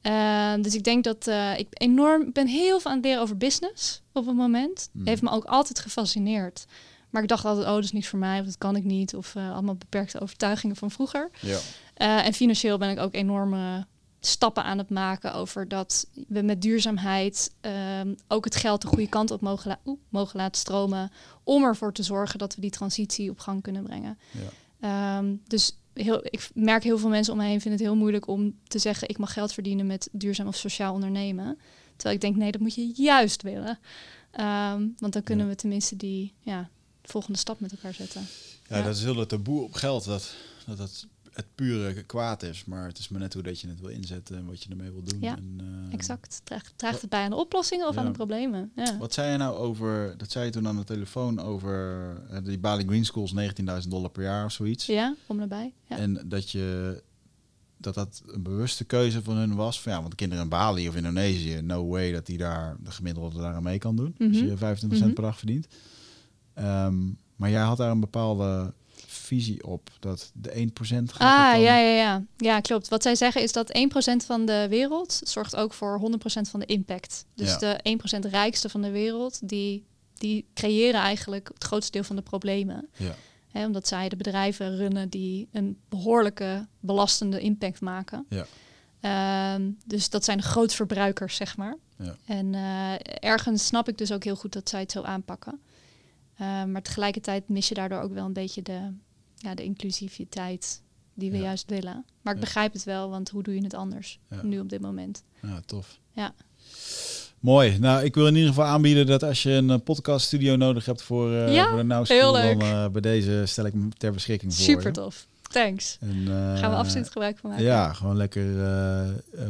Ehm, dus ik denk dat eh, ik enorm ben heel veel aan het leren over business op het moment. Hmm. Heeft me ook altijd gefascineerd. Maar ik dacht altijd, oh, dat is niks voor mij, of dat kan ik niet. Of eh, allemaal beperkte overtuigingen van vroeger. Ja. Eh, en financieel ben ik ook enorme stappen aan het maken over dat we met duurzaamheid ehm, ook het geld de goede kant op mogen, la- mogen laten stromen. Om ervoor te zorgen dat we die transitie op gang kunnen brengen. Ja. Ehm, dus heel, ik merk heel veel mensen om me heen vinden het heel moeilijk om te zeggen ik mag geld verdienen met duurzaam of sociaal ondernemen. Terwijl ik denk nee, dat moet je juist willen. Ehm, want dan kunnen Ja. we tenminste die ja, volgende stap met elkaar zetten. Ja, Ja. dat is heel dat taboe op geld, dat, dat het het pure kwaad is. Maar het is maar net hoe dat je het wil inzetten en wat je ermee wil doen. Ja, en, eh, Exact. Draagt, draagt het bij aan de oplossingen of Ja. aan de problemen? Ja. Wat zei je nou over, dat zei je toen aan de telefoon over eh, die Bali Green Schools, 19.000 dollar per jaar of zoiets. Ja, om nabij. Ja. En dat je dat dat een bewuste keuze van hun was. Van, ja, want kinderen in Bali of Indonesië, no way dat die daar de gemiddelde daar aan mee kan doen. Als Mhm. je 25 cent per dag verdient. Ehm, maar jij had daar een bepaalde visie op dat de 1% gaat Ah, dan- ja, ja, ja. Ja, klopt. Wat zij zeggen is dat 1% van de wereld zorgt ook voor 100% van de impact. Dus Ja. de 1% rijkste van de wereld, die, die creëren eigenlijk het grootste deel van de problemen. Ja. Omdat zij de bedrijven runnen die een behoorlijke belastende impact maken. Ja. Ehm, dus dat zijn de grootverbruikers, zeg maar. Ja. En eh, ergens snap ik dus ook heel goed dat zij het zo aanpakken. Eh, maar tegelijkertijd mis je daardoor ook wel een beetje de, ja, de inclusiviteit die we Ja. juist willen. Maar ik begrijp het wel, want hoe doe je het anders nu op dit moment? Ja, tof. Ja. Mooi. Nou, ik wil in ieder geval aanbieden dat als je een eh, podcaststudio nodig hebt voor, eh Ja, voor de Now School, dan eh, bij deze stel ik hem ter beschikking voor Super je. tof. Thanks. En, eh, Gaan we absoluut gebruik van maken. Ja, gewoon lekker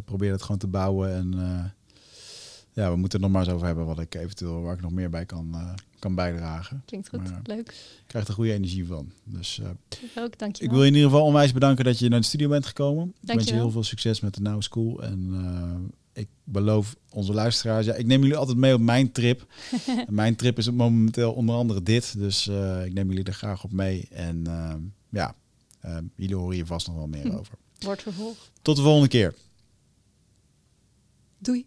proberen het gewoon te bouwen. En ja, we moeten het nog maar eens over hebben wat ik eventueel waar ik nog meer bij kan, eh, kan bijdragen. Klinkt goed. Maar- Leuk. Ik krijg er goede energie van. Dus eh, Ik ook, dankjewel. ik wil je in ieder geval onwijs bedanken dat je naar de studio bent gekomen. Ik wens je Dankjewel. heel veel succes met de Now School. En eh, ik beloof onze luisteraars, ja, ik neem jullie altijd mee op mijn trip. En mijn trip is momenteel onder andere dit. Dus eh, ik neem jullie er graag op mee. En eh, ja, eh, jullie horen hier vast nog wel meer Hm. over. Wordt vervolgd. Tot de volgende keer. Doei.